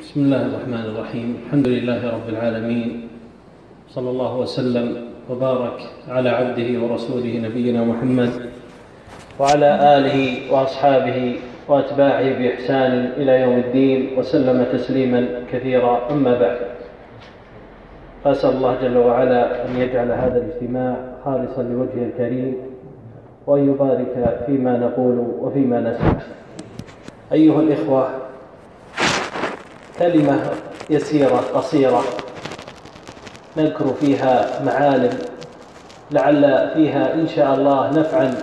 بسم الله الرحمن الرحيم. الحمد لله رب العالمين. صلى الله وسلم وبارك على عبده ورسوله نبينا محمد وعلى آله وأصحابه وأتباعه بإحسان إلى يوم الدين وسلم تسليما كثيرا. أما بعد فأسأل الله جل وعلا أن يجعل هذا الاجتماع خالصا لوجهه الكريم وان يبارك فيما نقول وفيما نسمع. أيها الإخوة كلمة يسيرة قصيرة نذكر فيها معالم لعل فيها إن شاء الله نفعا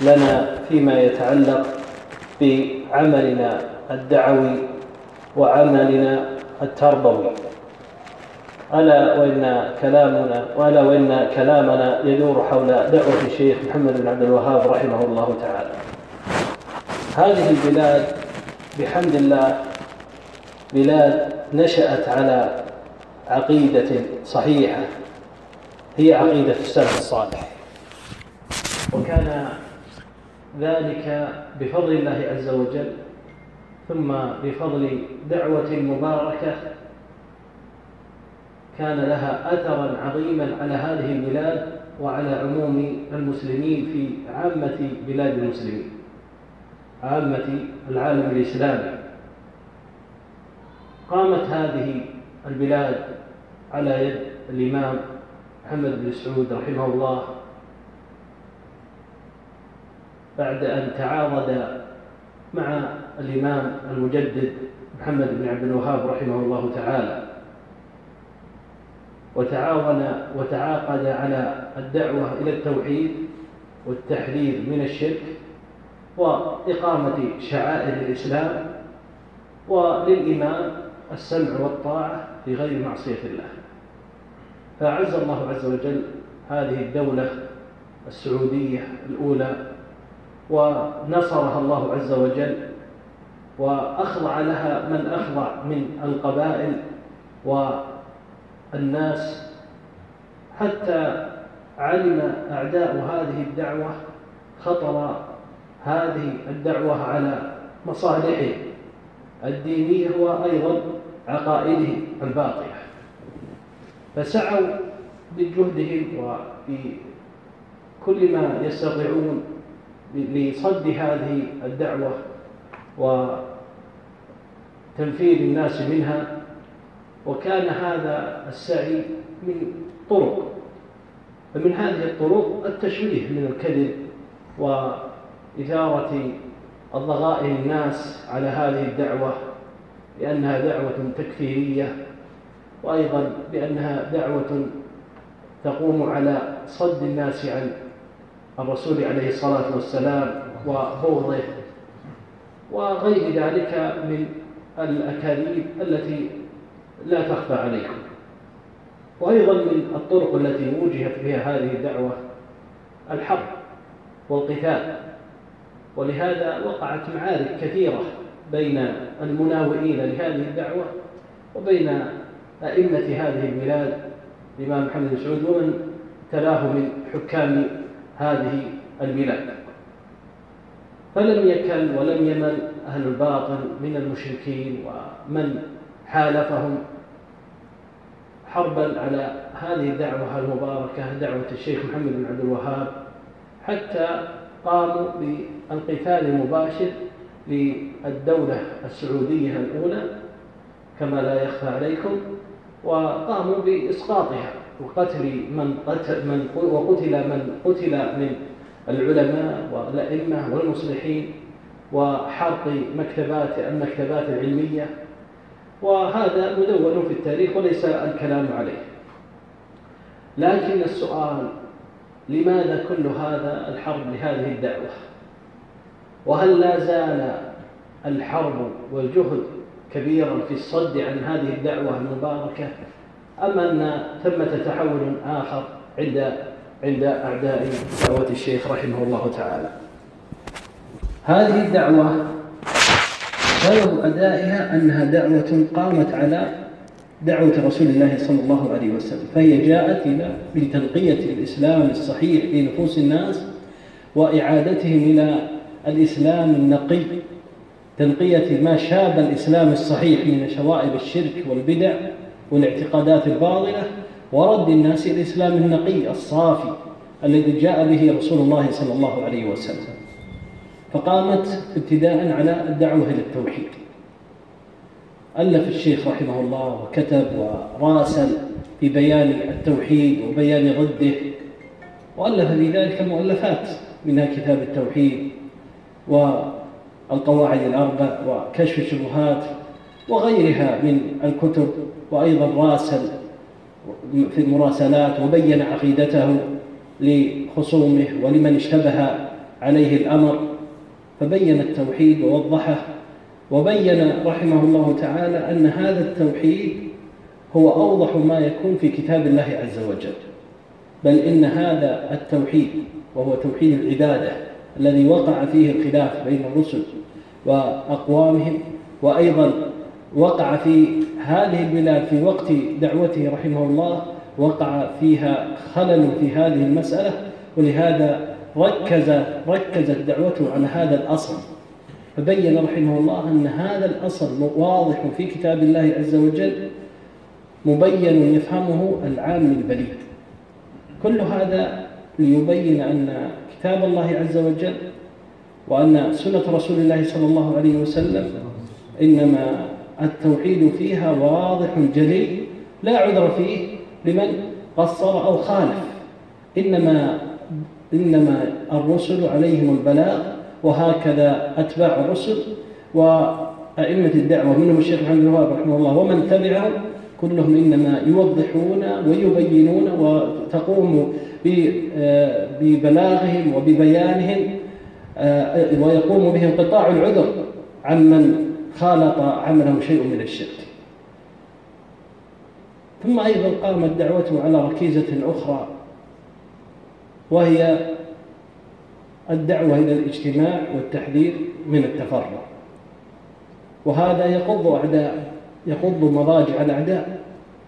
لنا فيما يتعلق بعملنا الدعوي وعملنا التربوي. ألا وإن كلامنا وألا وإن كلامنا يدور حول دعوة الشيخ محمد بن عبد الوهاب رحمه الله تعالى. هذه البلاد بحمد الله بلاد نشأت على عقيدة صحيحة هي عقيدة السلف الصالح. وكان ذلك بفضل الله عز وجل ثم بفضل دعوة مباركة كان لها أثرا عظيما على هذه البلاد وعلى عموم المسلمين في عامة بلاد المسلمين عامة العالم الإسلامي. قامت هذه البلاد على يد الإمام محمد بن سعود رحمه الله بعد أن تعاضد مع الإمام المجدد محمد بن عبد الوهاب رحمه الله تعالى. وتعاون وتعاقد على الدعوة إلى التوحيد والتحذير من الشرك وإقامة شعائر الإسلام وللإمام السمع والطاعة في غير معصية الله. فأعز الله عز وجل هذه الدولة السعودية الأولى ونصرها الله عز وجل وأخضع لها من أخضع من القبائل والناس حتى علم أعداء هذه الدعوة خطر هذه الدعوة على مصالحهم الدينية وأيضا عقائدهم الباطلة. فسعوا بجهدهم وبكل ما يستطيعون لصد هذه الدعوة وتنفيذ الناس منها. وكان هذا السعي من طرق. فمن هذه الطرق التشويه من الكذب وإثارة الضغائن الناس على هذه الدعوة بأنها دعوة تكفيرية وأيضا بأنها دعوة تقوم على صد الناس عن الرسول عليه الصلاة والسلام وبغضه وغير ذلك من الأكاذيب التي لا تخفى عليكم. وأيضا من الطرق التي وجهت بها هذه الدعوة الحرب والقتال. ولهذا وقعت معارك كثيرة بين المناوئين لهذه الدعوة وبين أئمة هذه البلاد الإمام محمد بن سعود ومن تلاه من حكام هذه البلاد. فلم يكل ولم يمل أهل الباطل من المشركين ومن حالفهم حربا على هذه الدعوة المباركة دعوة الشيخ محمد بن عبد الوهاب حتى قاموا بالقتال المباشر للدولة السعودية الأولى كما لا يخفى عليكم وقاموا بإسقاطها وقتل من قتل من وقتل من قتل من العلماء والأئمة والمصلحين وحرق مكتبات المكتبات العلمية. وهذا مدون في التاريخ وليس الكلام عليه. لكن السؤال لماذا كل هذا الحرب لهذه الدعوة؟ وهل لا زال الحرب والجهد كبيرا في الصد عن هذه الدعوة المباركة؟ أم أن ثمة تحول آخر عند عند أعداء دعوة الشيخ رحمه الله تعالى؟ هذه الدعوة سبب أدائها أنها دعوة قامت على دعوة رسول الله صلى الله عليه وسلم فهي جاءت إلى بتنقية الإسلام الصحيح في نفوس الناس وإعادتهم إلى الإسلام النقي تنقية ما شاب الإسلام الصحيح من شوائب الشرك والبدع والاعتقادات الباطلة ورد الناس الإسلام النقي الصافي الذي جاء به رسول الله صلى الله عليه وسلم. فقامت ابتداء على الدعوة إلى التوحيد. ألف الشيخ رحمه الله وكتب وراسل في بيان التوحيد وبيان ضده وألف في ذلك مؤلفات منها كتاب التوحيد والقواعد الأربع وكشف الشبهات وغيرها من الكتب وأيضا راسل في المراسلات وبين عقيدته لخصومه ولمن اشتبه عليه الأمر. فبين التوحيد ووضحه وبين رحمه الله تعالى أن هذا التوحيد هو أوضح ما يكون في كتاب الله عز وجل. بل إن هذا التوحيد وهو توحيد العبادة الذي وقع فيه الخلاف بين الرسل وأقوامهم وأيضا وقع في هذه البلاد في وقت دعوته رحمه الله وقع فيها خلل في هذه المسألة ولهذا ركز ركزت دعوته على هذا الأصل. فبين رحمه الله أن هذا الأصل واضح في كتاب الله عز وجل مبين يفهمه العام البليد. كل هذا ليبين أن كتاب الله عز وجل وأن سنة رسول الله صلى الله عليه وسلم إنما التوحيد فيها واضح جلي لا عذر فيه لمن قصر أو خالف. إنما إنما الرسل عليهم البلاغ وهكذا أتباع الرسل وأئمة الدعوة منهم الشيخ محمد الوهاب رحمه الله ومن تبعهم كلهم إنما يوضحون ويبينون وتقوم ببلاغهم وببيانهم آه، ويقوم بهم قطاع العذر عمن خالط عمله شيء من الشرك. ثم أيضا قامت دعوته على ركيزة أخرى. وهي الدعوة إلى الاجتماع والتحذير من التفرق. وهذا يقض أعداء يقض مضاجع الأعداء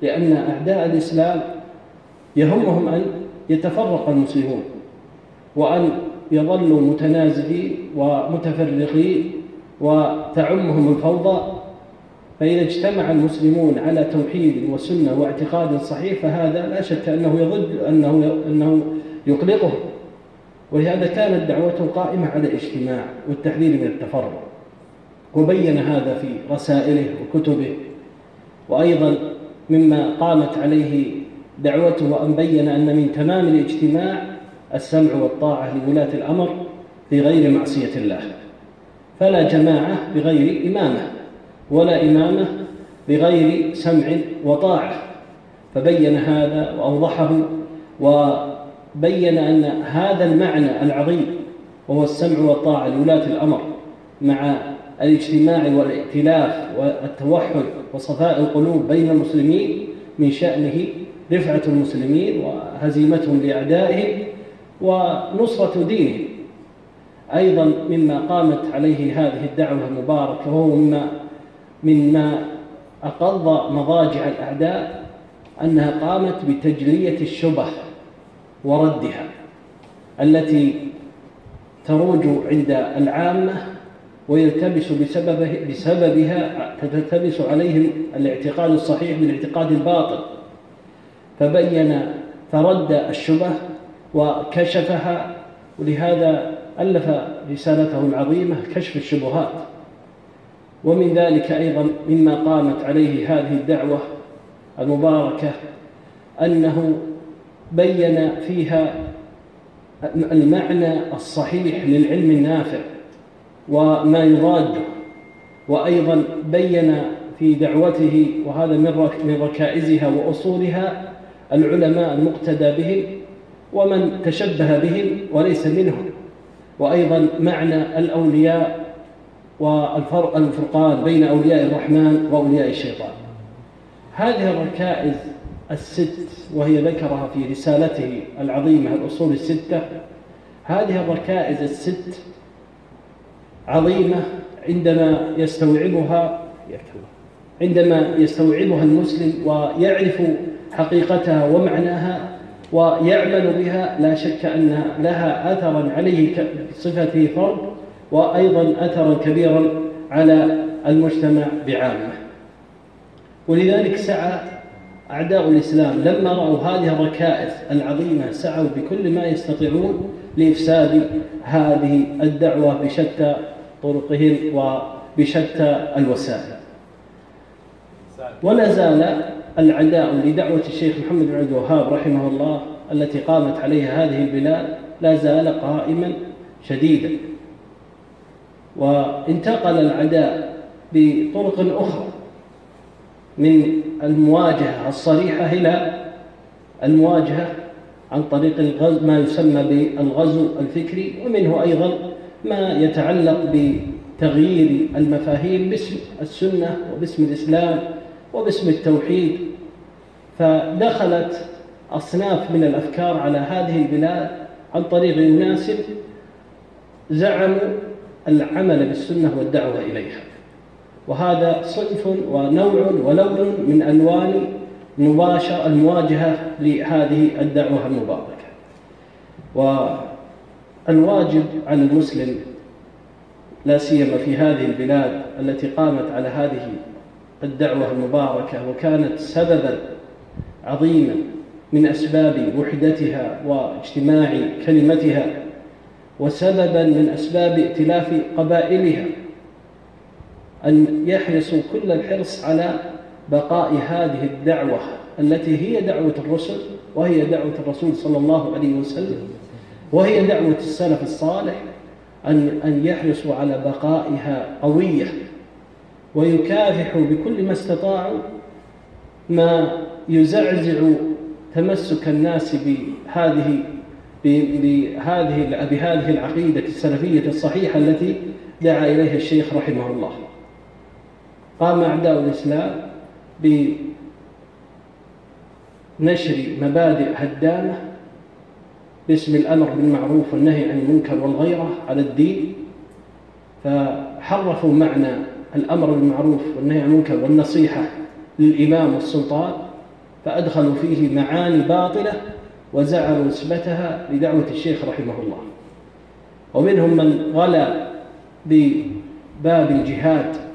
لأن أعداء الإسلام يهمهم أن يتفرق المسلمون وأن يظلوا متنازلين ومتفرقين وتعمهم الفوضى. فإذا اجتمع المسلمون على توحيد وسنة واعتقاد صحيح فهذا لا شك أنه يضد أنه أنه يقلقه. ولهذا كانت دعوته قائمة على الاجتماع والتحذير من التفرق. وبين هذا في رسائله وكتبه. وأيضا مما قامت عليه دعوته وأن بين أن من تمام الاجتماع السمع والطاعة لولاة الأمر في غير معصية الله. فلا جماعة بغير إمامة ولا إمامة بغير سمع وطاعة. فبين هذا وأوضحه وبين أن هذا المعنى العظيم وهو السمع والطاعة لولاة الأمر مع الاجتماع والائتلاف والتوحد وصفاء القلوب بين المسلمين من شأنه رفعة المسلمين وهزيمتهم لأعدائهم ونصرة دينهم. أيضا مما قامت عليه هذه الدعوة المباركة وهو مما مما أقض مضاجع الأعداء أنها قامت بتجلية الشبه وردها التي تروج عند العامة ويلتبس بسببه بسببها تلتبس عليهم الاعتقاد الصحيح بالاعتقاد الباطل. فبين فرد الشبه وكشفها ولهذا ألف رسالته العظيمة كشف الشبهات. ومن ذلك أيضا مما قامت عليه هذه الدعوة المباركة أنه بين فيها المعنى الصحيح للعلم النافع وما يضاده وأيضا بين في دعوته وهذا من ركائزها وأصولها العلماء المقتدى بهم ومن تشبه بهم وليس منهم وأيضا معنى الأولياء والفرقان بين أولياء الرحمن وأولياء الشيطان. هذه الركائز الست وهي ذكرها في رسالته العظيمة الأصول الستة. هذه الركائز الست عظيمة عندما يستوعبها عندما يستوعبها المسلم ويعرف حقيقتها ومعناها ويعمل بها لا شك أن لها أثرا عليه بصفته فرد وأيضا أثرا كبيرا على المجتمع بعامة. ولذلك سعى أعداء الإسلام لما رأوا هذه الركائز العظيمة سعوا بكل ما يستطيعون لإفساد هذه الدعوة بشتى طرقهم وبشتى الوسائل. ولا زال العداء لدعوة الشيخ محمد بن عبد الوهاب رحمه الله التي قامت عليها هذه البلاد لا زال قائما شديدا. وانتقل العداء بطرق أخرى من المواجهة الصريحة إلى المواجهة عن طريق الغزو ما يسمى بالغزو الفكري ومنه أيضا ما يتعلق بتغيير المفاهيم باسم السنة وباسم الإسلام وباسم التوحيد. فدخلت أصناف من الأفكار على هذه البلاد عن طريق يناسب زعموا العمل بالسنة والدعوة إليها. وهذا صنف ونوع ولون من ألوان مباشر المواجهة لهذه الدعوة المباركة. والواجب على المسلم لا سيما في هذه البلاد التي قامت على هذه الدعوة المباركة وكانت سببا عظيما من أسباب وحدتها واجتماع كلمتها وسببا من أسباب ائتلاف قبائلها. أن يحرصوا كل الحرص على بقاء هذه الدعوة التي هي دعوة الرسل وهي دعوة الرسول صلى الله عليه وسلم. وهي دعوة السلف الصالح أن أن يحرصوا على بقائها قوية ويكافحوا بكل ما استطاعوا ما يزعزع تمسك الناس بهذه بهذه بهذه العقيدة السلفية الصحيحة التي دعا إليها الشيخ رحمه الله. قام أعداء الإسلام بنشر مبادئ هدامة باسم الأمر بالمعروف والنهي عن المنكر والغيرة على الدين فحرفوا معنى الأمر بالمعروف والنهي عن المنكر والنصيحة للإمام والسلطان فأدخلوا فيه معاني باطلة وزعموا نسبتها لدعوة الشيخ رحمه الله. ومنهم من غلا بباب الجهاد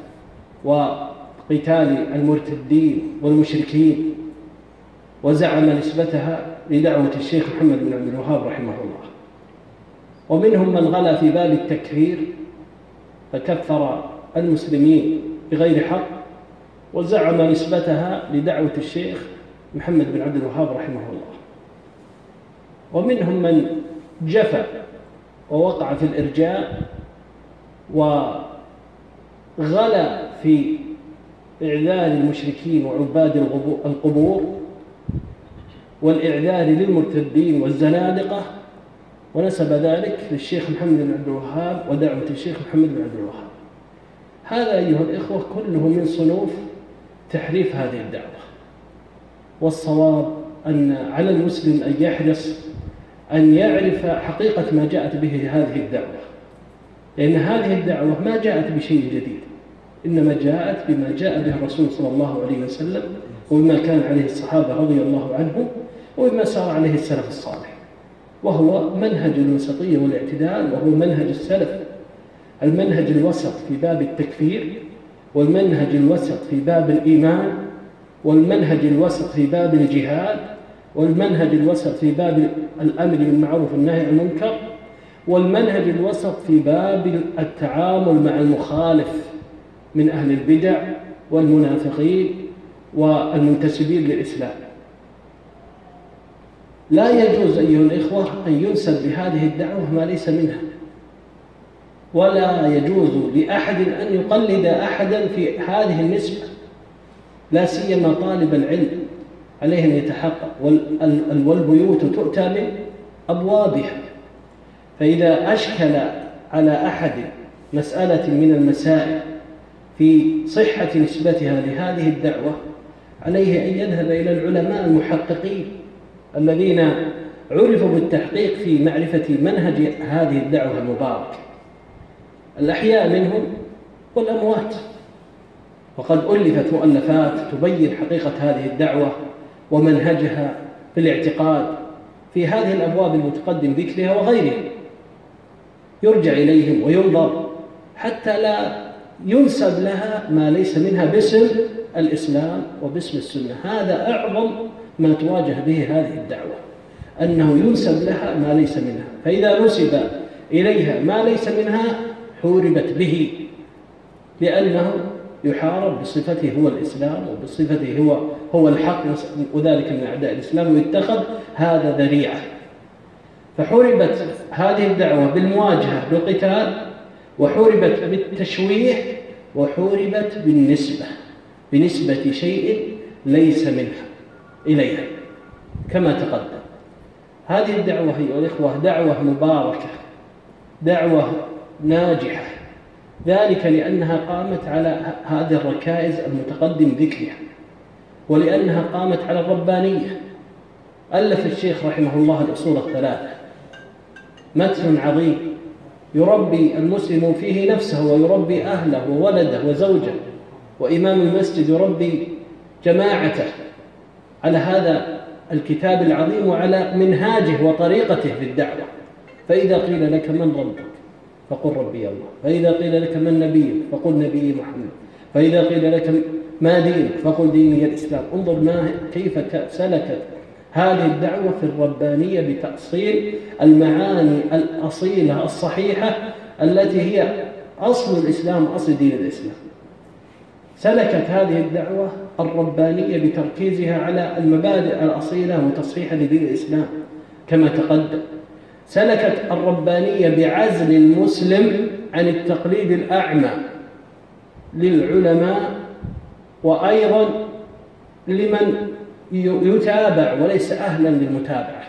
وقتال المرتدين والمشركين وزعم نسبتها لدعوة الشيخ محمد بن عبد الوهاب رحمه الله. ومنهم من غلا في باب التكفير فكفر المسلمين بغير حق وزعم نسبتها لدعوة الشيخ محمد بن عبد الوهاب رحمه الله. ومنهم من جفى ووقع في الإرجاء وغلا في إعلان المشركين وعباد القبور والإعلان للمرتدين والزنادقة. ونسب ذلك للشيخ محمد بن عبد الوهاب ودعوة الشيخ محمد بن عبد الوهاب. هذا أيها الإخوة كله من صنوف تحريف هذه الدعوة. والصواب أن على المسلم أن يحرص أن يعرف حقيقة ما جاءت به هذه الدعوة. لأن هذه الدعوة ما جاءت بشيء جديد. إنما جاءت بما جاء به الرسول صلى الله عليه وسلم وبما كان عليه الصحابة رضي الله عنهم وبما سار عليه السلف الصالح. وهو منهج الوسطية والاعتدال وهو منهج السلف. المنهج الوسط في باب التكفير والمنهج الوسط في باب الإيمان والمنهج الوسط في باب الجهاد والمنهج الوسط في باب الأمر بالمعروف والنهي عن المنكر والمنهج الوسط في باب التعامل مع المخالف. من أهل البدع والمنافقين والمنتسبين للإسلام. لا يجوز أيها الإخوة أن ينسب لهذه الدعوة ما ليس منها ولا يجوز لأحد أن يقلد أحدا في هذه النسبة لا سيما طالب العلم عليه أن يتحقق والبيوت تؤتى من أبوابها. فإذا أشكل على أحد مسألة من المسائل في صحة نسبتها لهذه الدعوة عليه أن يذهب إلى العلماء المحققين الذين عرفوا بالتحقيق في معرفة منهج هذه الدعوة المباركة. الأحياء منهم والأموات. وقد ألفت مؤلفات تبين حقيقة هذه الدعوة ومنهجها في الاعتقاد في هذه الأبواب المتقدم ذكرها وغيرها. يرجع إليهم وينظر حتى لا ينسب لها ما ليس منها باسم الإسلام وباسم السنة. هذا أعظم ما تواجه به هذه الدعوة أنه ينسب لها ما ليس منها. فإذا نسب إليها ما ليس منها حوربت به لأنه يحارب بصفته هو الإسلام وبصفته هو هو الحق وذلك من أعداء الإسلام ويتخذ هذا ذريعة. فحوربت هذه الدعوة بالمواجهة بالقتال وحوربت بالتشويه وحوربت بالنسبة بنسبة شيء ليس منها إليها كما تقدم. هذه الدعوة أيها الإخوة دعوة مباركة دعوة ناجحة ذلك لأنها قامت على هذه الركائز المتقدم ذكرها ولأنها قامت على الربانية. ألف الشيخ رحمه الله الأصول الثلاثة متن عظيم يربي المسلم فيه نفسه ويربي أهله وولده وزوجه. وإمام المسجد يربي جماعته. على هذا الكتاب العظيم وعلى منهاجه وطريقته في الدعوة. فإذا قيل لك من ربك فقل ربي الله. فإذا قيل لك من نبيك فقل نبي محمد. فإذا قيل لك ما دينك فقل ديني الإسلام. انظر ما كيف سلكت هذه الدعوة في الربانية بتأصيل المعاني الأصيلة الصحيحة التي هي أصل الإسلام أصل دين الإسلام. سلكت هذه الدعوة الربانية بتركيزها على المبادئ الأصيلة وتصحيح لدين الإسلام كما تقدم. سلكت الربانية بعزل المسلم عن التقليد الأعمى للعلماء وأيضا لمن يتابع وليس أهلا للمتابعة.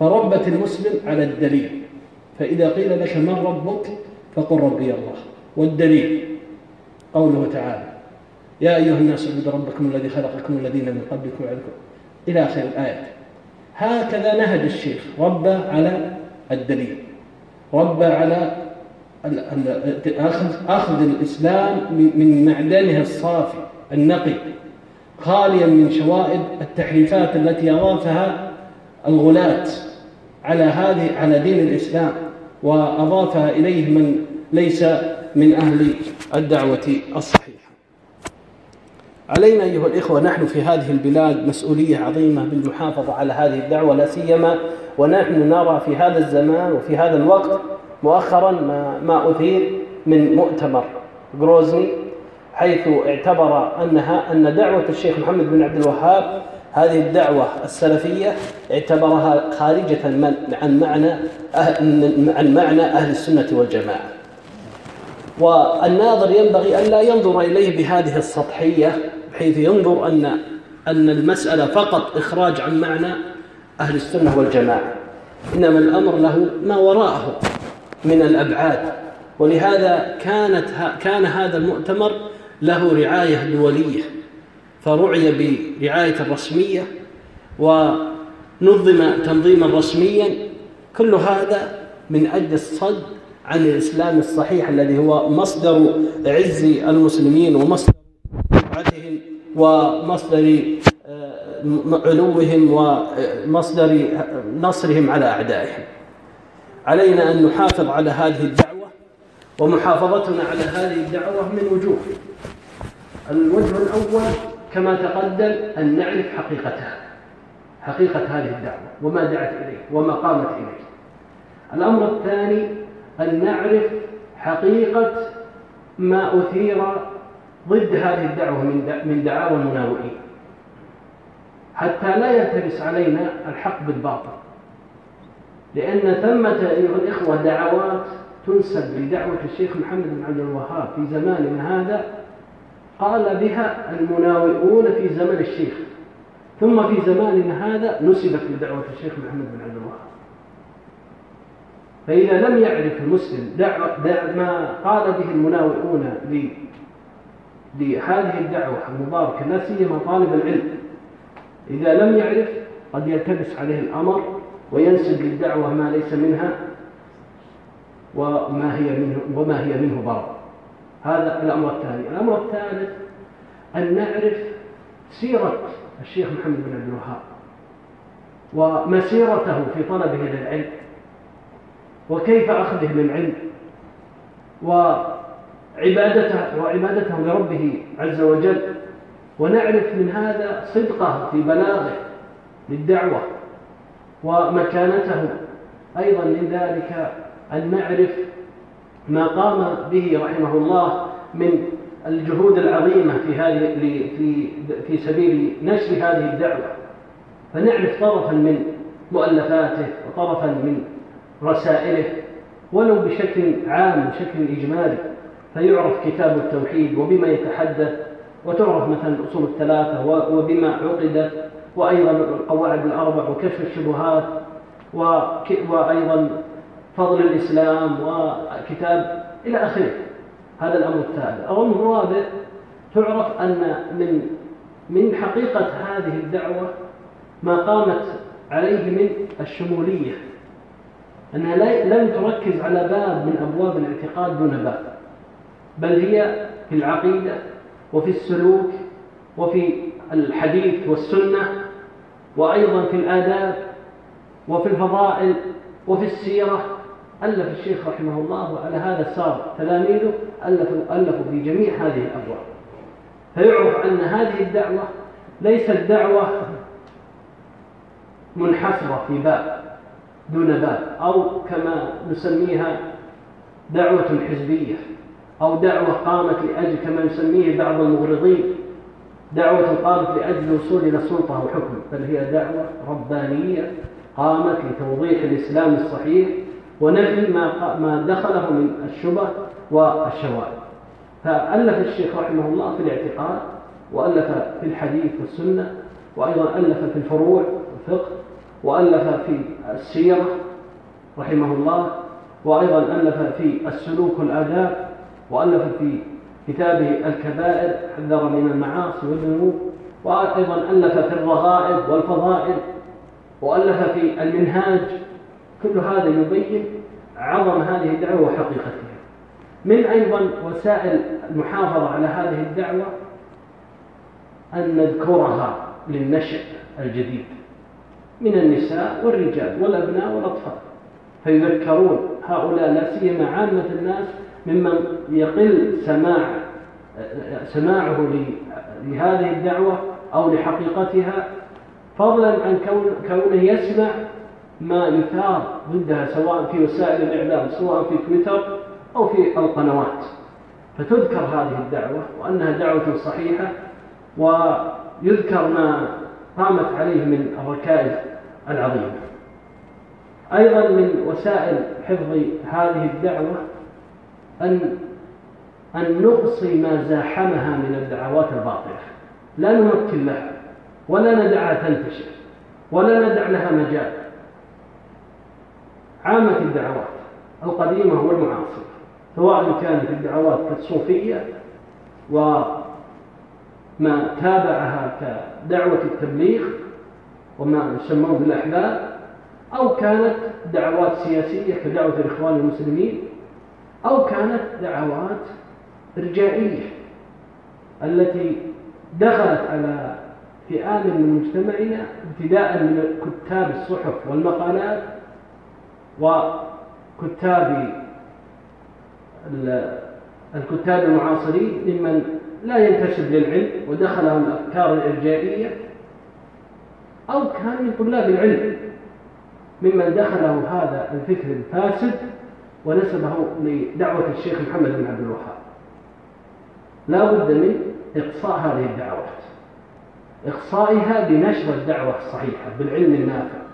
فربت المسلم على الدليل. فإذا قيل لك من ربك فقل ربي الله. والدليل قوله تعالى يا أيها الناس اعبدوا ربكم الذي خلقكم الذين من قبلكم وعلكم إلى آخر الآية. هكذا نهج الشيخ ربى على الدليل. ربى على أخذ الإسلام من معدنه الصافي النقي. خاليا من شوائب التحريفات التي أضافها الغلاة على هذه على دين الإسلام وأضافها إليه من ليس من أهل الدعوة الصحيحة. علينا أيها الإخوة نحن في هذه البلاد مسؤولية عظيمة بالمحافظة على هذه الدعوة لا سيما ونحن نرى في هذا الزمان وفي هذا الوقت مؤخرا ما, ما أثير من مؤتمر جروزني حيث اعتبر أنها أن دعوة الشيخ محمد بن عبد الوهاب هذه الدعوة السلفية اعتبرها خارجة عن معنى عن معنى أهل السنة والجماعة. والناظر ينبغي أن لا ينظر إليه بهذه السطحية بحيث ينظر أن أن المسألة فقط إخراج عن معنى أهل السنة والجماعة. إنما الأمر له ما وراءه من الأبعاد. ولهذا كانت كان هذا المؤتمر له رعاية دولية فرعي برعاية رسمية ونظم تنظيما رسميا. كل هذا من أجل الصد عن الإسلام الصحيح الذي هو مصدر عز المسلمين ومصدر رفعتهم ومصدر آه، علوهم ومصدر نصرهم على أعدائهم. علينا أن نحافظ على هذه الدعوة ومحافظتنا على هذه الدعوة من وجوه الوجه الأول كما تقدم أن نعرف حقيقتها حقيقة هذه الدعوة وما دعت إليه وما قامت إليه. الأمر الثاني أن نعرف حقيقة ما أثير ضد هذه الدعوة من دعاوى المناوئين. حتى لا يلتبس علينا الحق بالباطل. لأن ثمة أيها الإخوة دعوات تنسب لدعوة الشيخ محمد بن عبد الوهاب في زماننا هذا قال بها المناوئون في زمن الشيخ. ثم في زماننا هذا نسبت لدعوة الشيخ محمد بن عبد الوهاب. فإذا لم يعرف المسلم دع دع ما قال به المناوئون لهذه الدعوة المباركة لا سيما طالب العلم. إذا لم يعرف قد يلتبس عليه الأمر وينسب للدعوة ما ليس منها وما هي منه وما هي منه ضرر هذا الأمر الثاني. الأمر الثالث أن نعرف سيرة الشيخ محمد بن عبد الوهاب ومسيرته في طلبه للعلم وكيف أخذه للعلم وعبادته وعبادته لربه عز وجل. ونعرف من هذا صدقه في بلاغه للدعوة ومكانته. أيضا من ذلك أن نعرف ما قام به رحمه الله من الجهود العظيمة في هذه في في سبيل نشر هذه الدعوة. فنعرف طرفا من مؤلفاته وطرفا من رسائله ولو بشكل عام بشكل إجمالي فيعرف كتاب التوحيد وبما يتحدث وتعرف مثلا الأصول الثلاثة وبما عقدت وأيضا القواعد الأربع وكشف الشبهات وأيضا فضل الإسلام وكتاب إلى آخره. هذا الأمر التالي الأمر الرابع تعرف أن من من حقيقة هذه الدعوة ما قامت عليه من الشمولية أنها لم تركز على باب من أبواب الاعتقاد دون باب بل هي في العقيدة وفي السلوك وفي الحديث والسنة وأيضا في الآداب وفي الفضائل وفي السيرة. ألف الشيخ رحمه الله وعلى هذا صار تلاميذه ألفوا, ألفوا في جميع هذه الأبواب. فيعرف أن هذه الدعوة ليست دعوة منحصرة في باب دون باب أو كما نسميها دعوة حزبية أو دعوة قامت لأجل كما يسميه بعض المغرضين دعوة قامت لأجل الوصول إلى سلطة وحكم بل هي دعوة ربانية قامت لتوضيح الإسلام الصحيح ونفي ما ما دخله من الشبه والشوائب. فألف الشيخ رحمه الله في الاعتقاد وألف في الحديث والسنة وأيضا ألف في الفروع والفقه وألف في السيرة رحمه الله وأيضا ألف في السلوك والآداب وألف في كتابه الكبائر حذر من المعاصي والذنوب وأيضا ألف في الرغائب والفضائل وألف في المنهاج كل هذا يبين عظم هذه الدعوة وحقيقتها. من أيضا وسائل المحافظة على هذه الدعوة أن نذكرها للنشء الجديد من النساء والرجال والأبناء والأطفال. فيذكرون هؤلاء لا سيما عامة الناس ممن يقل سماع سماعه لهذه الدعوة أو لحقيقتها فضلا عن كونه يسمع ما يثار ضدها سواء في وسائل الإعلام سواء في تويتر أو في القنوات. فتذكر هذه الدعوة وأنها دعوة صحيحة ويذكر ما قامت عليه من الركائز العظيمة. أيضا من وسائل حفظ هذه الدعوة أن أن نقصي ما زاحمها من الدعوات الباطلة. لا نمكن لها ولا ندعها تنتشر ولا ندع لها مجال. عامة الدعوات القديمة والمعاصرة سواء كانت الدعوات كالصوفية وما تابعها كدعوة التبليغ وما يسمون بالأحباب أو كانت دعوات سياسية كدعوة الإخوان المسلمين أو كانت دعوات إرجائية التي دخلت على فئام من مجتمعنا ابتداء من كتاب الصحف والمقالات وكتاب الكتاب المعاصرين ممن لا ينتسب للعلم ودخلهم الأفكار الإرجائية أو كان من طلاب العلم ممن دخله هذا الفكر الفاسد ونسبه لدعوة الشيخ محمد بن عبد الوهاب. لا بد من إقصاء هذه الدعوات. إقصائها بنشر الدعوة الصحيحة بالعلم النافع.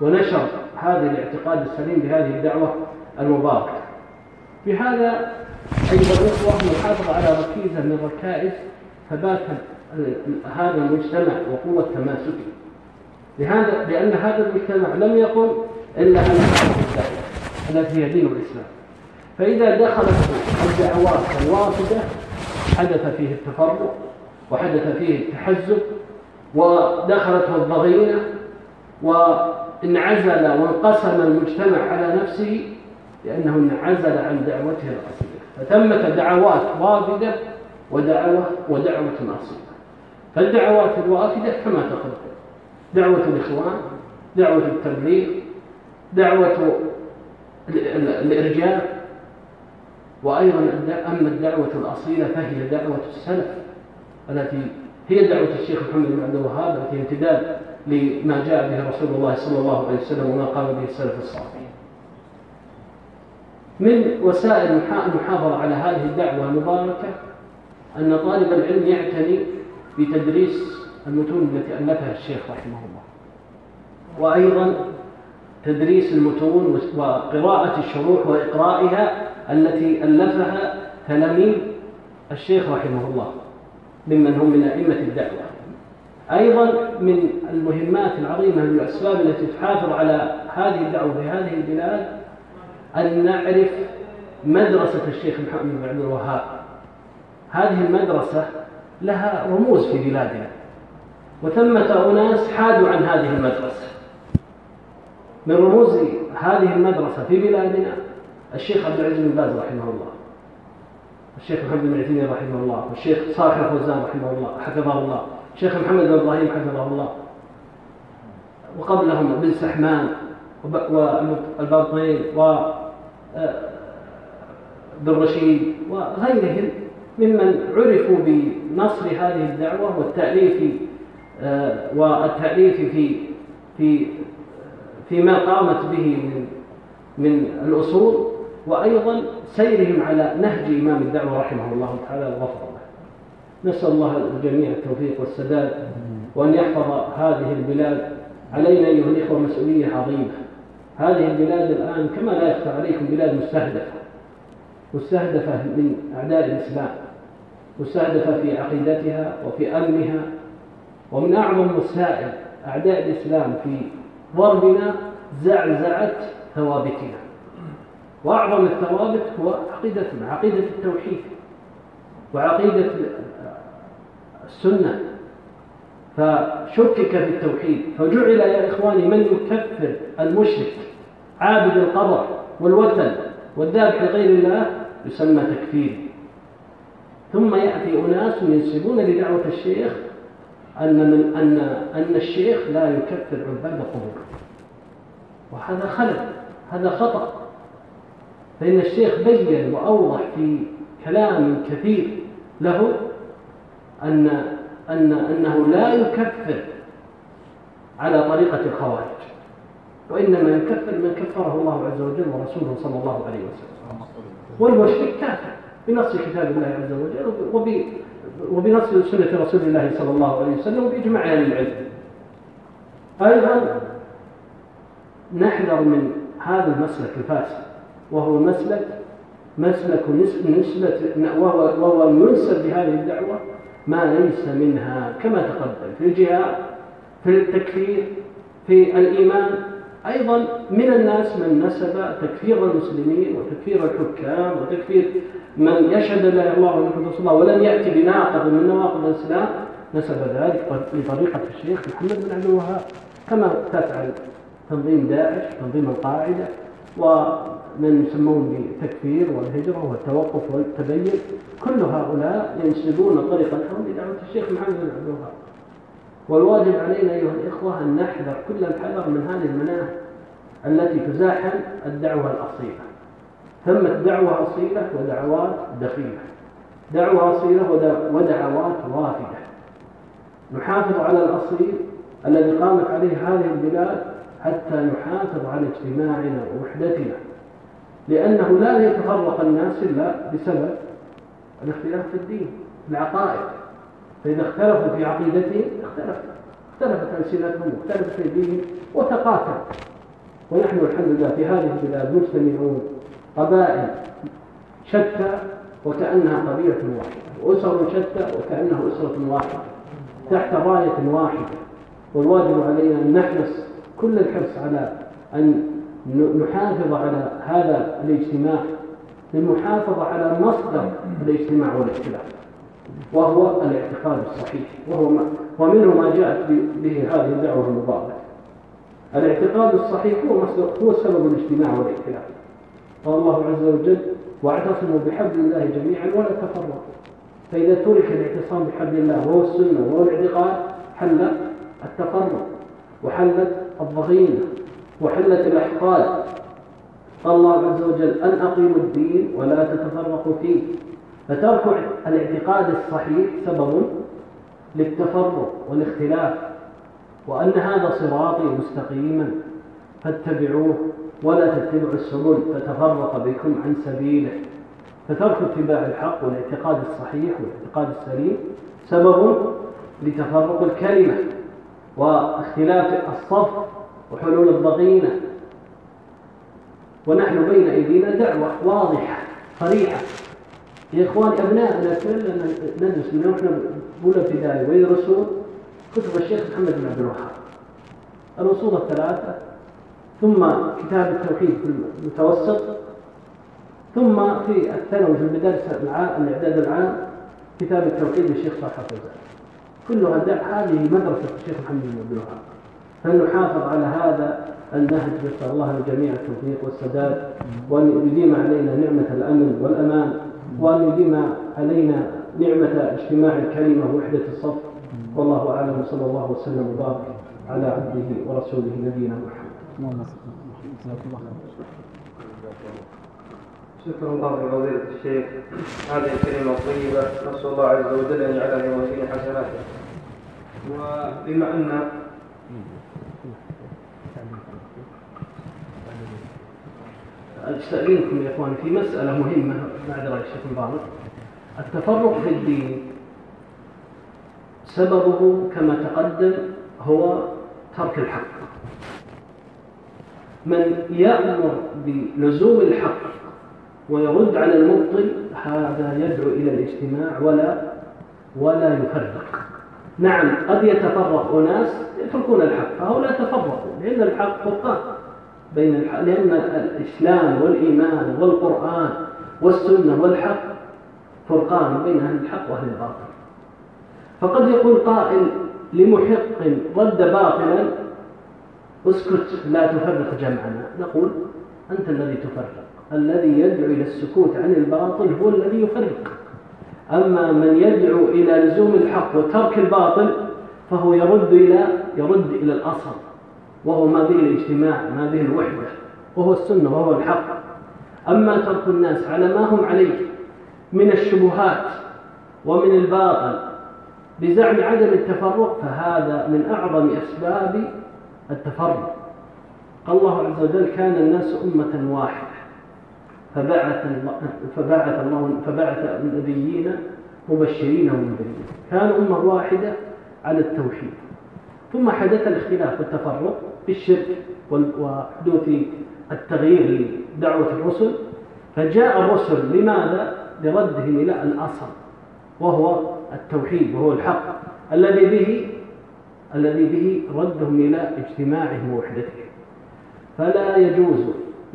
ونشر هذا الاعتقاد السليم بهذه الدعوة المباركة. بهذا أيها الأخوة نحافظ على ركيزة من ركائز ثبات هذا المجتمع وقوة تماسكه. لهذا لأن هذا المجتمع لم يقل إلا أن التي هي دين الإسلام. فإذا دخلت الدعوات الوافدة حدث فيه التفرق وحدث فيه التحزب ودخلته الضغينة وانعزل وانقسم المجتمع على نفسه لأنه انعزل عن دعوته الأصلية فثمة دعوات وافدة ودعوة ودعوة أصيلة فالدعوات الوافدة كما تقدم دعوة الإخوان دعوة التبليغ دعوة الإرجاء وأيضا أما الدعوة الأصيلة فهي دعوة السلف التي هي دعوة الشيخ محمد بن عبد الوهاب التي امتداد لما جاء به رسول الله صلى الله عليه وسلم وما قام به السلف الصالح من وسائل المحافظة على هذه الدعوة المباركة أن طالب العلم يعتني بتدريس المتون التي ألفها الشيخ رحمه الله. وأيضا تدريس المتون وقراءة الشروح وإقرائها التي ألفها تلاميذ الشيخ رحمه الله ممن هم من أئمة الدعوة. أيضا من المهمات العظيمة الأسباب التي تحافظ على هذه الدعوة في هذه البلاد أن نعرف مدرسة الشيخ محمد بن عبد الوهاب. هذه المدرسة لها رموز في بلادنا وثمة أناس حادوا عن هذه المدرسة. من رموز هذه المدرسة في بلادنا الشيخ عبد العزيز بن باز رحمه الله الشيخ محمد بن عثيمين رحمه الله والشيخ صالح الفوزان رحمه الله حفظه الله. الشيخ محمد بن إبراهيم حفظه الله. وقبلهم بن سحمان والباطين و آه، بن رشيد وغيرهم ممن عرفوا بنصر هذه الدعوة والتأليف آه، والتأليف في في فيما قامت به من من الأصول وأيضا سيرهم على نهج إمام الدعوة رحمه الله تعالى. وغفر نسأل الله الجميع التوفيق والسداد وأن يحفظ هذه البلاد. علينا أيها الإخوة مسؤولية عظيمة. هذه البلاد الآن كما لا يخفى عليكم بلاد مستهدفة. مستهدفة من أعداء الإسلام. مستهدفة في عقيدتها وفي أمنها. ومن أعظم وسائل أعداء الإسلام في ضربنا زعزعة ثوابتنا. وأعظم الثوابت هو عقيدتنا عقيدة التوحيد. وعقيدة السنة. فشكك في التوحيد. فجعل يا إخواني من يكفر المشرك عابد القبر والوثن والذابح لغير الله يسمى تكفير. ثم يأتي أناس ينسبون لدعوة الشيخ أن من أن أن الشيخ لا يكفر عباد القبور. وهذا خلل هذا خطأ. فإن الشيخ بين وأوضح في كلام كثير له أن أن أنه لا يكفر على طريقة الخوارج وإنما يكفر من كفره الله عز وجل ورسوله صلى الله عليه وسلم. والمشرك كافر بنص كتاب الله عز وجل وبنص سنة رسول الله صلى الله عليه وسلم وبإجماع أهل العلم. أيضا نحذر من هذا المسلك الفاسد وهو مسلك مسلك نسبة وهو, ينسب بهذه الدعوة ما ليس منها كما تقدم. في الجهاد في التكفير في الإيمان أيضا من الناس من نسب تكفير المسلمين وتكفير الحكام وتكفير من يشهد لا الله ومحمد رسول الله ولم يأتي بناقض من نواقض الإسلام نسب ذلك لطريقة الشيخ محمد بن عبد الوهاب. كما تفعل تنظيم داعش تنظيم القاعدة ومن يسمون بالتكفير والهجرة والتوقف والتبين كل هؤلاء ينسبون طريقتهم لدعوة الشيخ محمد بن عبد الوهاب. والواجب علينا أيها الإخوة أن نحذر كل الحذر من هذه المناهج التي تزاحم الدعوة الأصيلة. ثمة دعوة أصيلة ودعوات دخيلة دعوة أصيلة ودعوات وافدة. نحافظ على الأصيل الذي قامت عليه هذه البلاد حتى نحافظ على اجتماعنا ووحدتنا. لأنه لا يتفرق الناس إلا بسبب الاختلاف في الدين العقائد. فإذا اختلفوا في عقيدتهم اختلفت اختلفت ألسنتهم واختلفت أيديهم وتقاتل. ونحن الحمد لله في هذه البلاد مجتمعون قبائل شتى وكأنها قبيلة واحدة وأسر شتى وكأنها أسرة واحدة تحت راية واحدة. والواجب علينا أن نحرص كل الحرص على أن نحافظ على هذا الاجتماع للمحافظة على مصدر الاجتماع والاختلاف وهو الاعتقاد الصحيح وهو ما ومنه ما جاءت به هذه الدعوة المباركة. الاعتقاد الصحيح هو هو سبب الاجتماع والاختلاف قال الله عز وجل واعتصموا بحبل الله جميعا ولا تفرقوا. فإذا ترك الاعتصام بحبل الله وهو السنة وهو الاعتقاد حل التفرق وحلت الضغينة. وحلت الأحقاد. قال الله عز وجل أن أقيموا الدين ولا تتفرقوا فيه. فترك الاعتقاد الصحيح سبب للتفرق والاختلاف وأن هذا صراطي مستقيما فاتبعوه ولا تتبعوا السبل فتفرق بكم عن سبيله. فترك اتباع الحق والاعتقاد الصحيح والاعتقاد السليم سبب لتفرق الكلمة واختلاف الصف وحلول الضغينة. ونحن بين أيدينا دعوة واضحة صريحة. يا إخوان أبنائنا كلنا ندرس من وإحنا بأولى ابتدائي. ويدرسون كتب الشيخ محمد بن عبد الوهاب. الأصول الثلاثة. ثم كتاب التوحيد في المتوسط. ثم في الثانوي في المدارس الإعداد العام كتاب التوحيد للشيخ صالح الفوزان كلها هذه مدرسة الشيخ محمد بن عبد الوهاب. فلنحافظ على هذا النهج نسأل الله للجميع التوفيق والسداد وأن يديم علينا نعمة الأمن والأمان وأن يديم علينا نعمة اجتماع الكلمة ووحدة الصف. والله أعلم صلى الله وسلم وبارك على عبده ورسوله نبينا محمد. شكر الله لفضيلة الشيخ. هذه الكلمة الطيبة نسأل الله عز وجل أن يجعلها في حسناته. وبما أن أستأذنكم يا إخواني في مسألة مهمة بعد رأي الشيخ مبارك التفرق في الدين سببه كما تقدم هو ترك الحق. من يأمر بلزوم الحق ويرد على المبطل هذا يدعو إلى الاجتماع ولا ولا يفرق. نعم قد يتفرق أناس يتركون الحق فهؤلاء تفرقوا لأن الحق فرقان. بين لأن الإسلام والإيمان والقرآن والسنة والحق فرقان بين أهل الحق وأهل الباطل. فقد يقول قائل لمحق رد باطلا اسكت لا تفرق جمعنا. نقول أنت الذي تفرق. الذي يدعو إلى السكوت عن الباطل هو الذي يفرق. أما من يدعو إلى لزوم الحق وترك الباطل فهو يرد إلى يرد إلى الأصل. وهو ما به الاجتماع ما به الوحدة وهو السنة وهو الحق. أما ترك الناس على ما هم عليه من الشبهات ومن الباطل بزعم عدم التفرق فهذا من أعظم أسباب التفرق. قال الله عز وجل كان الناس أمة واحدة. فبعث فبعث الله فبعث النبيين مبشرين ومنذرين. كان أمة واحدة على التوحيد. ثم حدث الاختلاف والتفرق. بالشرك وحدوث التغيير لدعوة الرسل فجاء الرسل لماذا؟ لردهم إلى الأصل وهو التوحيد وهو الحق الذي به الذي به ردهم إلى اجتماعهم ووحدتهم فلا يجوز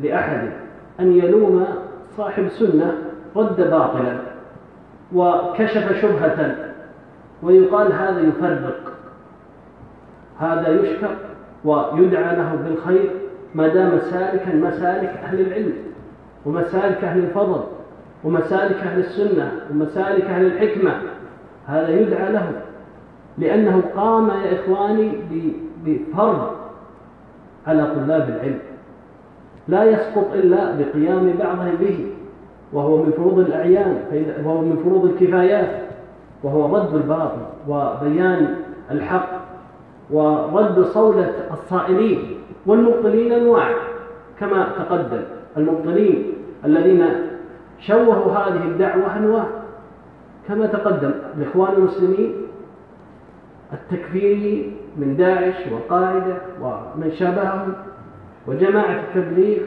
لأحد أن يلوم صاحب سنة رد باطلا وكشف شبهة ويقال هذا يفرق هذا يشكر ويدعى له بالخير ما دام سالكا مسالك أهل العلم ومسالك أهل الفضل ومسالك أهل السنة ومسالك أهل الحكمة. هذا يدعى له لأنه قام يا إخواني بفرض على طلاب العلم. لا يسقط إلا بقيام بعضهم به وهو من فروض الأعيان وهو من فروض الكفايات وهو رد الباطل وبيان الحق. ورد صولة الصائلين والمبطلين أنواع كما تقدم. المبطلين الذين شوهوا هذه الدعوة أنواع كما تقدم. الإخوان المسلمين التكفيري من داعش والقاعدة ومن شابههم وجماعة التبليغ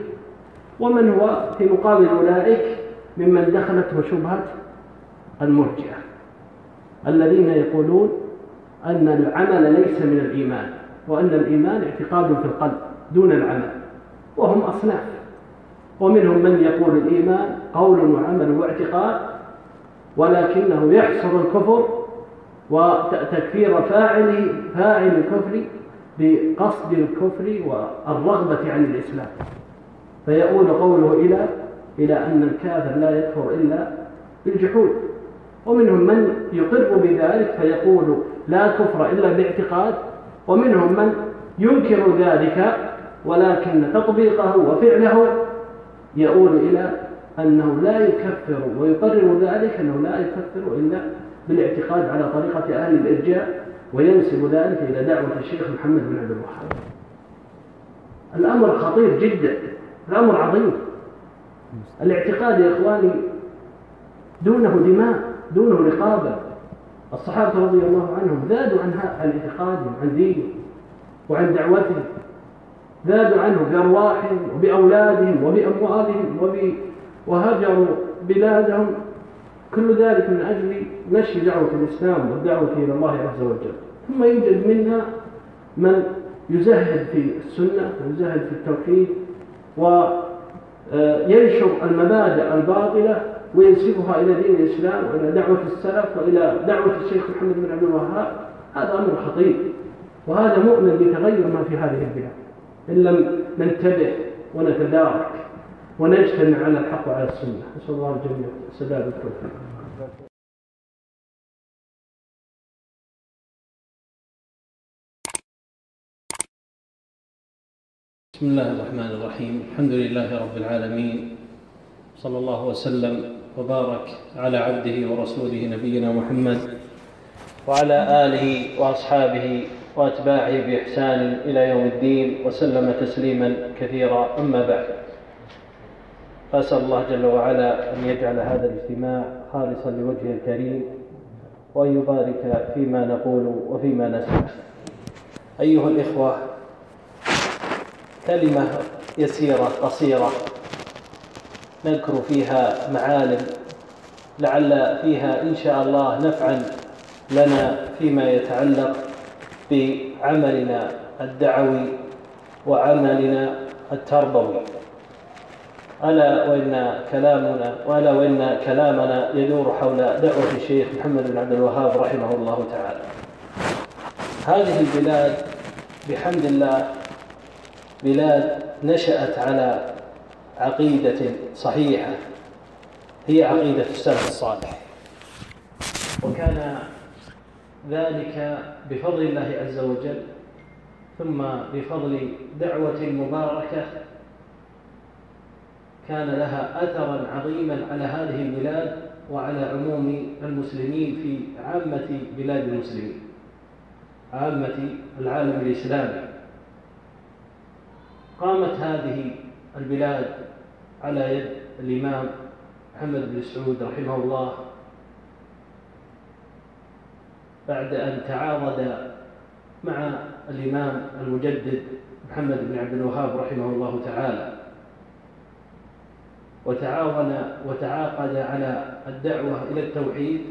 ومن هو في مقابل أولئك ممن دخلته شبهة المرجئة الذين يقولون أن العمل ليس من الإيمان وأن الإيمان اعتقاد في القلب دون العمل وهم أصناف. ومنهم من يقول الإيمان قول وعمل واعتقاد ولكنه يحصر الكفر وتكفير فاعل فاعل الكفر بقصد الكفر والرغبة عن الإسلام. فيؤول قوله إلى إلى أن الكافر لا يكفر إلا بالجحود. ومنهم من يقر بذلك فيقول لا كفر إلا باعتقاد ومنهم من ينكر ذلك ولكن تطبيقه وفعله يؤول إلى أنه لا يكفر ويقرر ذلك أنه لا يكفر إلا بالاعتقاد على طريقة أهل الإرجاء وينسب ذلك إلى دعوة الشيخ محمد بن عبد الوهاب. الأمر خطير جدا الأمر عظيم. الاعتقاد يا إخواني دونه دماء دونه رقابة. الصحابة رضي الله عنهم زادوا عن اعتقادهم عن دينهم وعن دعوتهم زادوا عنه بأرواحهم وبأولادهم وبأموالهم وب... وهجروا بلادهم. كل ذلك من أجل نشر دعوة الإسلام والدعوة إلى الله عز وجل. ثم يوجد منا من يزهد في السنة ويزهد في التوحيد وينشر المبادئ الباطلة وينسبها إلى دين الإسلام وإلى دعوة السلف وإلى دعوة الشيخ محمد بن عبد الوهاب هذا أمر خطير. وهذا مؤمن بتغير ما في هذه البلاد. إن لم ننتبه ونتدارك ونجتمع على الحق وعلى السنة. نسأل الله الجميع السداد والتوفيق. بسم الله الرحمن الرحيم. الحمد لله رب العالمين. صلى الله وسلم وبارك على عبده ورسوله نبينا محمد وعلى آله وأصحابه وأتباعه بإحسان إلى يوم الدين وسلم تسليما كثيرا. أما بعد فأسأل الله جل وعلا أن يجعل هذا الاجتماع خالصا لوجهه الكريم وأن يبارك فيما نقول وفيما نسمع. أيها الإخوة كلمة يسيرة قصيرة نذكر فيها معالم لعل فيها إن شاء الله نفعا لنا فيما يتعلق بعملنا الدعوي وعملنا التربوي. ألا وإن كلامنا وألا وإن كلامنا يدور حول دعوة الشيخ محمد بن عبد الوهاب رحمه الله تعالى. هذه البلاد بحمد الله بلاد نشأت على عقيدة صحيحة. هي عقيدة السلف الصالح. وكان ذلك بفضل الله عز وجل ثم بفضل دعوة مباركة كان لها أثرا عظيما على هذه البلاد وعلى عموم المسلمين في عامة بلاد المسلمين عامة العالم الإسلامي. قامت هذه البلاد على يد الإمام محمد بن سعود رحمه الله. بعد أن تعاضد مع الإمام المجدد محمد بن عبد الوهاب رحمه الله تعالى وتعاون وتعاقد على الدعوة إلى التوحيد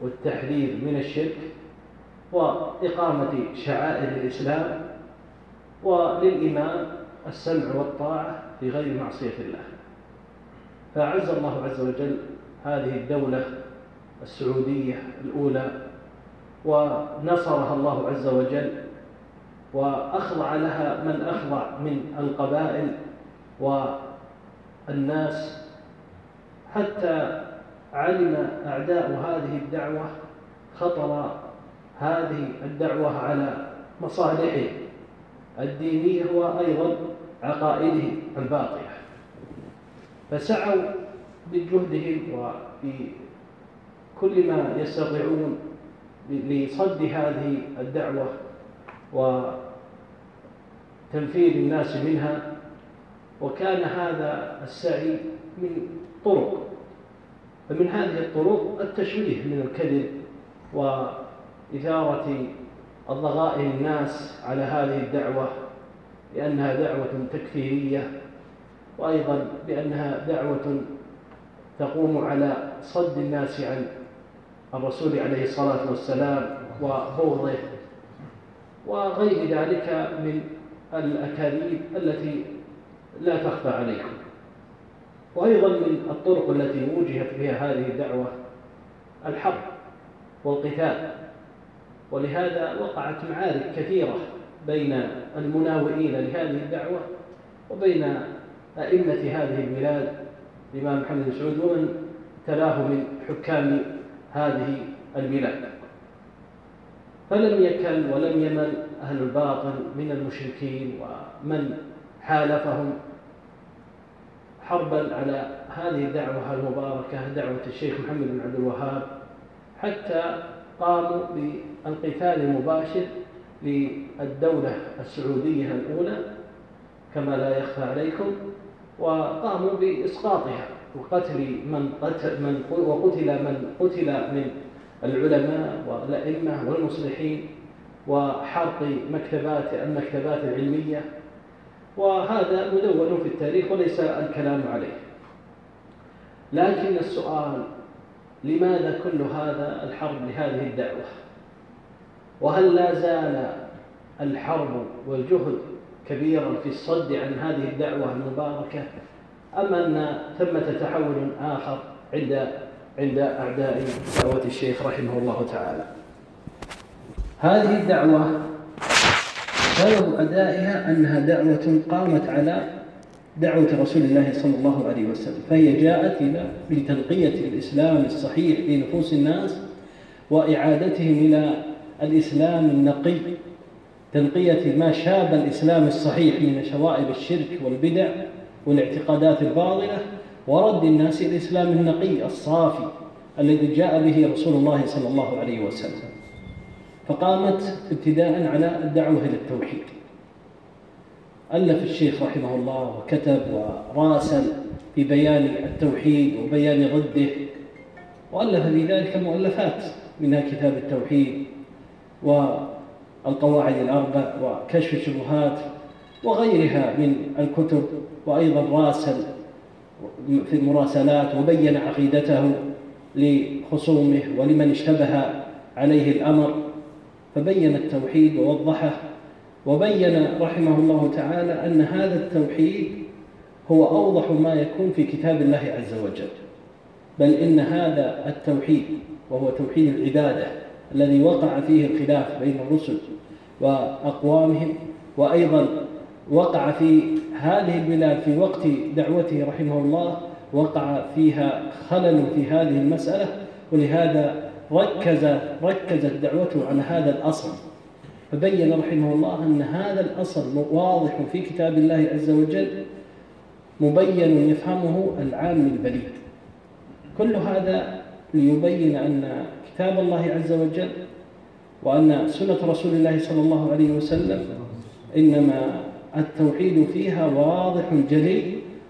والتحذير من الشرك وإقامة شعائر الإسلام وللإمام السمع والطاعة في غير معصية الله. فأعز الله عز وجل هذه الدولة السعودية الأولى ونصرها الله عز وجل وأخضع لها من أخضع من القبائل والناس. حتى علم أعداء هذه الدعوة خطر هذه الدعوة على مصالحهم الدينية وأيضا عقائدهم الباطلة فسعوا بجهدهم وبكل ما يستطيعون لصد هذه الدعوة وتنفيذ الناس منها. وكان هذا السعي من طرق فمن هذه الطرق التشويه من الكذب وإثارة الضغائن الناس على هذه الدعوة لأنها دعوة تكفيرية وأيضا بأنها دعوة تقوم على صد الناس عن الرسول عليه الصلاة والسلام وبغضه وغير ذلك من الأكاذيب التي لا تخفى عليكم. وأيضا من الطرق التي وجهت بها هذه الدعوة الحق والقتال ولهذا وقعت معارك كثيرة بين المناوئين لهذه الدعوة وبين أئمة هذه البلاد الإمام محمد بن سعود ومن تلاه من حكام هذه البلاد. فلم يكل ولم يمل أهل الباطل من المشركين ومن حالفهم حربا على هذه الدعوة المباركة دعوة الشيخ محمد بن عبد الوهاب حتى قاموا بالقتال المباشر للدولة السعودية الأولى كما لا يخفى عليكم. وقاموا بإسقاطها. وقتل من قتل من وقتل من قتل من العلماء والأئمة والمصلحين وحرق مكتبات المكتبات العلمية. وهذا مدون في التاريخ وليس الكلام عليه. لكن السؤال لماذا كل هذا الحرب لهذه الدعوة؟ وهل لا زال الحرب والجهد كبيرا في الصد عن هذه الدعوة المباركة أم أن ثمة تحول آخر عند عند أعداء دعوة الشيخ رحمه الله تعالى. هذه الدعوة سبب أدائها أنها دعوة قامت على دعوة رسول الله صلى الله عليه وسلم فهي جاءت إلى لتنقية الإسلام الصحيح في نفوس الناس وإعادتهم إلى الإسلام النقي. تنقية ما شاب الإسلام الصحيح من شوائب الشرك والبدع والاعتقادات الباطلة ورد الناس الإسلام النقي الصافي الذي جاء به رسول الله صلى الله عليه وسلم. فقامت ابتداء على الدعوة إلى التوحيد. ألف الشيخ رحمه الله وكتب وراسل في بيان التوحيد وبيان ضده وألف في ذلك مؤلفات منها كتاب التوحيد والقواعد الأربع وكشف الشبهات وغيرها من الكتب وأيضا راسل في المراسلات وبين عقيدته لخصومه ولمن اشتبه عليه الأمر فبين التوحيد ووضحه وبين رحمه الله تعالى أن هذا التوحيد هو أوضح ما يكون في كتاب الله عز وجل بل إن هذا التوحيد وهو توحيد العبادة الذي وقع فيه الخلاف بين الرسل وأقوامهم وأيضا وقع في هذه البلاد في وقت دعوته رحمه الله وقع فيها خلل في هذه المسألة ولهذا ركز ركزت دعوته على هذا الأصل. فبين رحمه الله أن هذا الأصل واضح في كتاب الله عز وجل مبين يفهمه العام البليد. كل هذا ليبين أن كتاب الله عز وجل وأن سنة رسول الله صلى الله عليه وسلم إنما التوحيد فيها واضح جلي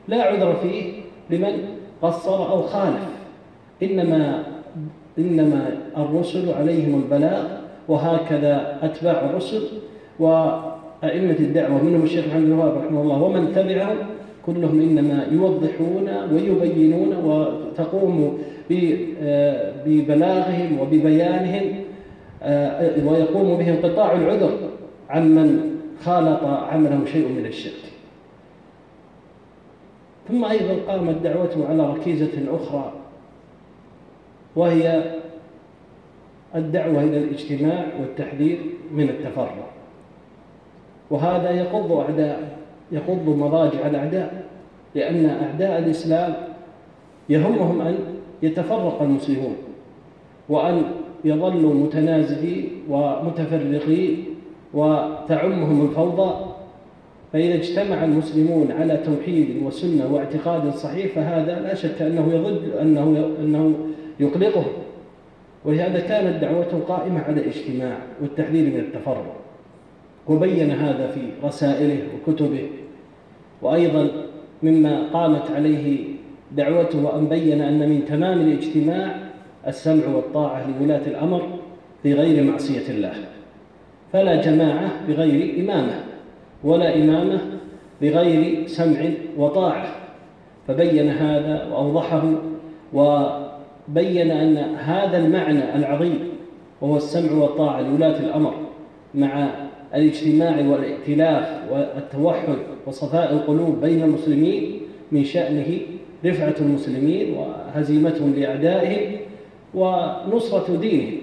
لا عذر فيه لمن قصر أو خالف. إنما إنما الرسل عليهم البلاغ وهكذا أتباع الرسل وأئمة الدعوة منهم الشيخ محمد الوهاب رحمه الله ومن تبعهم كلهم إنما يوضحون ويبينون وتقوم ببلاغهم وببيانهم آه، ويقوم بهم قطاع العذر عمن خالط عمله شيء من الشرك. ثم أيضا قامت دعوته على ركيزة أخرى وهي الدعوة إلى الاجتماع والتحذير من التفرق. وهذا يقض أعداء يقض مضاجع الأعداء لأن أعداء الإسلام يهمهم أن يتفرق المسلمون وأن يظلوا متنازلين ومتفرقين وتعمهم الفوضى. فإذا اجتمع المسلمون على توحيد وسنة واعتقاد صحيح فهذا لا شك أنه يضد أنه أنه يقلقه. ولهذا كانت دعوته قائمة على الاجتماع والتحذير من التفرق. وبين هذا في رسائله وكتبه وأيضا مما قامت عليه دعوته وأن بين أن من تمام الاجتماع السمع والطاعة لولاة الأمر في غير معصية الله. فلا جماعة بغير إمامة ولا إمامة بغير سمع وطاعة. فبين هذا وأوضحه وبين أن هذا المعنى العظيم وهو السمع والطاعة لولاة الأمر مع الاجتماع والائتلاف والتوحد وصفاء القلوب بين المسلمين من شأنه رفعة المسلمين وهزيمتهم لأعدائهم ونصرة دينهم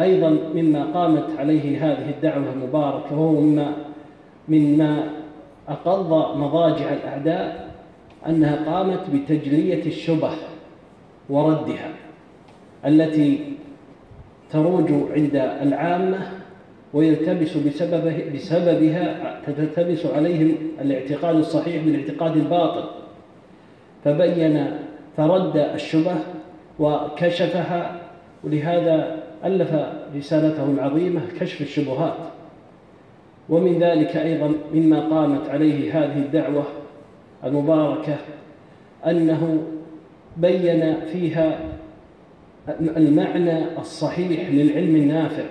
أيضا مما قامت عليه هذه الدعوة المباركة وهو مما مما أقض مضاجع الأعداء أنها قامت بتجلية الشبه وردها التي تروج عند العامة ويلتبس بسببه بسببها تلتبس عليهم الاعتقاد الصحيح بالاعتقاد الباطل. فبين فرد الشبه وكشفها ولهذا ألف رسالته العظيمة كشف الشبهات. ومن ذلك أيضا مما قامت عليه هذه الدعوة المباركة أنه بين فيها المعنى الصحيح للعلم النافع.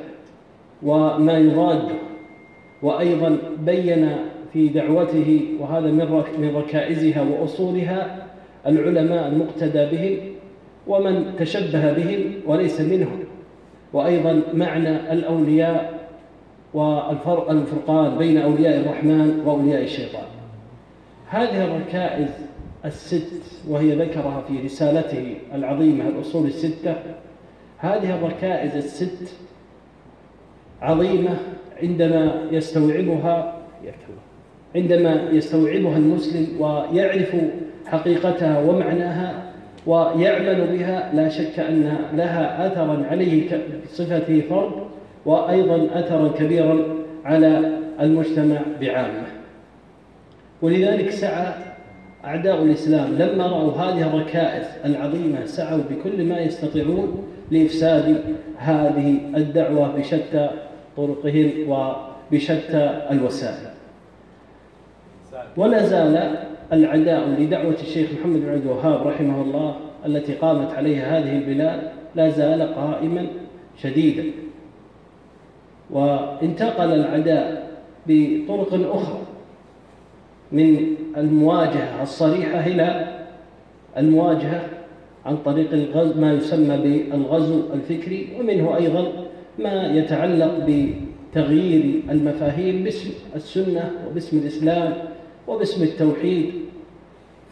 وما يراده وأيضا بين في دعوته وهذا من ركائزها وأصولها العلماء المقتدى بهم ومن تشبه بهم وليس منهم. وأيضا معنى الأولياء والفرقان بين أولياء الرحمن وأولياء الشيطان. هذه الركائز الست وهي ذكرها في رسالته العظيمة الأصول الستة هذه الركائز الست عظيمة عندما يستوعبها عندما يستوعبها المسلم ويعرف حقيقتها ومعناها ويعمل بها لا شك أن لها أثرا عليه بصفته فرد وأيضا أثرا كبيرا على المجتمع بعامة. ولذلك سعى أعداء الإسلام لما رأوا هذه الركائز العظيمة سعوا بكل ما يستطيعون لإفساد هذه الدعوة بشتى طرقهم وبشتى الوسائل. ولا زال العداء لدعوة الشيخ محمد بن عبد الوهاب رحمه الله التي قامت عليها هذه البلاد لا زال قائما شديدا. وانتقل العداء بطرق أخرى من المواجهة الصريحة إلى المواجهة عن طريق الغزو ما يسمى بالغزو الفكري ومنه أيضا ما يتعلق بتغيير المفاهيم باسم السنة وباسم الإسلام وباسم التوحيد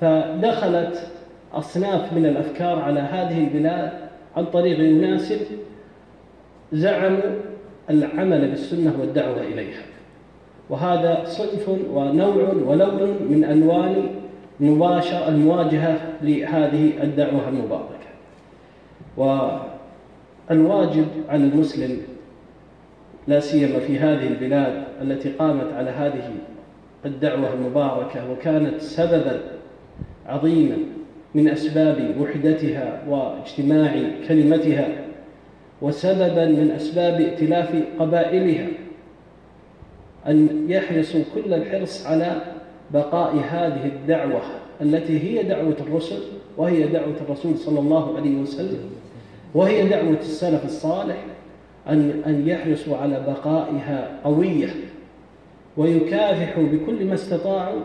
فدخلت أصناف من الأفكار على هذه البلاد عن طريق يناسب زعموا العمل بالسنة والدعوة إليها. وهذا صنف ونوع ولون من ألوان مباشر المواجهة لهذه الدعوة المباركة. والواجب على المسلم لا سيما في هذه البلاد التي قامت على هذه الدعوة المباركة وكانت سببا عظيما من أسباب وحدتها واجتماع كلمتها وسببا من أسباب ائتلاف قبائلها أن يحرصوا كل الحرص على بقاء هذه الدعوة التي هي دعوة الرسل وهي دعوة الرسول صلى الله عليه وسلم. وهي دعوة السلف الصالح أن أن يحرصوا على بقائها قوية ويكافحوا بكل ما استطاعوا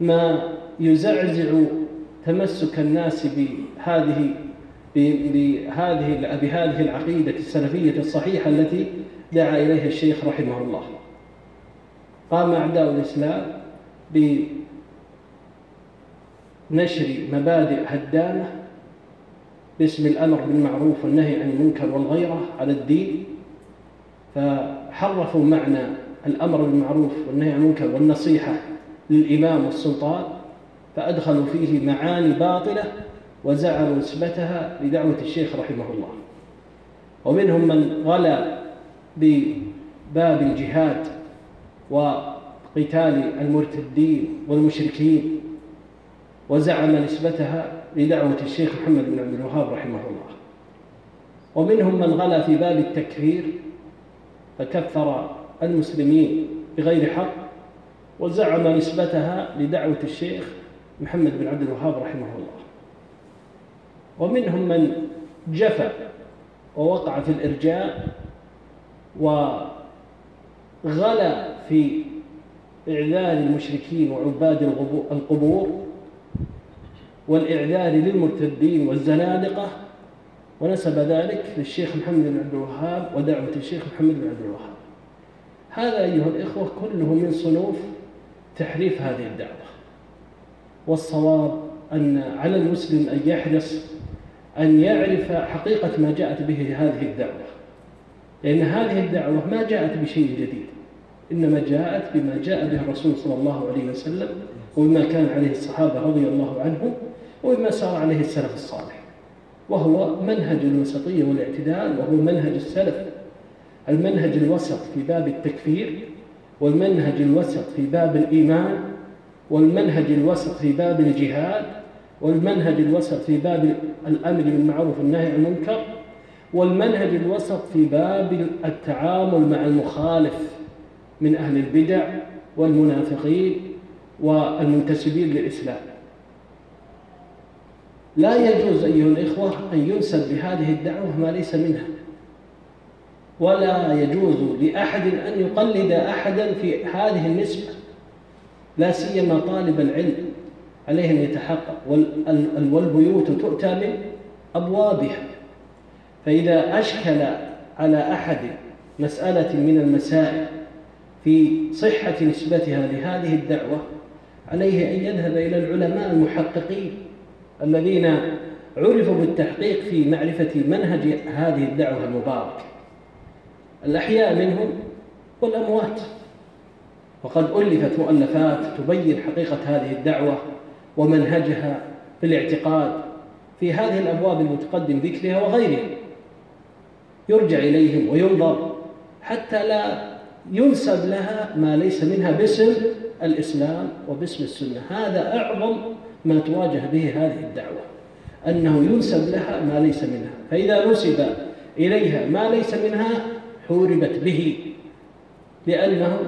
ما يزعزع تمسك الناس بهذه بهذه بهذه العقيدة السلفية الصحيحة التي دعا إليها الشيخ رحمه الله. قام أعداء الإسلام بنشر مبادئ هدامة باسم الأمر بالمعروف والنهي عن المنكر والغيرة على الدين فحرفوا معنى الأمر بالمعروف والنهي عن المنكر والنصيحة للإمام والسلطان فأدخلوا فيه معاني باطلة وزعموا نسبتها لدعوة الشيخ رحمه الله. ومنهم من غلا بباب الجهاد وقتال المرتدين والمشركين وزعم نسبتها لدعوة الشيخ محمد بن عبد الوهاب رحمه الله. ومنهم من غلا في باب التكفير فكفر المسلمين بغير حق وزعم نسبتها لدعوة الشيخ محمد بن عبد الوهاب رحمه الله. ومنهم من جفى ووقع في الإرجاء وغلا في إعذار المشركين وعباد القبور والإعذار للمرتدين والزنادقة ونسب ذلك للشيخ محمد بن عبد الوهاب ودعوة الشيخ محمد بن عبد الوهاب. هذا أيها الإخوة كله من صنوف تحريف هذه الدعوة. والصواب أن على المسلم أن يحرص أن يعرف حقيقة ما جاءت به هذه الدعوة. لأن هذه الدعوة ما جاءت بشيء جديد إنما جاءت بما جاء به الرسول صلى الله عليه وسلم وبما كان عليه الصحابة رضي الله عنهم وبما سار عليه السلف الصالح وهو منهج الوسطية والاعتدال وهو منهج السلف. المنهج الوسط في باب التكفير والمنهج الوسط في باب الإيمان والمنهج الوسط في باب الجهاد والمنهج الوسط في باب الأمر بالمعروف والنهي عن المنكر والمنهج الوسط في باب التعامل مع المخالف من أهل البدع والمنافقين والمنتسبين للإسلام. لا يجوز أيها الإخوة أن ينسب لهذه الدعوة ما ليس منها. ولا يجوز لأحد أن يقلد أحدا في هذه النسبة لا سيما طالب العلم عليه أن يتحقق والبيوت تؤتى من أبوابها. فإذا أشكل على أحد مسألة من المسائل في صحة نسبتها لهذه الدعوة عليه أن يذهب إلى العلماء المحققين. الذين عرفوا بالتحقيق في معرفة منهج هذه الدعوة المباركة. الأحياء منهم والأموات. وقد ألفت مؤلفات تبين حقيقة هذه الدعوة ومنهجها في الاعتقاد في هذه الأبواب المتقدم ذكرها وغيرها. يرجع إليهم وينظر حتى لا ينسب لها ما ليس منها باسم الإسلام وباسم السنة. هذا أعظم ما تواجه به هذه الدعوة أنه ينسب لها ما ليس منها فإذا نسب إليها ما ليس منها حوربت به لأنه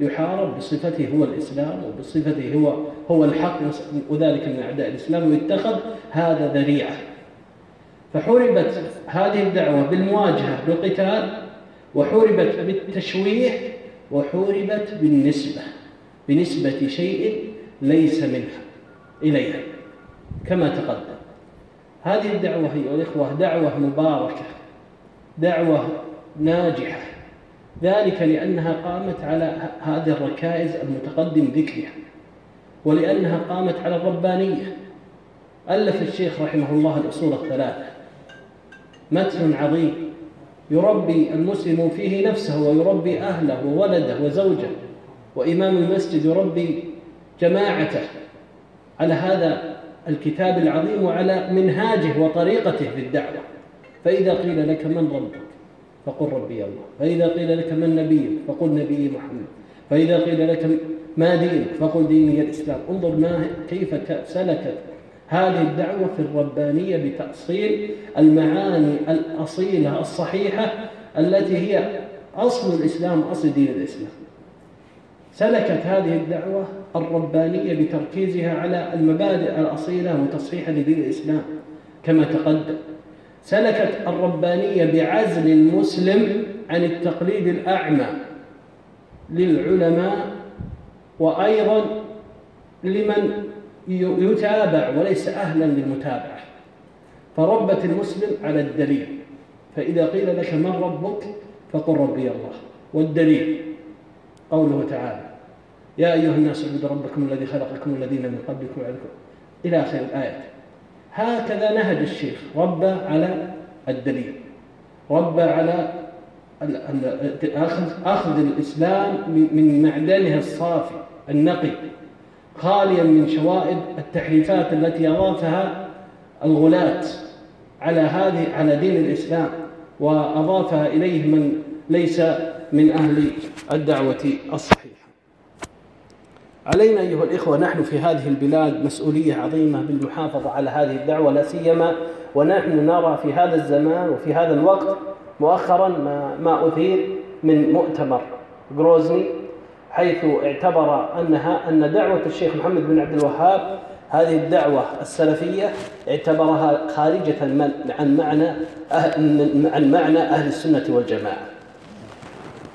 يحارب بصفته هو الإسلام وبصفته هو هو الحق وذلك من أعداء الإسلام ويتخذ هذا ذريعة. فحوربت هذه الدعوة بالمواجهة بالقتال وحوربت بالتشويه وحوربت بالنسبة بنسبة شيء ليس منها. إليها كما تقدم. هذه الدعوة أيها الإخوة دعوة مباركة دعوة ناجحة. ذلك لأنها قامت على هذه الركائز المتقدم ذكرها ولأنها قامت على الربانية. ألف الشيخ رحمه الله الأصول الثلاثة. متن عظيم. يربي المسلم فيه نفسه ويربي أهله وولده وزوجه. وإمام المسجد يربي جماعته. على هذا الكتاب العظيم وعلى منهاجه وطريقته في الدعوة. فإذا قيل لك من ربك فقل ربي الله. فإذا قيل لك من نبيك فقل نبي محمد. فإذا قيل لك ما دينك فقل ديني الإسلام. انظر ما كيف سلكت هذه الدعوة في الربانية بتأصيل المعاني الأصيلة الصحيحة التي هي أصل الإسلام أصل دين الإسلام. سلكت هذه الدعوة الربانية بتركيزها على المبادئ الأصيلة وتصحيحا لدين الإسلام. كما تقدم سلكت الربانية بعزل المسلم عن التقليد الأعمى للعلماء وأيضا لمن يتابع وليس أهلا للمتابعة. فربت المسلم على الدليل. فإذا قيل لك من ربك؟ فقل ربي الله. والدليل قوله تعالى يا أيها الناس اعبدوا ربكم الذي خلقكم الذين من قبلكم وعلكم إلى آخر الآية. هكذا نهج الشيخ ربى على الدليل. ربى على أخذ الإسلام من معدنه الصافي النقي خاليا من شوائب التحريفات التي أضافها الغلاة على هذه على دين الإسلام وأضافها إليه من ليس من أهل الدعوة الصحيحة. علينا أيها الإخوة نحن في هذه البلاد مسؤولية عظيمة بالمحافظة على هذه الدعوة لا سيما ونحن نرى في هذا الزمان وفي هذا الوقت مؤخرا ما, ما أثير من مؤتمر غروزني حيث اعتبر أنها أن دعوة الشيخ محمد بن عبد الوهاب هذه الدعوة السلفية اعتبرها خارجة عن معنى عن معنى أهل السنة والجماعة.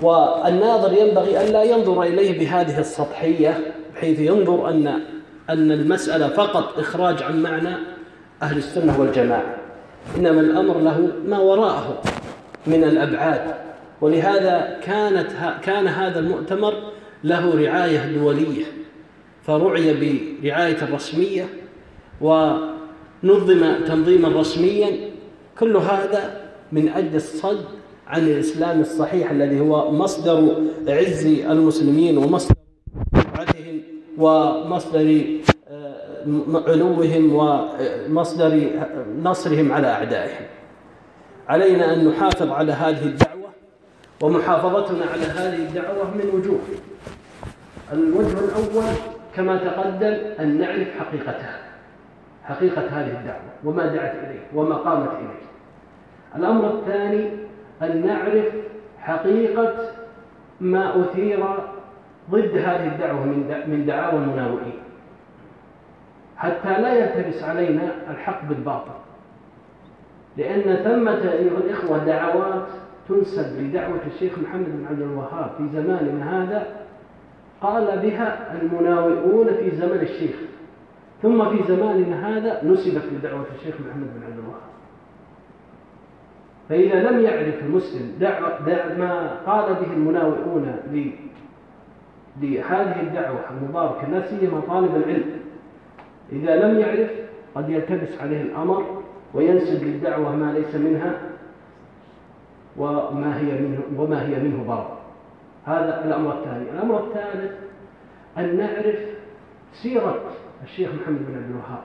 والناظر ينبغي أن لا ينظر إليه بهذه السطحية بحيث ينظر أن أن المسألة فقط إخراج عن معنى أهل السنة والجماعة. إنما الأمر له ما وراءه من الأبعاد. ولهذا كانت كان هذا المؤتمر له رعاية دولية. فرعي برعاية رسمية ونظم تنظيما رسميا. كل هذا من أجل الصد عن الإسلام الصحيح الذي هو مصدر عز المسلمين ومصدر رفعتهم ومصدر آه، علوهم ومصدر نصرهم على أعدائهم. علينا أن نحافظ على هذه الدعوة ومحافظتنا على هذه الدعوة من وجوه. الوجه الأول كما تقدم أن نعرف حقيقتها حقيقة هذه الدعوة وما دعت إليه وما قامت إليه. الأمر الثاني أن نعرف حقيقة ما أثير ضد هذه الدعوة من دعاوى المناوئين. حتى لا يلتبس علينا الحق بالباطل. لأن ثمة أيها الإخوة دعوات تنسب لدعوة الشيخ محمد بن عبد الوهاب في زماننا هذا قال بها المناوئون في زمن الشيخ. ثم في زماننا هذا نسبت لدعوة الشيخ محمد بن عبد الوهاب. فإذا لم يعرف المسلم دع ما قال به المناوئون لهذه الدعوة المباركة لا سيما طالب العلم إذا لم يعرف قد يلتبس عليه الأمر وينسب للدعوة ما ليس منها وما هي منه وما هي منه ضرر هذا الأمر الثاني. الأمر الثالث أن نعرف سيرة الشيخ محمد بن عبد الوهاب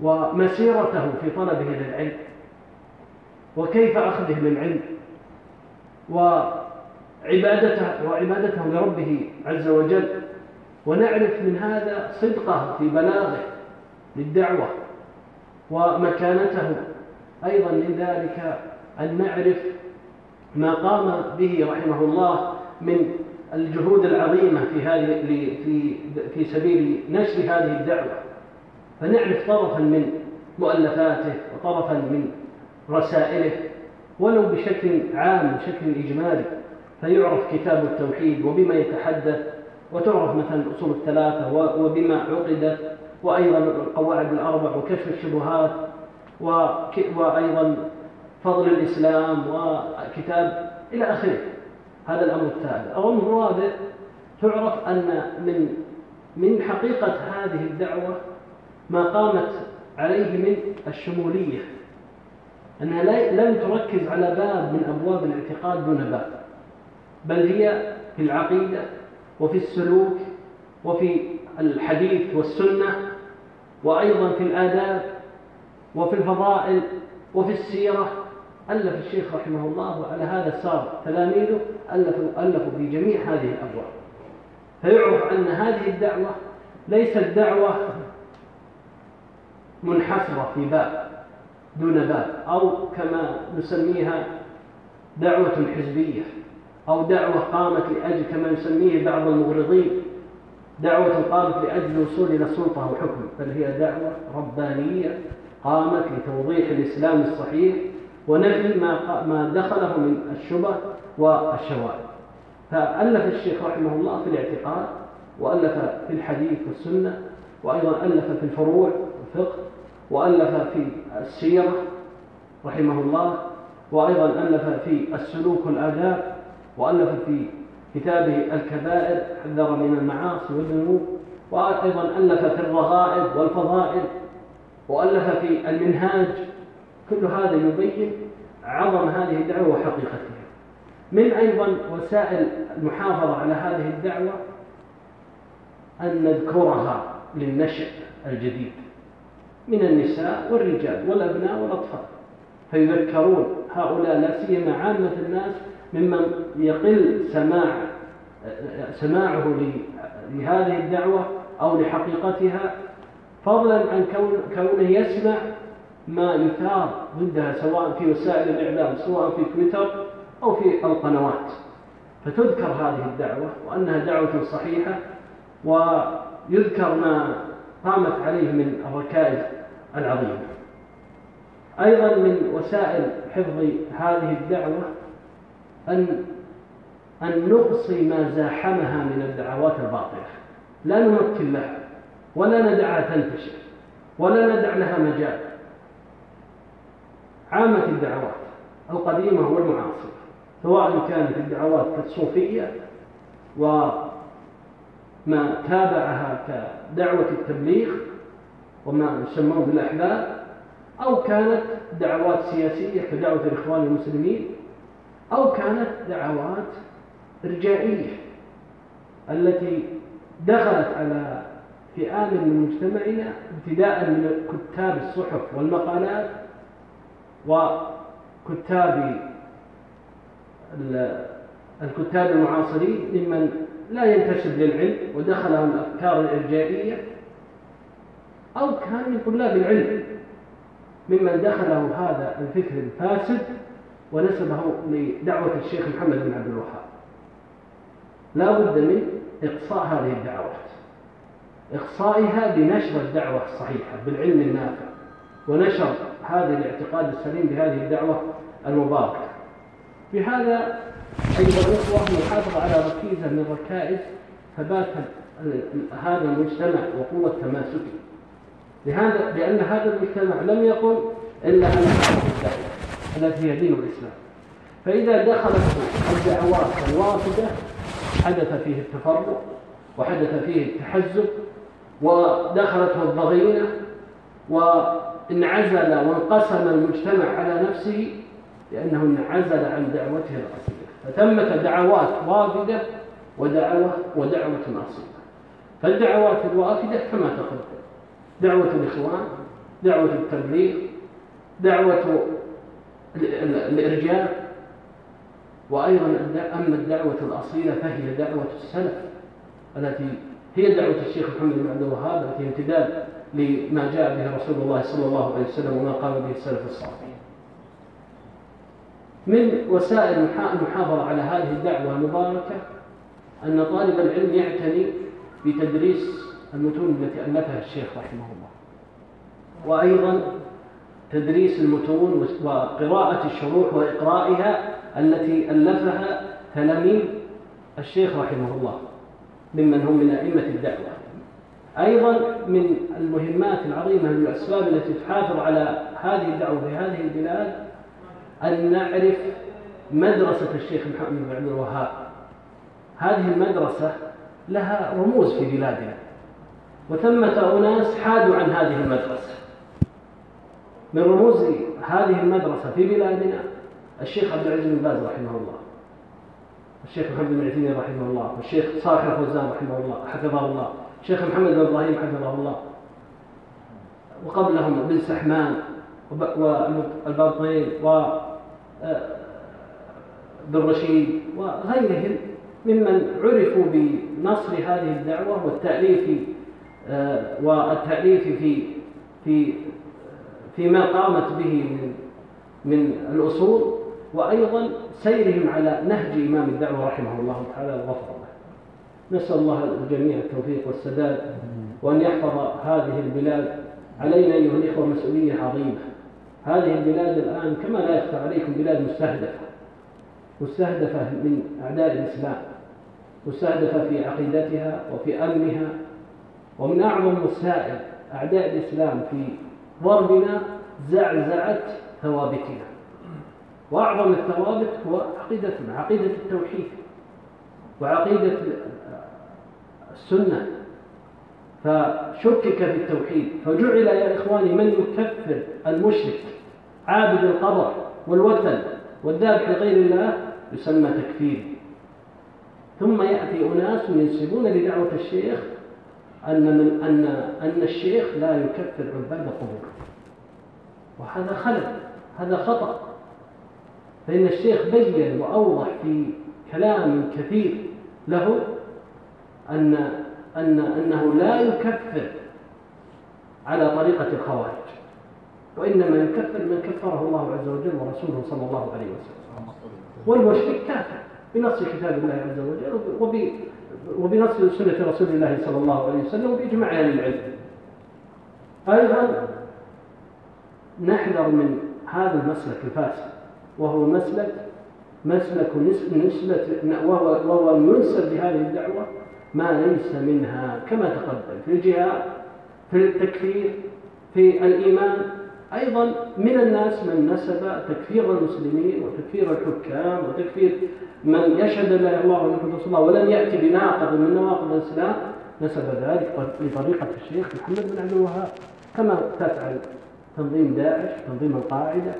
ومسيرته في طلبه للعلم. وكيف أخذه للعلم وعبادته وعبادته لربه عز وجل. ونعرف من هذا صدقه في بلاغه للدعوة ومكانته. أيضا من ذلك أن نعرف ما قام به رحمه الله من الجهود العظيمة في هذه في في سبيل نشر هذه الدعوة. فنعرف طرفا من مؤلفاته وطرفا من رسائله ولو بشكل عام بشكل إجمالي فيعرف كتاب التوحيد وبما يتحدث وتعرف مثلا الأصول الثلاثة وبما عقدت وأيضا القواعد الأربع وكشف الشبهات وأيضا فضل الإسلام وكتاب إلى آخره. هذا الأمر الثالث الأمر الرابع تعرف أن من من حقيقة هذه الدعوة ما قامت عليه من الشمولية. أنها لم تركز على باب من أبواب الاعتقاد دون باب بل هي في العقيدة وفي السلوك وفي الحديث والسنة وأيضا في الآداب وفي الفضائل وفي السيرة. ألف الشيخ رحمه الله وعلى هذا صار تلاميذه ألفوا, ألفوا في جميع هذه الأبواب. فيعرف أن هذه الدعوة ليست دعوة منحصرة في باب. دون باب أو كما نسميها دعوة حزبية أو دعوة قامت لأجل كما يسميه بعض المغرضين دعوة قامت لأجل الوصول إلى سلطة وحكم بل هي دعوة ربانية قامت لتوضيح الإسلام الصحيح ونفي ما ما دخله من الشبه والشوائب. فألف الشيخ رحمه الله في الاعتقاد وألف في الحديث والسنة وأيضا ألف في الفروع والفقه وألف في السيرة رحمه الله وأيضا ألف في السلوك والآداب وألف في كتابه الكبائر حذر من المعاصي والذنوب وأيضا ألف في الرغائب والفضائل وألف في المنهاج. كل هذا يبين عظم هذه الدعوة وحقيقتها. من أيضا وسائل المحافظة على هذه الدعوة أن نذكرها للنشء الجديد. من النساء والرجال والأبناء والأطفال. فيذكرون هؤلاء لا سيما عامة الناس ممن يقل سماع سماعه لهذه الدعوة أو لحقيقتها فضلا عن كونه يسمع ما يثار ضدها سواء في وسائل الإعلام سواء في تويتر أو في القنوات. فتذكر هذه الدعوة وأنها دعوة صحيحة ويذكر ما قامت عليه من الركائز العظيمة أيضا من وسائل حفظ هذه الدعوة أن أن نقصي ما زاحمها من الدعوات الباطلة. لا نمكن لها ولا ندعها تنتشر ولا ندع لها مجال. عامة الدعوات القديمة والمعاصرة سواء كانت الدعوات كالصوفية وما تابعها كدعوة التبليغ وما يسمون بالأحباب أو كانت دعوات سياسية كدعوة الإخوان المسلمين أو كانت دعوات إرجائية التي دخلت على فئام من مجتمعنا ابتداء من كتاب الصحف والمقالات وكتاب الكتاب المعاصرين ممن لا ينتسب للعلم ودخلهم الأفكار الإرجائية أو كان من طلاب العلم ممن دخله هذا الفكر الفاسد ونسبه لدعوة الشيخ محمد بن عبد الوهاب. لا بد من إقصاء هذه الدعوات. إقصائها بنشر الدعوة الصحيحة بالعلم النافع ونشر هذا الاعتقاد السليم بهذه الدعوة المباركة. بهذا أيها الأخوة نحافظ على ركيزة من ركائز ثبات هذا المجتمع وقوة تماسكه. لهذا لأن هذا المجتمع لم يقل إلا أن الدعوة التي هي دين الإسلام. فإذا دخلت الدعوات الوافدة حدث فيه التفرق وحدث فيه التحزب ودخلته الضغينة وانعزل وانقسم المجتمع على نفسه لأنه انعزل عن دعوته الأصيلة. فتمت دعوات وافدة ودعوة ودعوة أصيلة فالدعوات الوافدة كما تقدم دعوة الإخوان دعوة التبليغ دعوة الإرجاء وأيضا أما الدعوة الأصيلة فهي دعوة السلف التي هي دعوة الشيخ محمد بن عبد الوهاب التي امتداد لما جاء به رسول الله صلى الله عليه وسلم وما قام به السلف الصالح من وسائل المحافظة على هذه الدعوة المباركة أن طالب العلم يعتني بتدريس المتون التي ألفها الشيخ رحمه الله. وأيضا تدريس المتون وقراءة الشروح وإقرائها التي ألفها تلاميذ الشيخ رحمه الله ممن هم من أئمة الدعوة. أيضا من المهمات العظيمة من الأسباب التي تحافظ على هذه الدعوة في هذه البلاد أن نعرف مدرسة الشيخ محمد بن عبد الوهاب. هذه المدرسة لها رموز في بلادنا. وثمة أناس حادوا عن هذه المدرسة. من رموز هذه المدرسة في بلادنا الشيخ عبد العزيز بن باز رحمه الله الشيخ محمد بن عثيمين رحمه الله والشيخ صالح الفوزان رحمه الله حفظه الله الشيخ محمد بن إبراهيم حفظه الله. وقبلهم بن سحمان والباطنين و آه، بن رشيد وغيرهم ممن عرفوا بنصر هذه الدعوة والتأليف والتأليف في في فيما قامت به من من الأصول وأيضا سيرهم على نهج إمام الدعوة رحمه الله تعالى وغفر له نسأل الله الجميع التوفيق والسداد وأن يحفظ هذه البلاد علينا أيها الإخوة مسؤولية عظيمة. هذه البلاد الآن كما لا يخفى عليكم بلاد مستهدفة مستهدفة من أعداء الإسلام مستهدفة في عقيدتها وفي أمنها ومن أعظم وسائل أعداء الإسلام في ضربنا زعزعة ثوابتنا. وأعظم الثوابت هو عقيدتنا عقيدة التوحيد وعقيدة السنة. فشكك في التوحيد فجعل يا إخواني من يكفر المشرك عابد القبر والوثن والذابح لغير الله يسمى تكفير. ثم يأتي أناس ينسبون لدعوة الشيخ أن من أن أن الشيخ لا يكفر عباد القبور وهذا خلل هذا خطأ. فإن الشيخ بين وأوضح في كلام كثير له أن أن أنه لا يكفر على طريقة الخوارج وإنما يكفر من كفره الله عز وجل ورسوله صلى الله عليه وسلم. والمشرك كافر بنص كتاب الله عز وجل وبنص سنة رسول الله صلى الله عليه وسلم وبإجماع أهل العلم. أيضا نحذر من هذا المسلك الفاسد وهو مسلك مسلك نسبة وهو, وهو ينسب لهذه الدعوة ما ليس منها كما تقدم في الجهاد في التكفير في الإيمان أيضا من الناس من نسب تكفير المسلمين وتكفير الحكام وتكفير من يشهد لا إله إلا الله رسول الله ولن يأتي بناقض من نواقض الإسلام نسب ذلك لطريقة الشيخ محمد بن عبد الوهاب. كما تفعل تنظيم داعش تنظيم القاعدة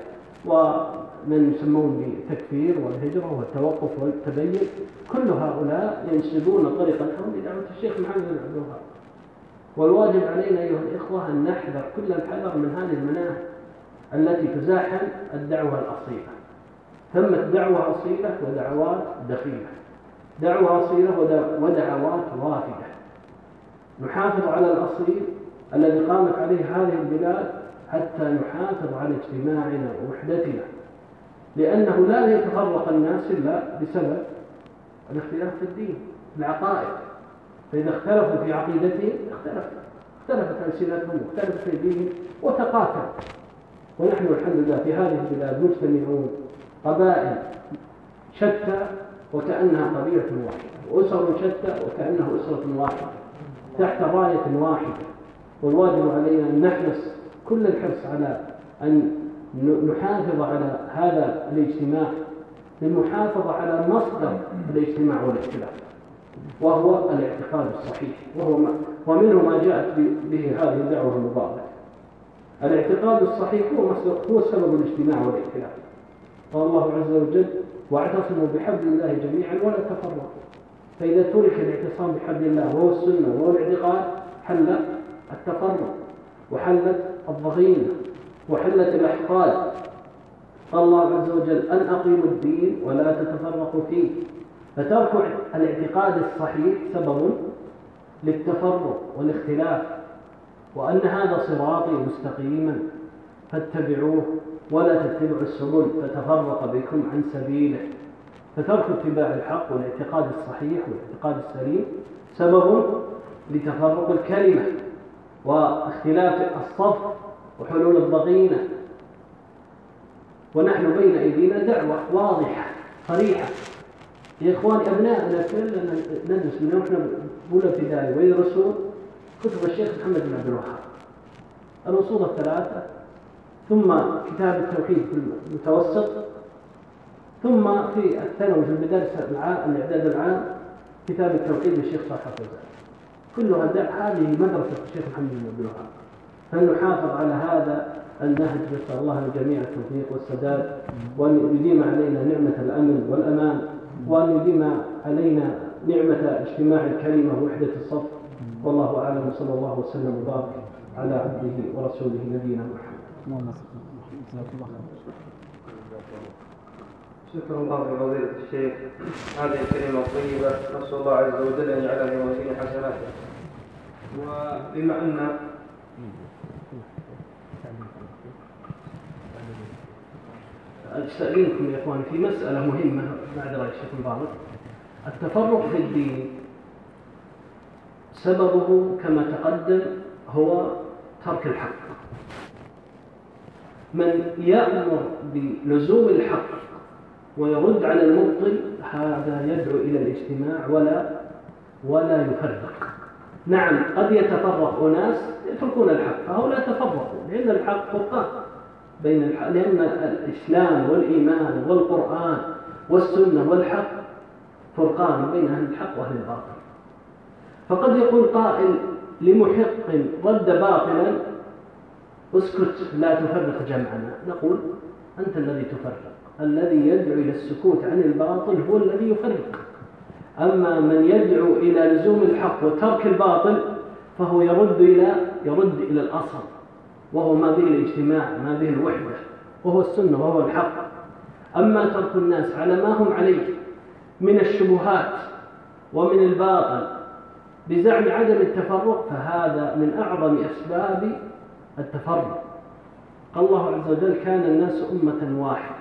ومن يسمون بالتكفير والهجرة والتوقف والتبين كل هؤلاء ينسبون طريقتهم لدعوة الشيخ محمد بن عبد الوهاب. والواجب علينا أيها الإخوة أن نحذر كل الحذر من هذه المناهج التي تزاحم الدعوة الأصيلة. ثمة دعوة أصيلة ودعوات دخيلة. دعوة أصيلة ودعوات وافدة. نحافظ على الأصيل الذي قامت عليه هذه البلاد حتى نحافظ على اجتماعنا ووحدتنا. لأنه لا يتفرق الناس إلا بسبب الاختلاف في الدين العقائد. فإذا اختلفوا في عقيدتهم اختلف اختلفت ألسنتهم واختلفت أيديهم وتقاتل ونحن الحمد لله في هذه البلاد مجتمعون قبائل شتى وكأنها قبيلة واحدة وأسر شتى وكأنها أسرة واحدة تحت راية واحدة. والواجب علينا أن نحرص كل الحرص على أن نحافظ على هذا الاجتماع للمحافظة على مصدر الاجتماع والاختلاف. وهو الاعتقاد الصحيح. وهو ما ومنه ما جاءت به هذه الدعوة المباركة الاعتقاد الصحيح هو هو سبب الاجتماع والاختلاف قال الله عز وجل واعتصموا بحبل الله جميعا ولا تفرقوا. فإذا ترك الاعتصام بحبل الله وهو السنة وهو الاعتقاد حل التفرق وحلت الضغينة وحلت الأحقاد. قال الله عز وجل أن أقيموا الدين ولا تتفرقوا فيه. فترك الاعتقاد الصحيح سبب للتفرق والاختلاف وأن هذا صراطي مستقيما فاتبعوه ولا تتبعوا السبل فتفرق بكم عن سبيله. فترك اتباع الحق والاعتقاد الصحيح والاعتقاد السليم سبب لتفرق الكلمة واختلاف الصف وحلول الضغينة ونحن بين أيدينا دعوة واضحة صريحة. يا إخواني أبنائنا كلنا ندرس من إحنا أولى ابتدائي. ويدرسون كتب الشيخ محمد بن عبد الوهاب. الأصول الثلاثة ثم كتاب التوحيد في المتوسط ثم في الثانوي في المدارس العام الإعداد العام كتاب التوحيد للشيخ صالح الفوزان. كلها هذه مدرسة الشيخ محمد بن عبد الوهاب. فلنحافظ على هذا النهج نسأل الله للجميع التوفيق والسداد وأن يديم علينا نعمة الأمن والأمان. وأن يديم علينا نعمة اجتماع الكلمة ووحدة الصف. والله أعلم وصلى الله وسلم وبارك على عبده ورسوله نبينا محمد. شكر الله لفضيلة الشيخ. هذه الكلمة الطيبة نسأل الله عز وجل أن يجعلها في موازين حسناته. وبما أن أستأذنكم يا إخواني في مسألة مهمة بعد رأي الشيخ مبارك التفرق في الدين. سببه كما تقدم هو ترك الحق. من يأمر بلزوم الحق ويرد على المبطل هذا يدعو إلى الاجتماع ولا ولا يفرق. نعم قد يتفرق أناس يتركون الحق فهؤلاء تفرقوا لأن الحق فرقان. بين الحق لأن الإسلام والإيمان والقرآن والسنة والحق فرقان بين أهل الحق وأهل الباطل. فقد يقول قائل لمحق رد باطلا اسكت لا تفرق جمعنا. نقول أنت الذي تفرق. الذي يدعو إلى السكوت عن الباطل هو الذي يفرق. أما من يدعو إلى لزوم الحق وترك الباطل فهو يرد إلى يرد إلى الأصل. وهو ما به الاجتماع ما به الوحدة وهو السنة وهو الحق. أما ترك الناس على ما هم عليه من الشبهات ومن الباطل بزعم عدم التفرق فهذا من أعظم أسباب التفرق. قال الله عز وجل كان الناس أمة واحدة.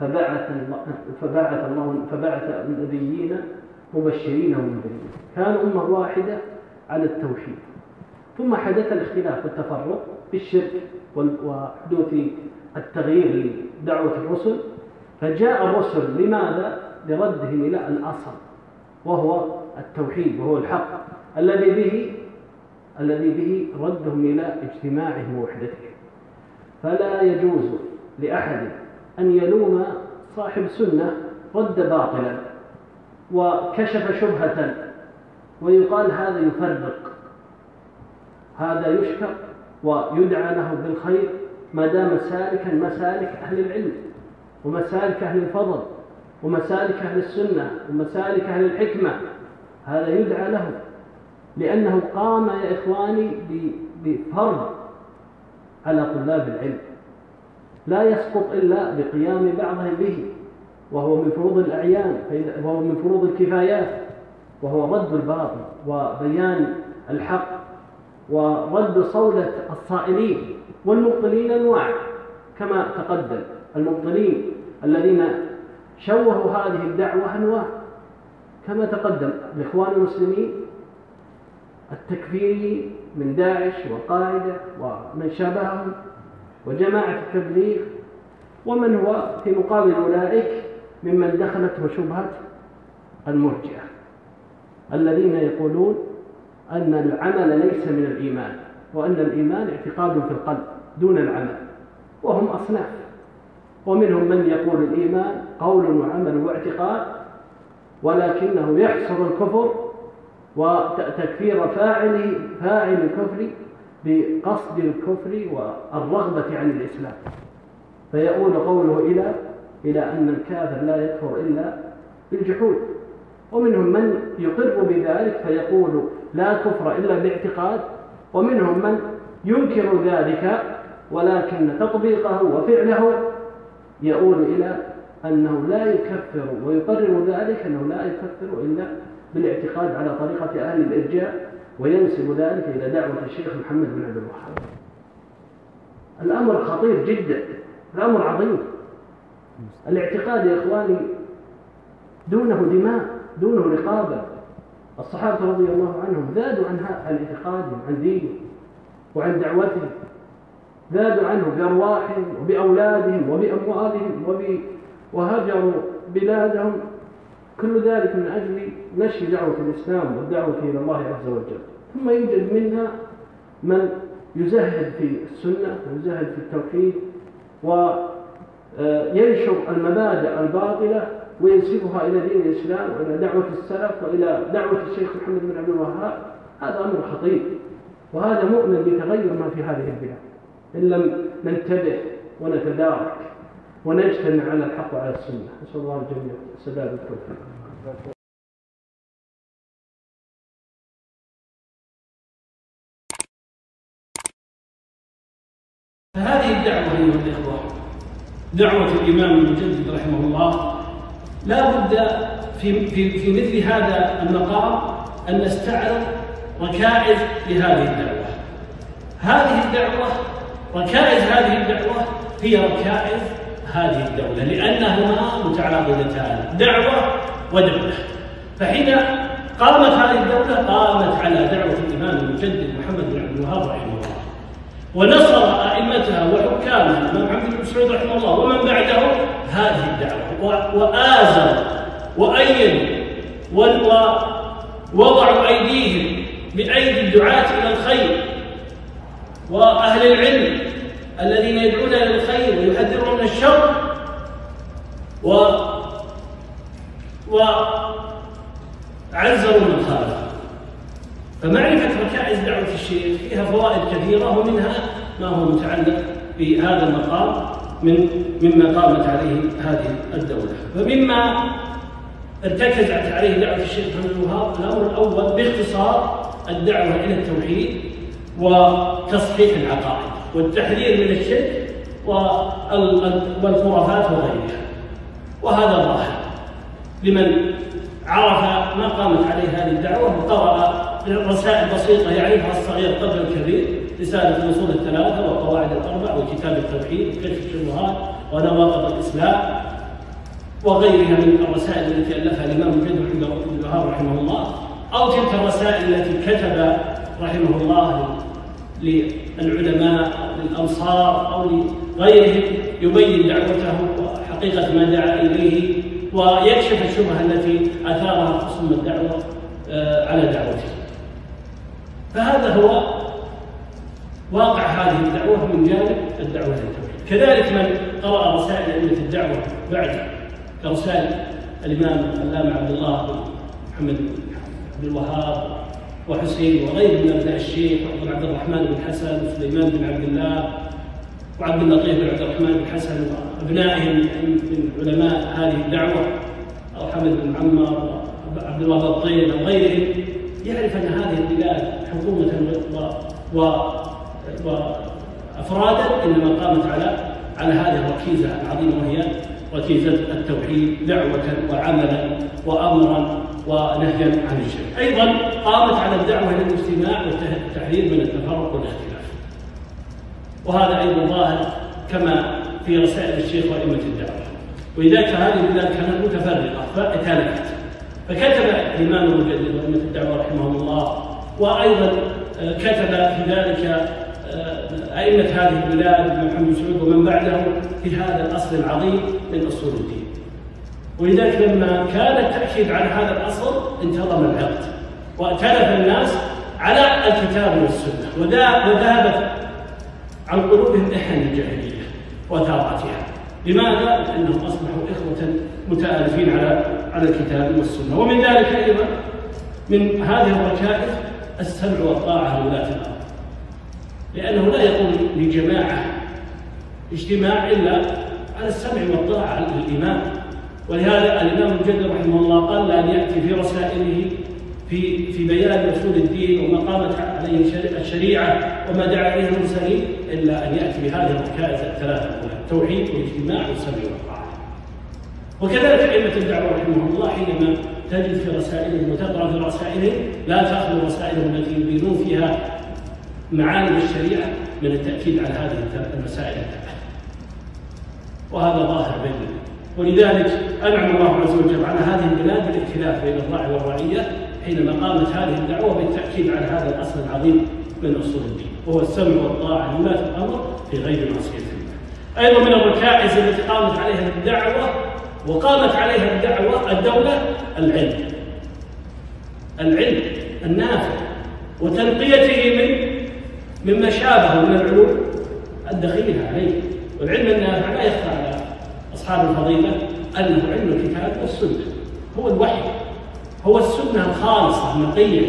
فبعث الله فبعث الله فبعث النبيين مبشرين ومنذرين. كانوا أمة واحدة على التوحيد. ثم حدث الاختلاف والتفرق. بالشرك وحدوث التغيير لدعوة الرسل فجاء الرسل لماذا؟ لردهم إلى الأصل وهو التوحيد وهو الحق الذي به الذي به ردهم إلى اجتماعهم ووحدتهم فلا يجوز لأحد أن يلوم صاحب سنة رد باطلا وكشف شبهة ويقال هذا يفرق هذا يشكر ويدعى له بالخير ما دام سالكا مسالك أهل العلم ومسالك أهل الفضل ومسالك أهل السنة ومسالك أهل الحكمة. هذا يدعى له لأنه قام يا إخواني بفرض على طلاب العلم. لا يسقط إلا بقيام بعضهم به وهو من فروض الأعيان وهو من فروض الكفايات وهو رد الباطل وبيان الحق. ورد صولة الصائلين والمبطلين أنواع كما تقدم. المبطلين الذين شوهوا هذه الدعوة أنواع. كما تقدم الإخوان المسلمين التكفيري من داعش وقاعدة ومن شابههم وجماعة التبليغ ومن هو في مقابل أولئك ممن دخلته شبهة المرجئة. الذين يقولون أن العمل ليس من الإيمان وأن الإيمان اعتقاد في القلب دون العمل وهم أصناف. ومنهم من يقول الإيمان قول وعمل واعتقاد ولكنه يحصر الكفر وتكفير فاعل فاعل الكفر بقصد الكفر والرغبة عن الإسلام. فيؤول قوله إلى إلى أن الكافر لا يكفر إلا بالجحود. ومنهم من يقر بذلك فيقول لا كفر إلا باعتقاد ومنهم من ينكر ذلك ولكن تطبيقه وفعله يؤول إلى أنه لا يكفر ويقرر ذلك أنه لا يكفر إلا بالاعتقاد على طريقة أهل الإرجاء وينسب ذلك إلى دعوة الشيخ محمد بن عبد الوهاب. الأمر خطير جدا الأمر عظيم. الاعتقاد يا إخواني دونه دماء دونه رقابة. الصحابة رضي الله عنهم زادوا عن اعتقادهم عن دينهم وعن دعوتهم زادوا عنه بأرواحهم وبأولادهم وبأموالهم وب... وهجروا بلادهم. كل ذلك من أجل نشر دعوة الإسلام والدعوة إلى الله عز وجل. ثم يوجد منا من يزهد في السنة ويزهد في التوحيد وينشر المبادئ الباطلة وينسبها إلى دين الإسلام وإلى دعوة السلف وإلى دعوة الشيخ محمد بن عبد الوهاب هذا أمر خطير. وهذا مؤمن بتغير ما في هذه البلاد. إن لم ننتبه ونتدارك ونجتمع على الحق وعلى السنة. نسأل الله الجميع السداد والتوفيق. فهذه الدعوة أيها الإخوة دعوة الإمام المجدد رحمه الله لا بد في, في, في مثل هذا المقام أن نستعرض ركائز لهذه الدعوة. هذه الدعوة ركائز هذه الدعوة هي ركائز هذه الدولة لأنهما متعاقدتان دعوة ودولة. فحين قامت هذه الدولة قامت على دعوة الإمام المجدد محمد بن عبد الوهاب رحمه ونصر أئمتها وحكامها. الإمام عبد بن مسعود رحمه الله. ومن بعده هذه الدعوة. وآزر وأيد ووضعوا أيديهم بأيدي الدعاة إلى الخير؟ وأهل العلم الذين يدعون إلى الخير ويحذرون من الشر. و وعزروا من خالف فمعرفة ركائز دعوة الشيخ فيها فوائد كثيرة ومنها ما هو متعلق بهذا المقام من مما قامت عليه هذه الدولة. فمما ارتكزت عليه دعوة الشيخ محمد الوهاب الأمر الأول باختصار الدعوة إلى التوحيد وتصحيح العقائد والتحذير من الشرك والخرافات وغيرها. وهذا ظاهر لمن عرف ما قامت عليه هذه الدعوة وقرأ رسائل بسيطة يعرفها الصغير قبل الكبير رسالة الأصول الثلاثة والقواعد الأربع وكتاب التوحيد وكشف الشبهات ونواقض الإسلام وغيرها من الرسائل التي ألفها الإمام ابن عبد الوهاب رحمه الله أو تلك الرسائل التي كتب رحمه الله للعلماء أو للأنصار أو لغيرهم يبين دعوته وحقيقة ما دعا إليه ويكشف الشبهة التي أثارها خصم الدعوة آه، على دعوته. فهذا هو واقع هذه الدعوة من جانب الدعوة للتوحيد كذلك من قرأ رسائل أئمة الدعوة بعد كرسائل الإمام العلامة عبد الله بن محمد عبد الوهاب وحسين وغيره من أبناء الشيخ عبد الرحمن بن حسن وسليمان بن عبد الله وعبد اللطيف بن عبد الرحمن بن حسن وأبنائهم من علماء هذه الدعوة أو حمد بن معمر وعبد الوهاب الطيب وغيرهم. يعرف أن هذه البلاد حكومة و, و وأفرادا إنما قامت على على هذه الركيزة العظيمة وهي ركيزة التوحيد دعوة وعملا وأمرا ونهيا عن الشرك. أيضا قامت على الدعوة إلى الاجتماع والتحذير من التفرق والاختلاف. وهذا أيضا ظاهر كما في رسائل الشيخ وأئمة الدعوة. ولذلك هذه البلاد كانت متفرقة فاتلفت. فكتب الإمام المجدد وائمه الدعوة رحمه الله وأيضا آه، كتب في ذلك آه، أئمة هذه البلاد محمد سعود ومن بعده في هذا الأصل العظيم من أصول الدين ولذلك لما كان التأكيد على هذا الأصل انتظم العقد وأتلف الناس على الكتاب والسنة وذهبت عن قلوبهم إحن الجاهلية وثاراتها لماذا؟ لأنهم أصبحوا إخوة متآلفين على على الكتاب والسنة. ومن ذلك أيضا من هذه الركائز السمع والطاعة لولاة الأمر. لأنه لا يقوم لجماعة اجتماع إلا على السمع والطاعة للإمام. ولهذا الإمام المجدد رحمه الله قال أن يأتي في رسائله في في بيان أصول الدين وما قامت عليه الشريعه وما دعا إليه المرسلين إلا أن يأتي بهذه الركائز الثلاثة الأولى التوحيد والاجتماع والسمع والطاعة. وكذلك ائمه الدعوه رحمهم الله حينما تجد في رسائلهم وتقرأ في رسائلهم لا تأخذ رسائلهم التي يبينون فيها معالم الشريعة من التأكيد على هذه المسائل الثلاثه. وهذا ظاهر بيننا ولذلك أنعم الله عز وجل على هذه البلاد بالاختلاف بين الراعي والرعية حينما قامت هذه الدعوة بالتأكيد على هذا الأصل العظيم من أصول الدين وهو السمع والطاعة لولاة الأمر في غير معصية الله. أيضا من الركائز التي قامت عليها الدعوة وقامت عليها الدعوة الدولة العلم. العلم النافع وتنقيته من مما شابه من العلوم الدخيله عليه. والعلم النافع لا يخفى على أصحاب الفضيلة أنه علم الكتاب والسنة. هو الوحي هو السنة الخالصة النقية.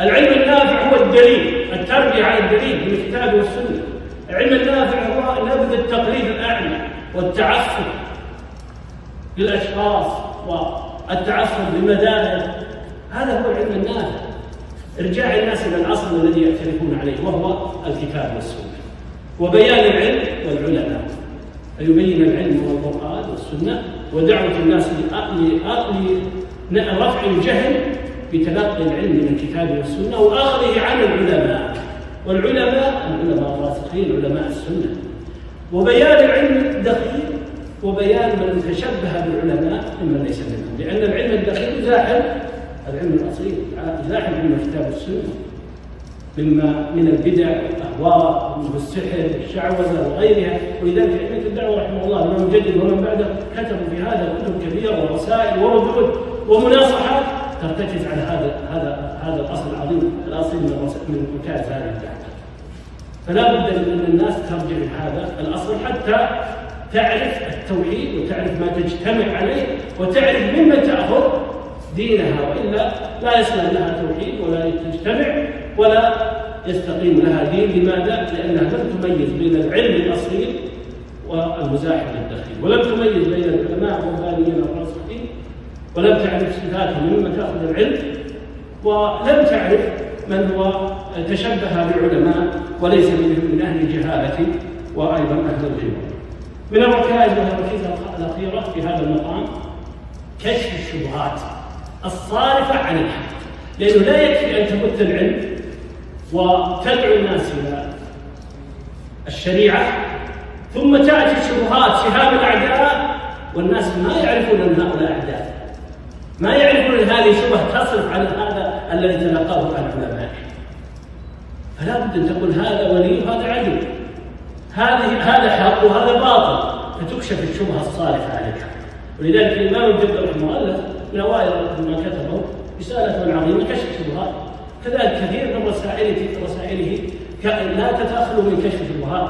العلم النافع هو الدليل التربية على الدليل من الكتاب والسنة. العلم النافع هو نبذ التقليد الأعلى والتعصب للأشخاص والتعصب للمذاهب هذا هو العلم النافع إرجاع الناس إلى الأصل الذي يعترفون عليه وهو الكتاب والسنة. وبيان العلم والعلماء. فيبين العلم والقرآن والسنة ودعوة الناس رفع الجهل بتلقي العلم من الكتاب والسنة وأخذه عن العلماء. والعلماء العلماء الراسخين علماء السنة. وبيان العلم الدقيق وبيان من تشبه بالعلماء ممن ليس منهم لأن العلم الدقيق يزاحم العلم الأصيل يزاحم علم الكتاب والسنة مما من البدع والاهواء والسحر والشعوذة وغيرها ولذلك ائمه الدعوة رحمه الله من مجدد ومن بعده كتبوا في هذا كتب كثيره ورسائل وردود ومناصحات ترتكز على هذا هذا هذا الأصل العظيم الأصل من من وكاله هذه الدعوة. فلا بد من الناس ترجع لهذا الأصل حتى تعرف التوحيد وتعرف ما تجتمع عليه وتعرف ممن تأخذ دينها وإلا لا يصلح لها توحيد ولا تجتمع ولا يستقيم لها دين لماذا؟ لأنها لم تميز بين العلم الأصيل والمزاحم الدخيل ولم تميز بين العلماء الربانيين الراسخين ولم تعرف صفاتهم ممن تأخذ العلم ولم تعرف من هو تشبه بعلماء وليس من أهل الجهاله وأيضا أهل الغيبه. من الركائز الركيزه الأخيرة في هذا المقام كشف الشبهات الصارفة عن الحق. لأنه لا يكفي أن تبث العلم وتدعو الناس إلى الشريعة ثم تأتي الشبهات شهاب الأعداء والناس ما يعرفون أن هؤلاء أعداء. ما يعرفون أن هذه شبهه تصرف عن هذا الذي تلقاه عن علمائه فلا بد أن تقول هذا ولي وهذا عدو. هذه هذا حق وهذا باطل. فتكشف الشبهة الصالحة الحق ولذلك الامام رحمه الله من اوائل ما كتبه رسالة عظيمة كشف الشبهات كذلك كثير من رسائله رسائله لا تتاخر من كشف الشبهات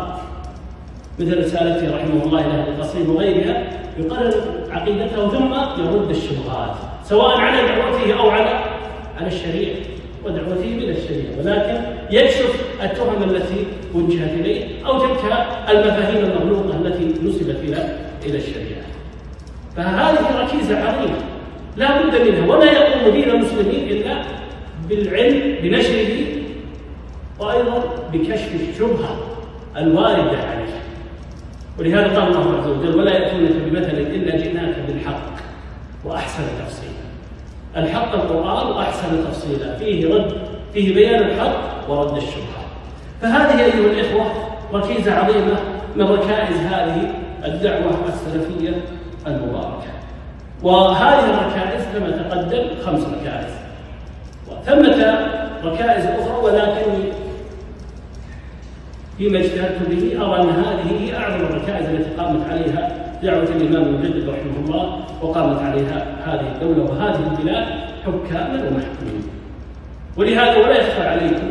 مثل رسالته رحمه الله إلى القصيم وغيرها يقرر عقيدته ثم يرد الشبهات سواء على دعوته أو على على الشريعة. ودعوته إلى الشريعة. ولكن يكشف التهم التي وجهت إليه أو تلك المفاهيم المغلوطه التي نسبت إلى إلى الشريعة. فهذه ركيزة عظيمة. لا بد منها. ولا يقوم دين المسلمين إلا بالعلم بنشره وأيضا بكشف الشبهة الواردة عليه. ولهذا قال الله عز وجل ولا يأتونك بمثل إلا جئناك بالحق وأحسن تفصيلا. الحق القرآن وأحسن تفصيلا. فيه رد فيه بيان الحق ورد الشبهات فهذه أيها الإخوة ركيزة عظيمة من ركائز هذه الدعوة السلفية المباركة. وهذه الركائز كما تقدم خمس ركائز. وثمة ركائز أخرى ولكني فيما اجتهدت به أرى أن هذه هي أعظم الركائز التي قامت عليها دعوة الإمام المجدد رحمه الله وقامت عليها هذه الدولة وهذه البلاد حكاما ومحكومين ولهذا ولا يخفى عليكم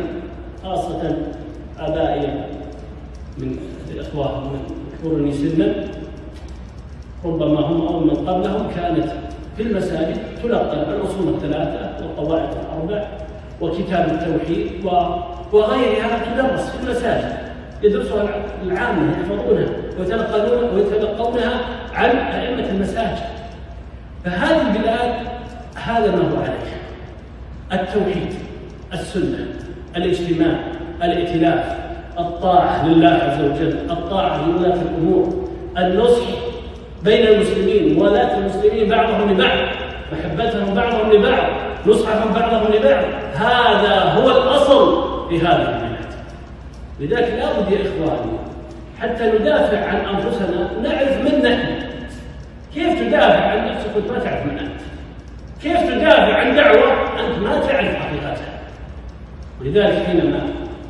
خاصة آبائي من الإخوة من كبرني سنا ربما هم أو من قبلهم كانت في المساجد تلقن الأصول الثلاثة والقواعد الأربع وكتاب التوحيد وغيرها تدرس في المساجد يدرسها العامة يحفظونها ويتلقونها ويتلقونها عن أئمة المساجد. فهذه البلاد هذا ما هو عليه التوحيد السنة الاجتماع الائتلاف الطاعة لله عز وجل الطاعة لولاة الأمور. النصح بين المسلمين ولاة المسلمين بعضهم لبعض محبتهم بعضهم لبعض نصحهم بعضهم لبعض. هذا هو الأصل في هذه البلاد. لذلك لابد يا إخواني حتى ندافع عن أنفسنا نعرف من نحن. كيف تدافع عن نفسك وأنت ما تعرف من أنت؟ كيف تدافع عن دعوة أنت ما تعرف حقيقتها؟ ولذلك حينما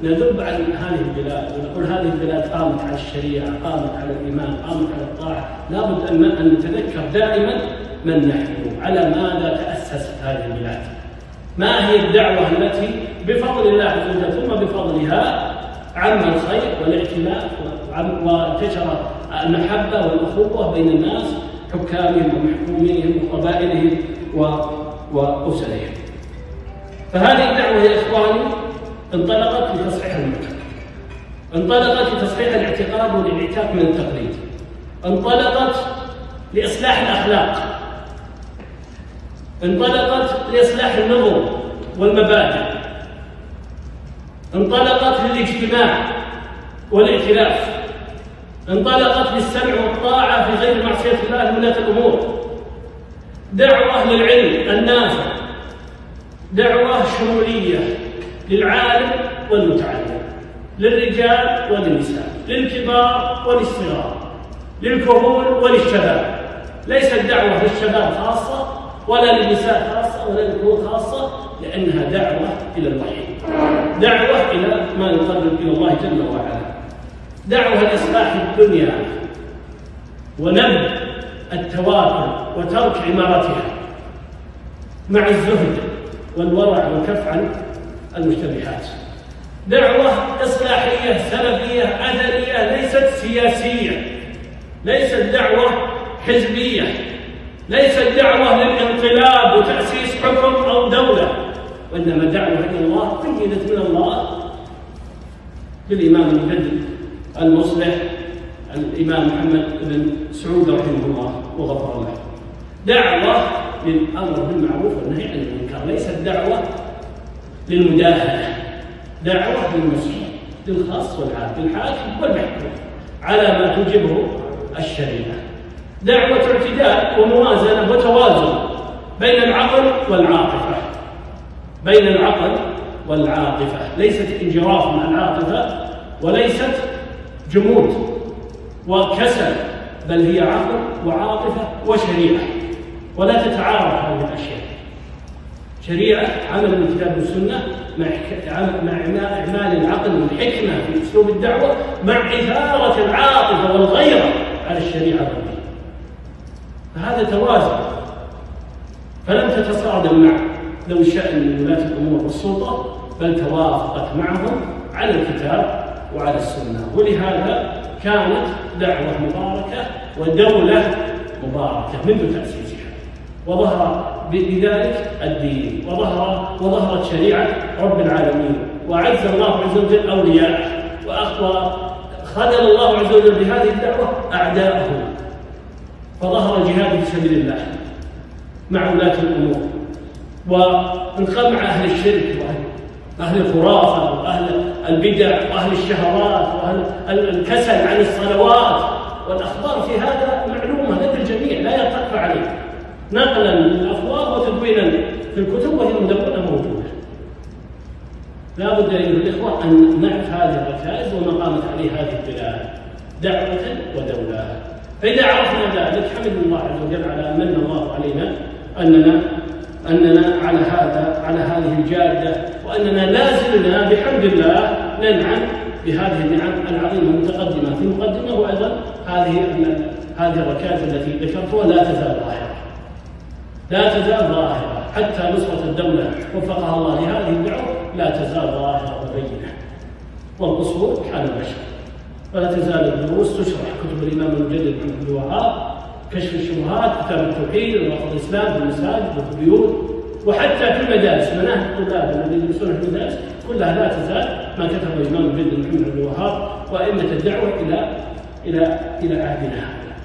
نذب عن هذه البلاد ونقول هذه البلاد قامت على الشريعة قامت على الإيمان قامت على الطاعة. لابد أن نتذكر دائما من نحن على ماذا تأسست هذه البلاد. ما هي الدعوة التي بفضل الله عز وجل ثم بفضلها عم الخير والائتلاف وانتشر المحبة والأخوة بين الناس حكامهم ومحكوميهم وقبائلهم وأسرهم. فهذه الدعوة يا إخواني انطلقت لتصحيح المجتمع انطلقت لتصحيح الاعتقاد والانعتاق من التقليد. انطلقت لإصلاح الأخلاق. انطلقت لإصلاح النظم والمبادئ. انطلقت للاجتماع والائتلاف. انطلقت للسمع والطاعة في غير معصية الله لولاة الأمور. دعوة للعلم النافع دعوة شمولية. للعالم والمتعلم للرجال وللنساء للكبار وللصغار للكهول وللشباب. ليست دعوة للشباب خاصة ولا للنساء خاصة ولا للكهول خاصة لأنها دعوة إلى الوحي. دعوة إلى ما يقرب إلى الله جل وعلا. دعوة لإصلاح الدنيا ونبذ التواكل وترك عمارتها مع الزهد والورع والكف عن المشتبهات دعوة إصلاحية سلفية أثرية ليست سياسية. ليست دعوة حزبية. ليست دعوة للانقلاب وتأسيس حكم أو دولة. وإنما دعوة إلى الله قيدت من الله بالإمام المجدد المصلح الإمام محمد بن سعود رحمه الله وغفر له. دعوة للأمر بالمعروف والنهي عن المنكر. ليست دعوة للمداهنة دعوة للنصح للخاص والعام للحاكم والمحكوم على ما توجبه الشريعة. دعوة اعتدال وموازنة وتوازن بين العقل والعاطفة. بين العقل والعاطفة. ليست انجراف مع العاطفة وليست جمود وكسل بل هي عقل وعاطفة وشريعة. ولا تتعارض هذه الأشياء. شريعة عمل الكتاب والسنة مع مع إعمال العقل والحكمة في أسلوب الدعوة مع إثارة العاطفة والغيرة على الشريعة والدين فهذا توازن. فلم تتصادم مع ذوي الشأن من ولاة الأمور والسلطة بل توافقت معهم على الكتاب وعلى السنة. ولهذا كانت دعوة مباركة ودولة مباركة منذ تأسيسها وظهر بذلك الدين وظهر وظهرت شريعة رب العالمين. وأعز الله عز وجل أولياءه وخذل الله عز وجل بهذه الدعوة أعداءه. فظهر الجهاد في سبيل الله مع ولاة الأمور. وانقمع أهل الشرك وأهل أهل الخرافة وأهل البدع وأهل الشهوات وأهل الكسل عن الصلوات. والأخبار في هذا نقلا للأخبار وتدوينا في الكتب وهي مدونة موجودة لا بد أيها الإخوة أن نعرف هذه الركائز وما قامت عليه هذه البلاد دعوة ودولة. فإذا عرفنا ذلك حمد الله عز وجل على من الله علينا أننا أننا على هذا على هذه الجادة وأننا لا زلنا بحمد الله ننعم بهذه النعم العظيمة المتقدمة في المقدمة وأيضا هذه هذه الركائز التي ذكرتها لا تزال ظاهرة. لا تزال ظاهرة. حتى نصرة الدولة وفقها الله لهذه الدعوة لا تزال ظاهرة وبينة. والقصور حال البشر. ولا تزال الدروس تشرح كتب الإمام المجدد بن الوهاب كشف الشبهات كتاب التوحيد وفق الإسلام في المساجد وفي البيوت وحتى في المدارس مناهج الطلاب الذين يدرسون في المدارس كلها لا تزال ما كتبه الإمام المجدد محمد بن الوهاب وأئمة الدعوة إلى إلى إلى عهدنا هذا.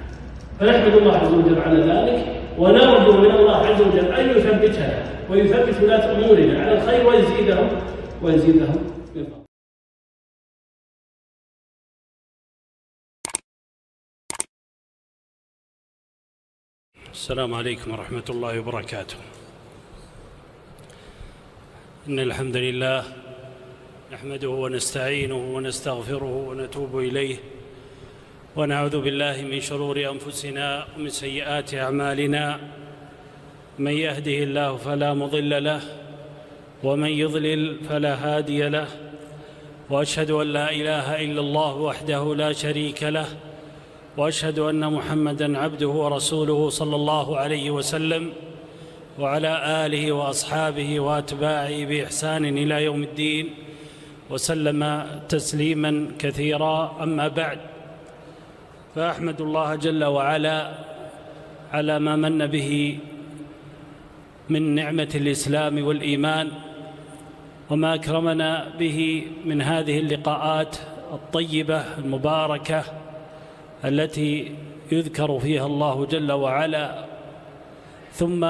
فنحمد الله عز وجل على ذلك. ونرجو من الله عز وجل أن يثبتنا ويثبت ولاة أمورنا على الخير ويزيدهم ويزيدهم السلام عليكم ورحمة الله وبركاته. إن الحمد لله نحمده ونستعينه ونستغفره ونتوب إليه. ونعوذ بالله من شرور أنفسنا ومن سيئات أعمالنا. من يهده الله فلا مضل له ومن يضلل فلا هادي له. وأشهد أن لا إله إلا الله وحده لا شريك له وأشهد أن محمدا عبده ورسوله صلى الله عليه وسلم وعلى آله وأصحابه وأتباعه بإحسان إلى يوم الدين وسلم تسليما كثيرا. أما بعد فأحمد الله جل وعلا على ما من به من نعمة الإسلام والإيمان وما أكرمنا به من هذه اللقاءات الطيبة المباركة التي يذكر فيها الله جل وعلا. ثم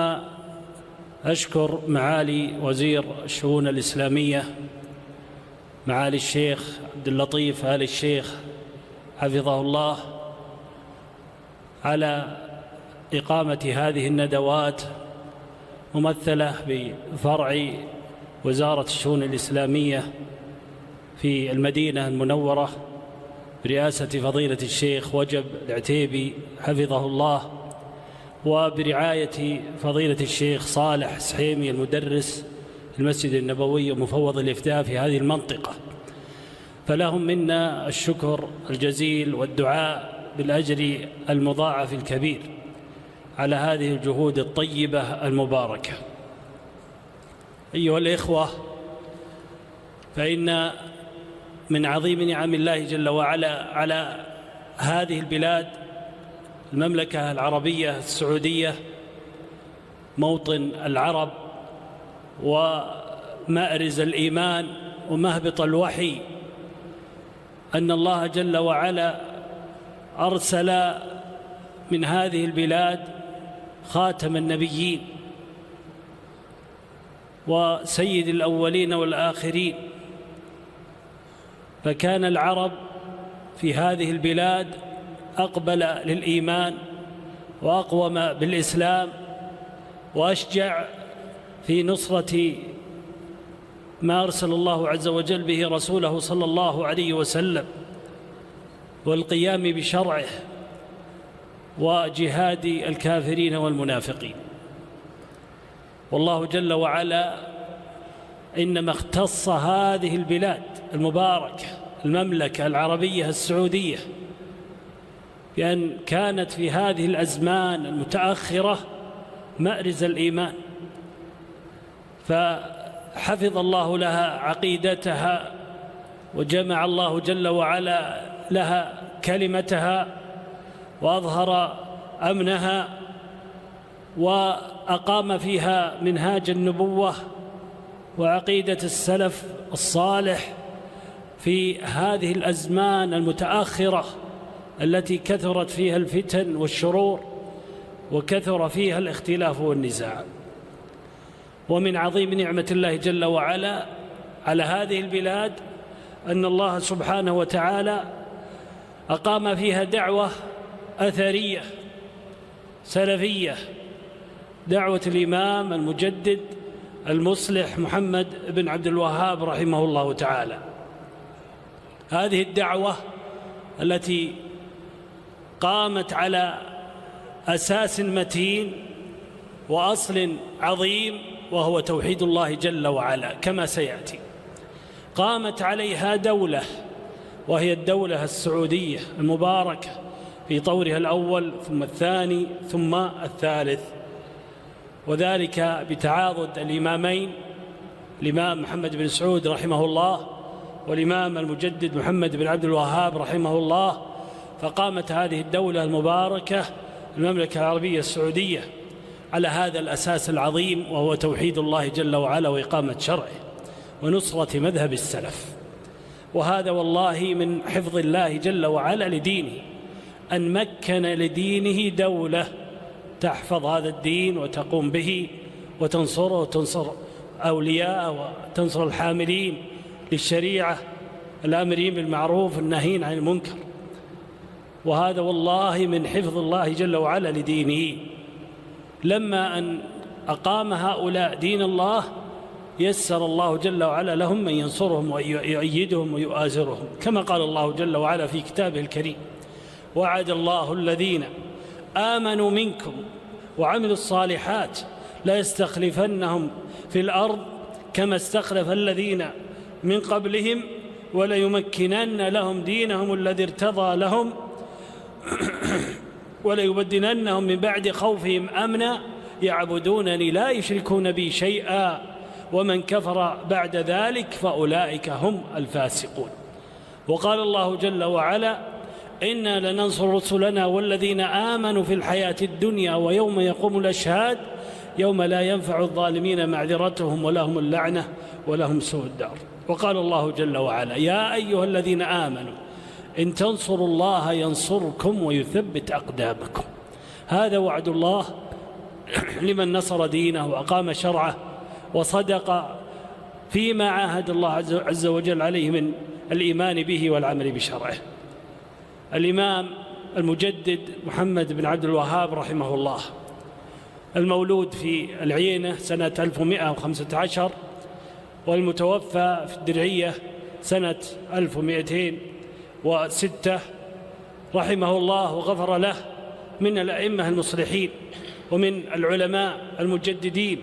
أشكر معالي وزير الشؤون الإسلامية معالي الشيخ عبد اللطيف آل الشيخ حفظه الله على إقامة هذه الندوات ممثلة بفرع وزارة الشؤون الإسلامية في المدينة المنورة برئاسة فضيلة الشيخ وجب العتيبي حفظه الله وبرعاية فضيلة الشيخ صالح سحيمي المدرس المسجد النبوي ومفوض الإفتاء في هذه المنطقة. فلهم منا الشكر الجزيل والدعاء بالأجر المضاعف الكبير على هذه الجهود الطيبة المباركة. أيها الإخوة فإن من عظيم نعم الله جل وعلا على هذه البلاد المملكة العربية السعودية موطن العرب ومأرز الإيمان ومهبط الوحي أن الله جل وعلا أرسل من هذه البلاد خاتم النبيين وسيد الأولين والآخرين. فكان العرب في هذه البلاد أقبل للإيمان وأقوم بالإسلام وأشجع في نصرة ما أرسل الله عز وجل به رسوله صلى الله عليه وسلم. والقيام بشرعه وجهاد الكافرين والمنافقين. والله جل وعلا إنما اختص هذه البلاد المباركة المملكة العربية السعودية بأن كانت في هذه الأزمان المتأخرة مأرز الإيمان. فحفظ الله لها عقيدتها وجمع الله جل وعلا لها كلمتها وأظهر أمنها وأقام فيها منهاج النبوة وعقيدة السلف الصالح في هذه الأزمان المتأخرة التي كثرت فيها الفتن والشرور وكثر فيها الاختلاف والنزاع. ومن عظيم نعمة الله جل وعلا على هذه البلاد أن الله سبحانه وتعالى أقام فيها دعوة أثرية سلفية دعوة الإمام المجدد المصلح محمد بن عبد الوهاب رحمه الله تعالى. هذه الدعوة التي قامت على أساس متين وأصل عظيم وهو توحيد الله جل وعلا كما سيأتي. قامت عليها دولة وهي الدولة السعودية المباركة في طورها الأول ثم الثاني ثم الثالث. وذلك بتعاضد الإمامين الإمام محمد بن سعود رحمه الله والإمام المجدد محمد بن عبد الوهاب رحمه الله. فقامت هذه الدولة المباركة المملكة العربية السعودية على هذا الأساس العظيم وهو توحيد الله جل وعلا وإقامة شرعه ونصرة مذهب السلف. وهذا والله من حفظ الله جل وعلا لدينه أن مكن لدينه دولة تحفظ هذا الدين وتقوم به وتنصره وتنصر أولياءه وتنصر الحاملين للشريعة الآمرين بالمعروف الناهين عن المنكر. وهذا والله من حفظ الله جل وعلا لدينه. لما أن أقام هؤلاء دين الله يسر الله جل وعلا لهم من ينصرهم ويؤيدهم ويؤازرهم كما قال الله جل وعلا في كتابه الكريم وعد الله الذين آمنوا منكم وعملوا الصالحات لا يستخلفنهم في الأرض كما استخلف الذين من قبلهم وليمكنن لهم دينهم الذي ارتضى لهم وليبدلنهم من بعد خوفهم أمنا يعبدونني لا يشركون بي شيئا. ومن كفر بعد ذلك فأولئك هم الفاسقون. وقال الله جل وعلا إنا لننصر رسلنا والذين آمنوا في الحياة الدنيا ويوم يقوم الأشهاد يوم لا ينفع الظالمين معذرتهم ولهم اللعنة ولهم سوء الدار. وقال الله جل وعلا يا أيها الذين آمنوا إن تنصروا الله ينصركم ويثبت أقدامكم. هذا وعد الله لمن نصر دينه وأقام شرعه وصدق فيما عاهد الله عز وجل عليه من الإيمان به والعمل بشرعه. الإمام المجدد محمد بن عبد الوهاب رحمه الله المولود في العينة سنة 1115 والمتوفى في الدرعية سنة 1206 رحمه الله وغفر له من الأئمة المصلحين ومن العلماء المجددين.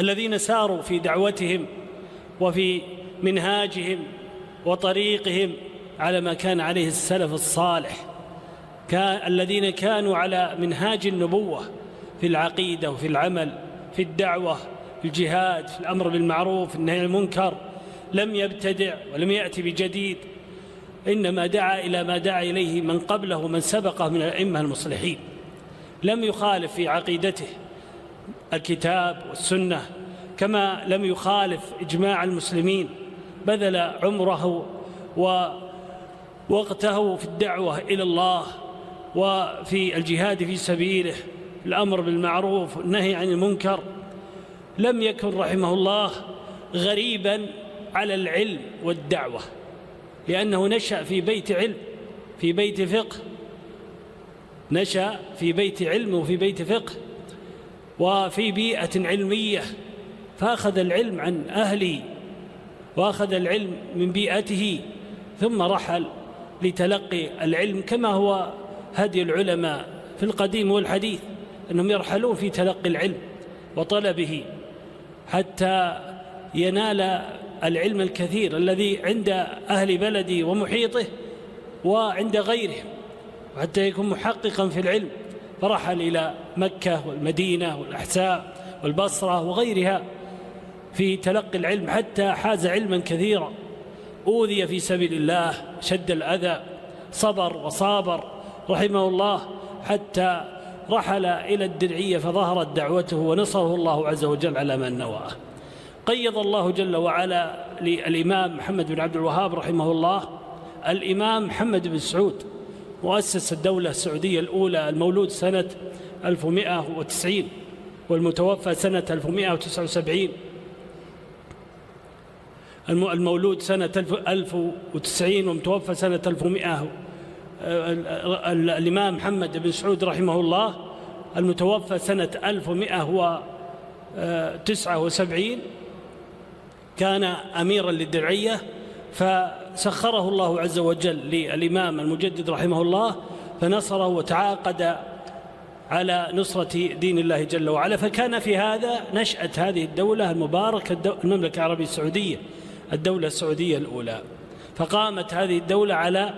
الذين ساروا في دعوتهم وفي منهاجهم وطريقهم على ما كان عليه السلف الصالح. كان الذين كانوا على منهاج النبوة في العقيدة وفي العمل في الدعوة في الجهاد في الأمر بالمعروف النهي عن المنكر لم يبتدع ولم يأتي بجديد. إنما دعا إلى ما دعا إليه من قبله ومن سبقه من الأئمة المصلحين. لم يخالف في عقيدته. الكتاب والسنة كما لم يخالف إجماع المسلمين. بذل عمره ووقته في الدعوة إلى الله وفي الجهاد في سبيله الأمر بالمعروف والنهي عن المنكر. لم يكن رحمه الله غريبا على العلم والدعوة لأنه نشأ في بيت علم في بيت فقه. نشأ في بيت علم وفي بيت فقه. وفي بيئة علمية فأخذ العلم عن أهله وأخذ العلم من بيئته ثم رحل لتلقي العلم كما هو هدي العلماء في القديم والحديث أنهم يرحلون في تلقي العلم وطلبه حتى ينال العلم الكثير الذي عند أهل بلده ومحيطه وعند غيره حتى يكون محققا في العلم فرحل إلى مكة والمدينة والأحساء والبصرة وغيرها في تلقي العلم حتى حاز علما كثيرا. أوذي في سبيل الله شد الأذى صبر وصابر رحمه الله حتى رحل إلى الدرعية فظهرت دعوته ونصره الله عز وجل على من نواه. قيض الله جل وعلا للإمام محمد بن عبد الوهاب رحمه الله. الإمام محمد بن سعود مؤسس الدولة السعودية الأولى المولود سنة 1190 والمتوفى سنة 1179 المولود سنة 1090 ومتوفى سنة 1100 الإمام محمد بن سعود رحمه الله. المتوفى سنة 1100 تسعة وسبعين. كان أميرا للدرعية فسخره الله عز وجل للإمام المجدد رحمه الله فنصره وتعاقد على نصرة دين الله جل وعلا. فكان في هذا نشأة هذه الدولة المباركة المملكة العربية السعودية الدولة السعودية الأولى. فقامت هذه الدولة على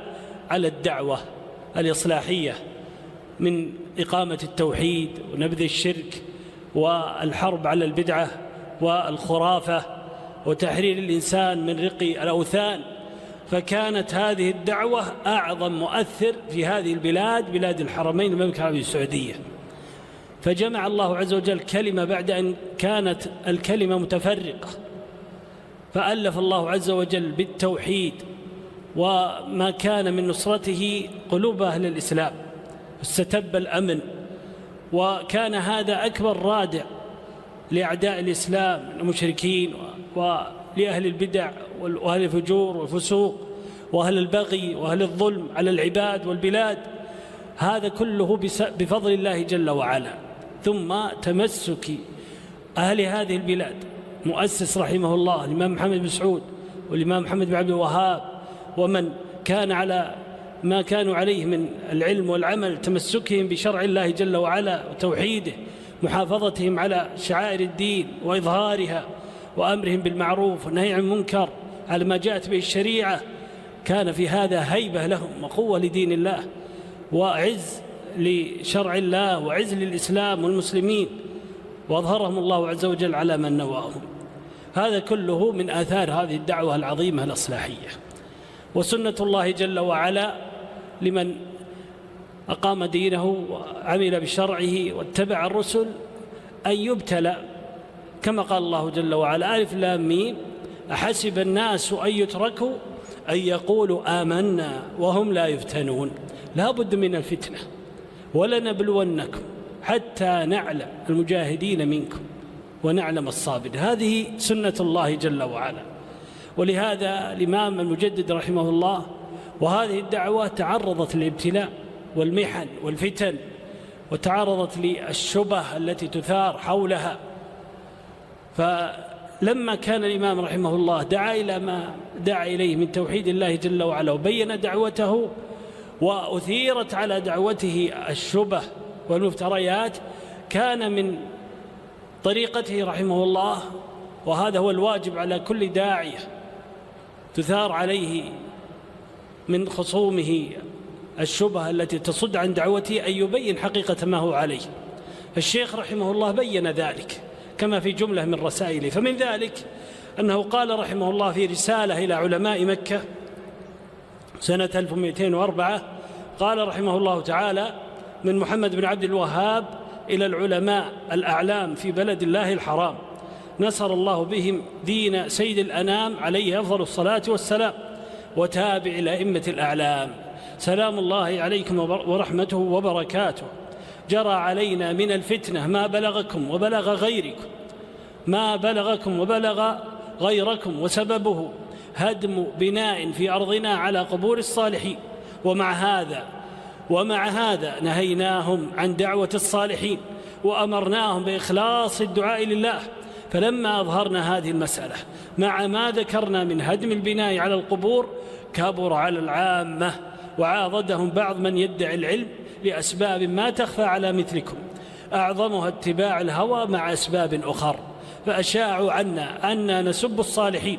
على الدعوة الإصلاحية من إقامة التوحيد ونبذ الشرك والحرب على البدعة والخرافة وتحرير الإنسان من رقي الأوثان. فكانت هذه الدعوة أعظم مؤثر في هذه البلاد بلاد الحرمين المملكة العربية السعودية. فجمع الله عز وجل كلمة بعد أن كانت الكلمة متفرقة. فألف الله عز وجل بالتوحيد وما كان من نصرته قلوب أهل الإسلام. استتب الأمن. وكان هذا أكبر رادع لأعداء الإسلام المشركين ولأهل البدع وأهل الفجور والفسوق وأهل البغي وأهل الظلم على العباد والبلاد. هذا كله بفضل الله جل وعلا. ثم تمسك أهل هذه البلاد. مؤسس رحمه الله الإمام محمد بن سعود والإمام محمد بن عبد الوهاب. ومن كان على ما كانوا عليه من العلم والعمل تمسكهم بشرع الله جل وعلا وتوحيده محافظتهم على شعائر الدين وإظهارها. وأمرهم بالمعروف والنهي عن المنكر على ما جاءت به الشريعة كان في هذا هيبة لهم وقوة لدين الله وعز لشرع الله وعز للإسلام والمسلمين وأظهرهم الله عز وجل على من نواهم. هذا كله من آثار هذه الدعوة العظيمة الإصلاحية. وسنة الله جل وعلا لمن أقام دينه وعمل بشرعه واتبع الرسل أن يبتلى كما قال الله جل وعلا ألف لام ميم أحسب الناس أن يتركوا أن يقولوا آمنا وهم لا يفتنون. لا بد من الفتنة. ولنبلونكم حتى نعلم المجاهدين منكم ونعلم الصابر هذه سنة الله جل وعلا. ولهذا الإمام المجدد رحمه الله وهذه الدعوة تعرضت للابتلاء والمحن والفتن وتعرضت للشبه التي تثار حولها. فلما كان الإمام رحمه الله دعا إلى ما دعا إليه من توحيد الله جل وعلا وبين دعوته وأثيرت على دعوته الشبه والمفتريات كان من طريقته رحمه الله وهذا هو الواجب على كل داعية تثار عليه من خصومه الشبهة التي تصد عن دعوته أن يبين حقيقة ما هو عليه. الشيخ رحمه الله بين ذلك. كما في جملة من رسائله فمن ذلك أنه قال رحمه الله في رسالة إلى علماء مكة سنة 1204 قال رحمه الله تعالى من محمد بن عبد الوهاب إلى العلماء الأعلام في بلد الله الحرام نصر الله بهم دين سيد الأنام عليه أفضل الصلاة والسلام وتابع الأئمة الأعلام. سلام الله عليكم ورحمته وبركاته. جرى علينا من الفتنة ما بلغكم وبلغ غيركم ما بلغكم وبلغ غيركم وسببه هدم بناء في أرضنا على قبور الصالحين. ومع هذا ومع هذا نهيناهم عن دعوة الصالحين وأمرناهم بإخلاص الدعاء لله. فلما أظهرنا هذه المسألة مع ما ذكرنا من هدم البناء على القبور كبر على العامة وعاضدهم بعض من يدعي العلم لأسباب ما تخفى على مثلكم. أعظمها اتباع الهوى مع أسباب أخر. فأشاعوا عنا أننا نسب الصالحين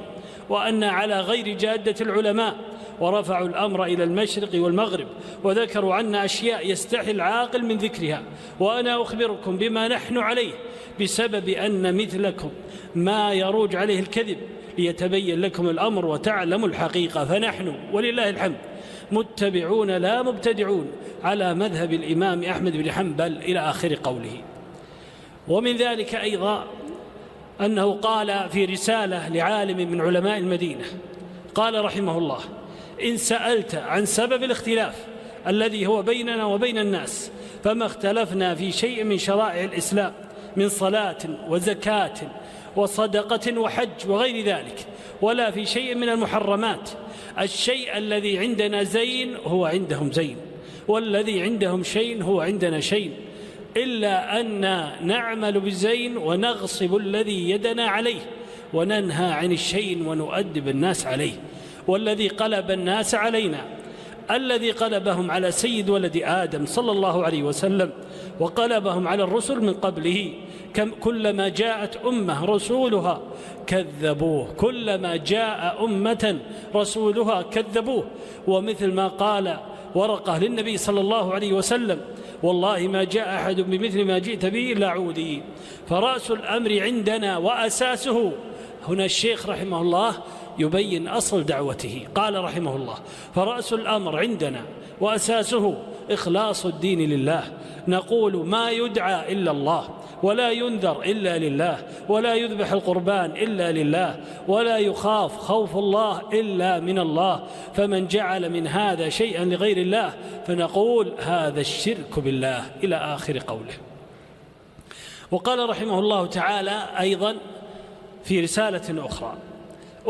وأن على غير جادة العلماء. ورفعوا الأمر إلى المشرق والمغرب. وذكروا عنا أشياء يستحي العاقل من ذكرها. وأنا أخبركم بما نحن عليه بسبب أن مثلكم ما يروج عليه الكذب. ليتبين لكم الأمر وتعلموا الحقيقة. فنحن ولله الحمد. متبعون لا مبتدعون على مذهب الإمام أحمد بن حنبل إلى آخر قوله. ومن ذلك أيضا أنه قال في رسالة لعالم من علماء المدينة قال رحمه الله إن سألت عن سبب الاختلاف الذي هو بيننا وبين الناس فما اختلفنا في شيء من شرائع الإسلام من صلاة وزكاة وصدقة وحج وغير ذلك ولا في شيء من المحرمات الشيء الذي عندنا زين هو عندهم زين والذي عندهم شيء هو عندنا شيء إلا أن نعمل بالزين ونغصب الذي يدنا عليه وننهى عن الشيء ونؤدب الناس عليه. والذي قلب الناس علينا الذي قلبهم على سيد ولد آدم صلى الله عليه وسلم وقلبهم على الرسل من قبله. كم كلما جاءت أمة رسولها كذبوه. كلما جاء أمة رسولها كذبوه. ومثل ما قال ورقة للنبي صلى الله عليه وسلم والله ما جاء أحد بمثل ما جئت به إلا عودي. فرأس الأمر عندنا وأساسه. هنا الشيخ رحمه الله يبين أصل دعوته. قال رحمه الله فرأس الأمر عندنا وأساسه إخلاص الدين لله. نقول ما يدعى إلا الله ولا ينذر إلا لله ولا يذبح القربان إلا لله ولا يخاف خوف الله إلا من الله. فمن جعل من هذا شيئا لغير الله فنقول هذا الشرك بالله. إلى آخر قوله. وقال رحمه الله تعالى أيضا في رسالة أخرى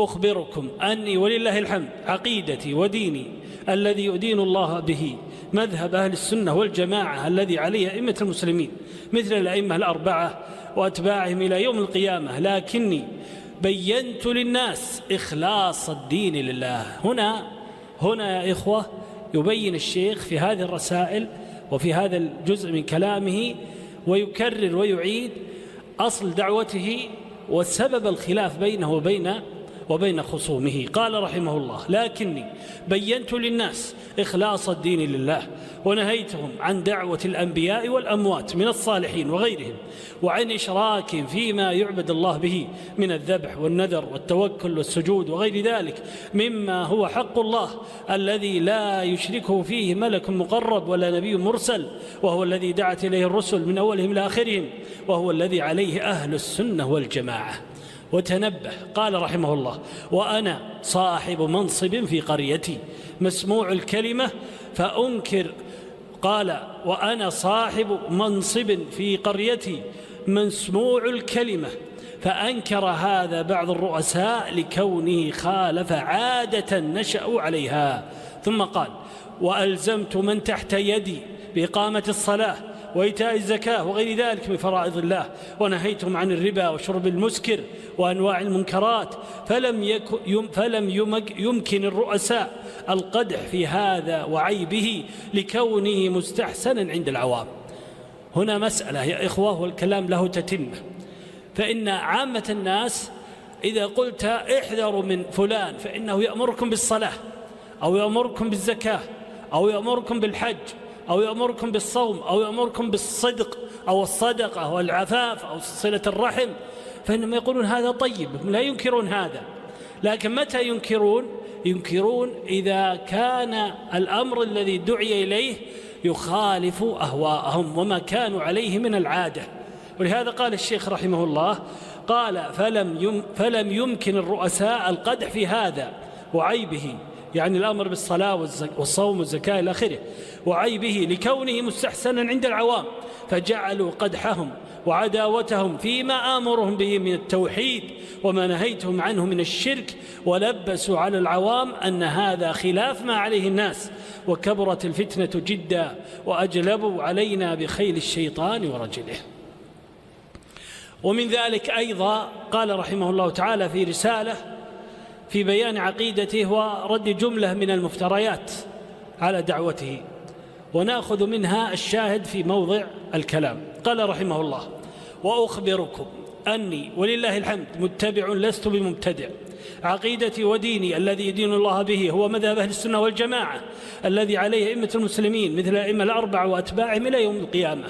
أخبركم أني ولله الحمد عقيدتي وديني الذي يدين الله به مذهب أهل السنة والجماعة الذي عليه أئمة المسلمين مثل الأئمة الأربعة وأتباعهم إلى يوم القيامة لكني بينت للناس إخلاص الدين لله. هنا هنا يا إخوة يبين الشيخ في هذه الرسائل وفي هذا الجزء من كلامه ويكرر ويعيد أصل دعوته وسبب الخلاف بينه وبين وبين خصومه. قال رحمه الله لكني بينت للناس إخلاص الدين لله ونهيتهم عن دعوة الأنبياء والأموات من الصالحين وغيرهم وعن إشراك فيما يعبد الله به من الذبح والنذر والتوكل والسجود وغير ذلك مما هو حق الله الذي لا يشركه فيه ملك مقرب ولا نبي مرسل وهو الذي دعت إليه الرسل من أولهم إلى آخرهم وهو الذي عليه أهل السنة والجماعة. وتنبه. قال رحمه الله وأنا صاحب منصب في قريتي مسموع الكلمة فأنكر. قال وأنا صاحب منصب في قريتي مسموع الكلمة فأنكر هذا بعض الرؤساء لكونه خالف عادة نشأوا عليها. ثم قال وألزمت من تحت يدي بإقامة الصلاة وإيتاء الزكاة وغير ذلك من فرائض الله. ونهيتهم عن الربا وشرب المسكر وأنواع المنكرات. فلم, يك فلم يمكن الرؤساء القدح في هذا وعيبه لكونه مستحسنا عند العوام. هنا مسألة يا إخوة والكلام له تتمة. فإن عامة الناس إذا قلت احذروا من فلان فإنه يأمركم بالصلاة أو يأمركم بالزكاة أو يأمركم بالحج أو يأمركم بالصوم أو يأمركم بالصدق أو الصدقة والعفاف أو صلة الرحم فإنهم يقولون هذا طيب لا ينكرون هذا. لكن متى ينكرون؟ ينكرون إذا كان الأمر الذي دعي إليه يخالف أهواءهم وما كانوا عليه من العادة. ولهذا قال الشيخ رحمه الله قال فلم, فلم يمكن الرؤساء القدح في هذا وعيبه. يعني الأمر بالصلاة والصوم والزكاة إلى آخره. وعيبه لكونه مستحسنا عند العوام. فجعلوا قدحهم وعداوتهم فيما آمرهم به من التوحيد وما نهيتهم عنه من الشرك. ولبسوا على العوام أن هذا خلاف ما عليه الناس. وكبرت الفتنة جدا وأجلبوا علينا بخيل الشيطان ورجله. ومن ذلك أيضا قال رحمه الله تعالى في رسالة في بيان عقيدته ورد جملة من المفتريات على دعوته. ونأخذ منها الشاهد في موضع الكلام. قال رحمه الله وأخبركم أني ولله الحمد متبع لست بمبتدع. عقيدتي وديني الذي يدين الله به هو مذهب أهل السنة والجماعة الذي عليه أئمة المسلمين مثل الائمه الأربعة وأتباعهم إلى يوم القيامة.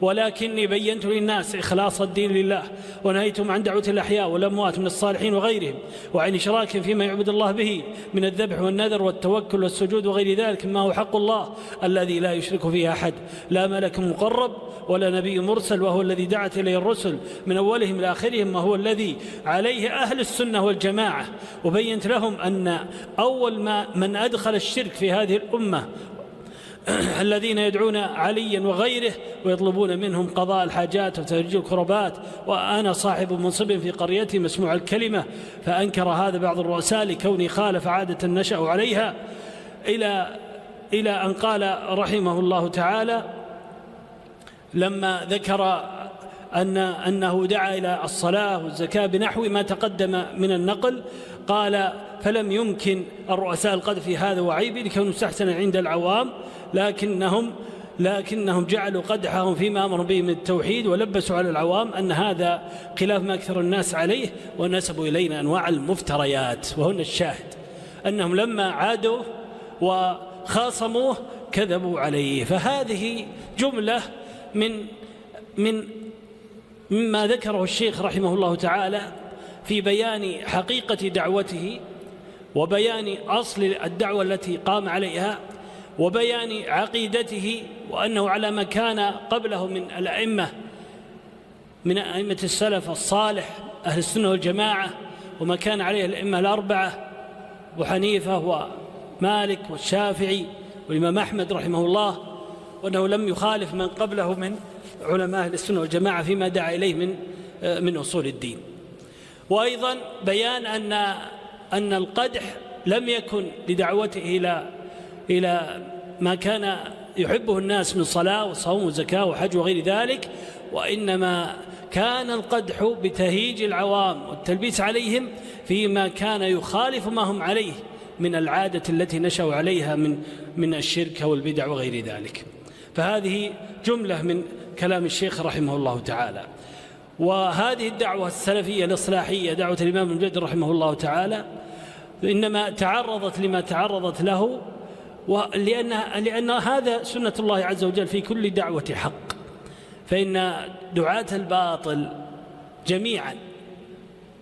ولكني بينت للناس إخلاص الدين لله ونهيتم عن دعوة الأحياء والأموات من الصالحين وغيرهم وعن إشراك فيما يعبد الله به من الذبح والنذر والتوكل والسجود وغير ذلك مما هو حق الله الذي لا يشرك فيه أحد. لا ملك مقرب ولا نبي مرسل وهو الذي دعت إليه الرسل من أولهم إلى آخرهم وهو الذي عليه أهل السنة والجماعة. وبينت لهم أن أول ما من أدخل الشرك في هذه الأمة الذين يدعون عليا وغيره ويطلبون منهم قضاء الحاجات وتفريج الكربات وأنا صاحب منصب في قريتي مسموع الكلمة فأنكر هذا بعض الرؤساء لكوني خالف عادة نشأ عليها. إلى إلى أن قال رحمه الله تعالى لما ذكر أن أنه دعا إلى الصلاة والزكاة بنحو ما تقدم من النقل قال فلم يمكن الرؤساء القذف في هذا وعيبه لكونه مستحسنا عند العوام لكنهم لكنهم جعلوا قدحهم فيما امروا به من التوحيد ولبسوا على العوام أن هذا خلاف ما أكثر الناس عليه ونسبوا إلينا أنواع المفتريات وهن الشاهد أنهم لما عادوا وخاصموه كذبوا عليه فهذه جملة من من مما ذكره الشيخ رحمه الله تعالى في بيان حقيقة دعوته وبيان أصل الدعوة التي قام عليها وبيان عقيدته وأنه على ما كان قبله من الأئمة من أئمة السلف الصالح أهل السنة والجماعة وما كان عليه الأئمة الأربعة أبو حنيفة ومالك والشافعي والإمام أحمد رحمه الله وأنه لم يخالف من قبله من علماء أهل السنة والجماعة فيما دعا إليه من من أصول الدين. وأيضا بيان أن أن القدح لم يكن لدعوته إلى إلى ما كان يحبه الناس من صلاة وصوم وزكاة وحج وغير ذلك وإنما كان القدح بتهيج العوام والتلبيس عليهم فيما كان يخالف ما هم عليه من العادة التي نشأوا عليها من من الشرك والبدع وغير ذلك. فهذه جملة من كلام الشيخ رحمه الله تعالى. وهذه الدعوة السلفية الإصلاحية دعوة الإمام المجد رحمه الله تعالى إنما تعرضت لما تعرضت له ولأن لأن هذا سنة الله عز وجل في كل دعوة حق. فإن دعاة الباطل جميعا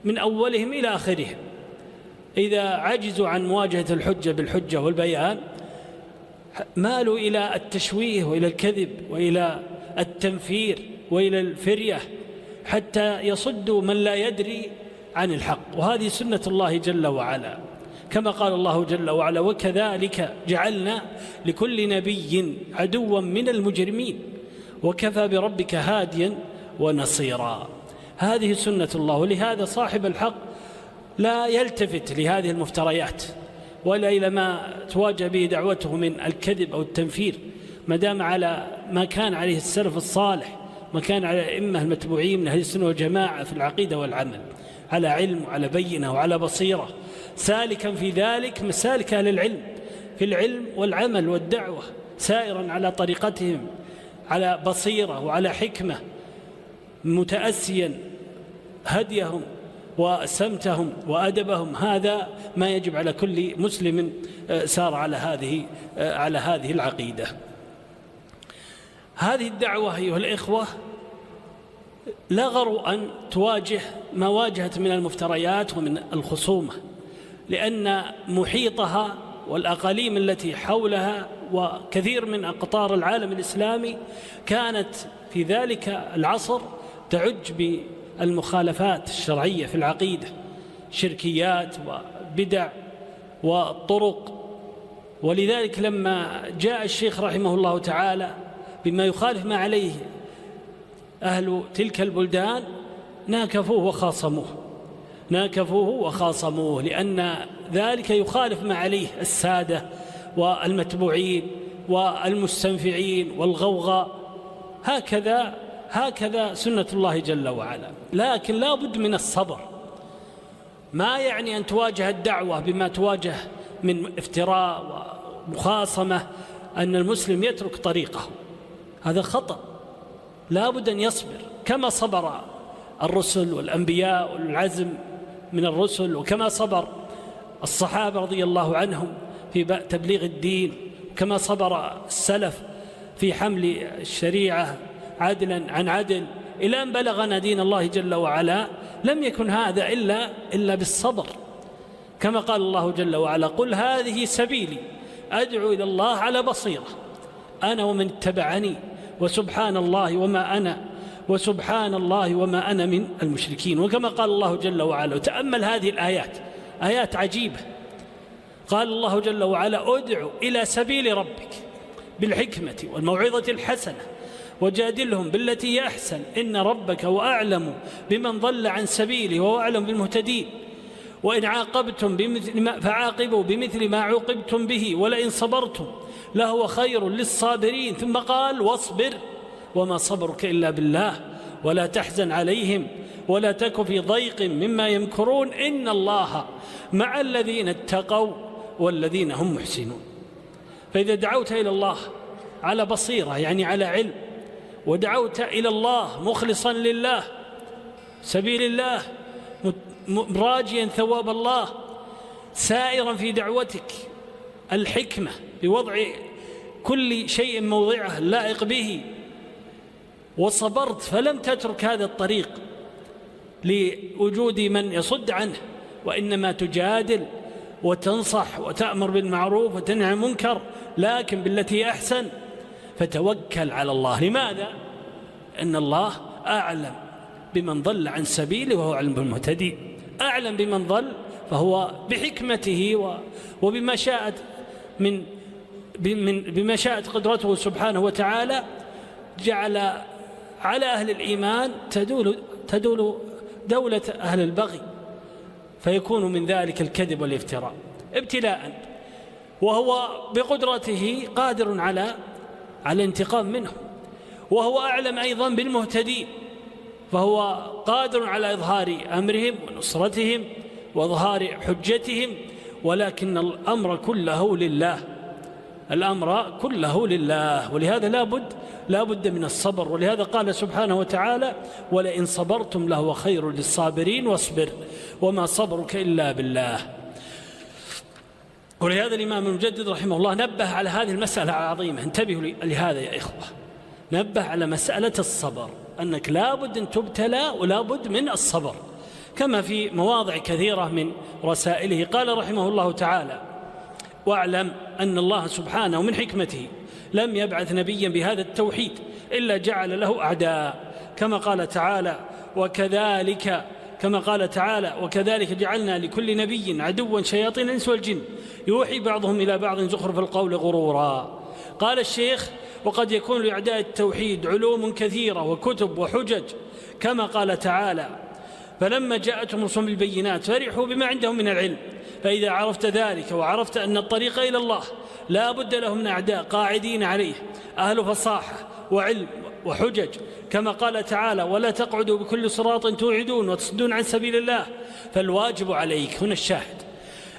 من أولهم إلى آخرهم. إذا عجزوا عن مواجهة الحجة بالحجة والبيان مالوا إلى التشويه وإلى الكذب وإلى التنفير وإلى الفرية حتى يصدوا من لا يدري عن الحق. وهذه سنة الله جل وعلا. كما قال الله جل وعلا وكذلك جعلنا لكل نبي عدوا من المجرمين وكفى بربك هاديا ونصيرا. هذه سنة الله ولهذا صاحب الحق لا يلتفت لهذه المفتريات ولا إلى ما تواجه به دعوته من الكذب أو التنفير ما دام على ما كان عليه السلف الصالح ما كان على الأئمة المتبوعين من أهل السنة والجماعة في العقيدة والعمل على علم وعلى بينة وعلى بصيرة. سالكا في ذلك مسالك أهل العلم في العلم والعمل والدعوة سائرا على طريقتهم على بصيرة وعلى حكمة متأسيا هديهم وسمتهم وأدبهم. هذا ما يجب على كل مسلم آه، سار على هذه آه، على هذه العقيدة. هذه الدعوة أيها الإخوة لا غرو أن تواجه ما واجهت من المفتريات ومن الخصومة. لأن محيطها والأقاليم التي حولها وكثير من أقطار العالم الإسلامي كانت في ذلك العصر تعج بالمخالفات الشرعية في العقيدة شركيات وبدع وطرق. ولذلك لما جاء الشيخ رحمه الله تعالى بما يخالف ما عليه أهل تلك البلدان ناكفوه وخاصموه. ناكفوه وخاصموه لأن ذلك يخالف ما عليه السادة والمتبوعين والمستنفعين والغوغاء هكذا هكذا سنة الله جل وعلا. لكن لا بد من الصبر. ما يعني أن تواجه الدعوة بما تواجه من افتراء ومخاصمة أن المسلم يترك طريقه؟ هذا خطأ. لا بد أن يصبر كما صبر الرسل والأنبياء والعزم من الرسل وكما صبر الصحابة رضي الله عنهم في تبليغ الدين كما صبر السلف في حمل الشريعة عدلا عن عدل. إلى أن بلغنا دين الله جل وعلا لم يكن هذا إلا إلا بالصبر. كما قال الله جل وعلا قل هذه سبيلي أدعو إلى الله على بصيرة. أنا ومن اتبعني وسبحان الله وما أنا. وسبحان الله وما أنا من المشركين. وكما قال الله جل وعلا وتأمل هذه الآيات. آيات عجيبة. قال الله جل وعلا ادع إلى سبيل ربك بالحكمة والموعظة الحسنة وجادلهم بالتي أحسن. إن ربك وأعلم بمن ضل عن سبيله وهو أعلم بالمهتدين. وإن عاقبتم بمثل ما فعاقبوا بمثل ما عوقبتم به ولئن صبرتم لهو خير للصابرين. ثم قال واصبر. وما صبرك إلا بالله ولا تحزن عليهم ولا تك في ضيق مما يمكرون. إن الله مع الذين اتقوا والذين هم محسنون. فإذا دعوت إلى الله على بصيرة يعني على علم ودعوت إلى الله مخلصا لله سبيل الله راجيا ثواب الله سائرا في دعوتك الحكمة بوضع كل شيء موضعه اللائق به وصبرت فلم تترك هذا الطريق لوجود من يصد عنه وإنما تجادل وتنصح وتأمر بالمعروف وتنهى عن المنكر لكن بالتي أحسن فتوكل على الله لماذا؟ أن الله أعلم بمن ضل عن سبيله وهو أعلم بالمهتدين أعلم بمن ضل فهو بحكمته وبما شاءت من بما شاءت قدرته سبحانه وتعالى جعل على أهل الإيمان تدول تدول دولة أهل البغي فيكون من ذلك الكذب والافتراء. ابتلاء وهو بقدرته قادر على على الانتقام منهم وهو أعلم أيضا بالمهتدين فهو قادر على إظهار أمرهم ونصرتهم وإظهار حجتهم ولكن الأمر كله لله. الأمر كله لله ولهذا لا بد لا بد من الصبر. ولهذا قال سبحانه وتعالى ولئن صبرتم لهو خير للصابرين واصبر وما صبرك إلا بالله. ولهذا الإمام المجدد رحمه الله نبه على هذه المسألة العظيمة. انتبهوا لهذا يا إخوة. نبه على مسألة الصبر أنك لابد أن تبتلى ولابد من الصبر. كما في مواضع كثيرة من رسائله. قال رحمه الله تعالى واعلم أن الله سبحانه من حكمته لم يبعث نبيا بهذا التوحيد إلا جعل له أعداء. كما قال تعالى وكذلك كما قال تعالى وكذلك جعلنا لكل نبي عدوا شياطين الإنس والجن. يوحي بعضهم إلى بعض زخرف القول غرورا. قال الشيخ وقد يكون لأعداء التوحيد علوم كثيرة وكتب وحجج. كما قال تعالى فلما جاءتهم رسل بالبينات فرحوا بما عندهم من العلم فإذا عرفت ذلك وعرفت أن الطريق إلى الله لا بد لهم من أعداء قاعدين عليه أهل فصاحة وعلم وحجج. كما قال تعالى ولا تقعدوا بكل صراط توعدون وتصدون عن سبيل الله. فالواجب عليك هنا الشاهد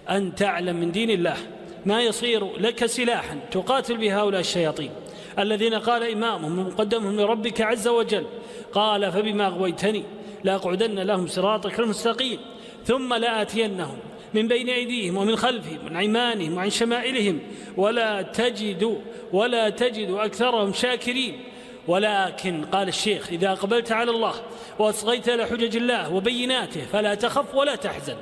أن تعلم من دين الله ما يصير لك سلاحا تقاتل به هؤلاء الشياطين. الذين قال إمامهم ومقدمهم لربك عز وجل قال فبما أغويتني لأقعدن لهم صراطك المستقيم ثم لآتينهم من بين أيديهم ومن خلفهم ومن أيمانهم وعن شمائلهم ولا تجد ولا تجد أكثرهم شاكرين. ولكن قال الشيخ إذا أقبلت على الله وأصغيت إلى حجج الله وبيناته فلا تخف ولا تحزن.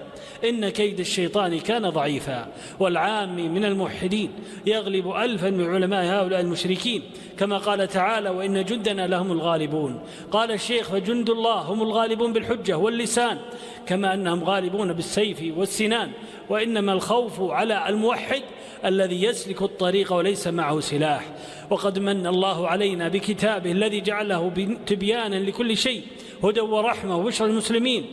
إن كيد الشيطان كان ضعيفا والعام من الموحدين يغلب ألفا من علماء هؤلاء المشركين. كما قال تعالى وإن جندنا لهم الغالبون. قال الشيخ فجند الله هم الغالبون بالحجة واللسان كما أنهم غالبون بالسيف والسنان. وإنما الخوف على الموحد الذي يسلك الطريق وليس معه سلاح. وقد من الله علينا بكتابه الذي جعله تبيانا لكل شيء هدى ورحمة وبشر المسلمين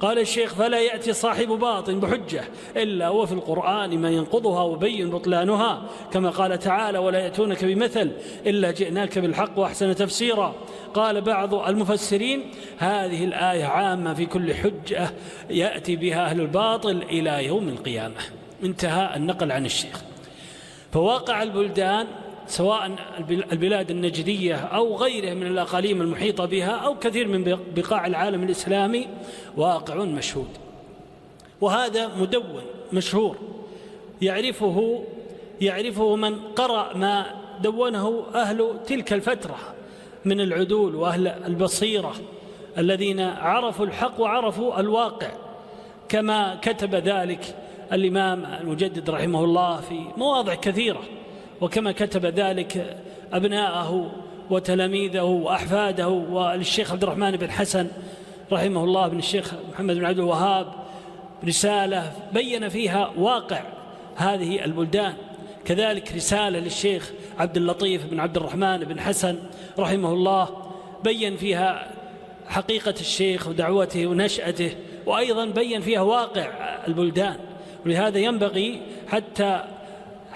قال الشيخ فلا يأتي صاحب باطن بحجة إلا وفي القرآن ما ينقضها وبين بطلانها كما قال تعالى ولا يأتونك بمثل إلا جئناك بالحق وأحسن تفسيرا قال بعض المفسرين هذه الآية عامة في كل حجة يأتي بها أهل الباطل إلى يوم القيامة انتهى النقل عن الشيخ. فواقع البلدان سواء البلاد النجدية أو غيرها من الأقاليم المحيطة بها أو كثير من بقاع العالم الإسلامي واقع مشهود. وهذا مدون مشهور. يعرفه يعرفه من قرأ ما دونه أهل تلك الفترة من العدول وأهل البصيرة الذين عرفوا الحق وعرفوا الواقع. كما كتب ذلك الإمام المجدد رحمه الله في مواضع كثيرة. وكما كتب ذلك أبناءه وتلاميذه وأحفاده وللشيخ عبد الرحمن بن حسن رحمه الله بن الشيخ محمد بن عبد الوهاب رسالة بين فيها واقع هذه البلدان. كذلك رسالة للشيخ عبد اللطيف بن عبد الرحمن بن حسن رحمه الله بين فيها حقيقة الشيخ ودعوته ونشأته وأيضا بين فيها واقع البلدان. ولهذا ينبغي حتى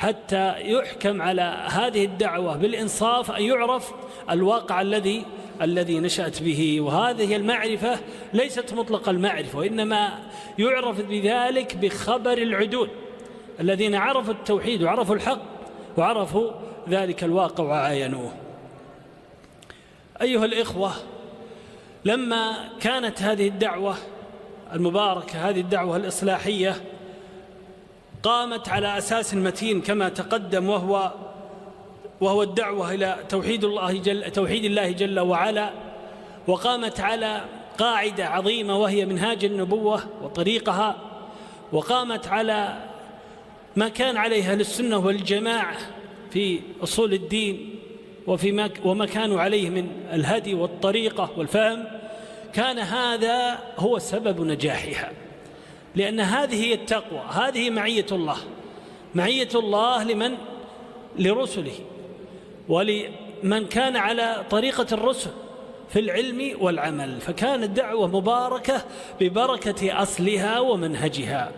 حتى يحكم على هذه الدعوة بالإنصاف أن يعرف الواقع الذي الذي نشأت به. وهذه المعرفة ليست مطلق المعرفة وإنما يعرف بذلك بخبر العدول الذين عرفوا التوحيد وعرفوا الحق وعرفوا ذلك الواقع وعاينوه. أيها الإخوة لما كانت هذه الدعوة المباركة هذه الدعوة الإصلاحية قامت على أساس متين كما تقدم وهو وهو الدعوة إلى توحيد الله جل توحيد الله جل وعلا وقامت على قاعدة عظيمة وهي منهاج النبوة وطريقها وقامت على ما كان عليها للسنة والجماعة في أصول الدين وفي ما وما كانوا عليه من الهدي والطريقة والفهم. كان هذا هو سبب نجاحها. لأن هذه هي التقوى هذه معية الله معية الله لمن؟ لرسله ولمن كان على طريقة الرسل في العلم والعمل فكانت دعوة مباركة ببركة أصلها ومنهجها.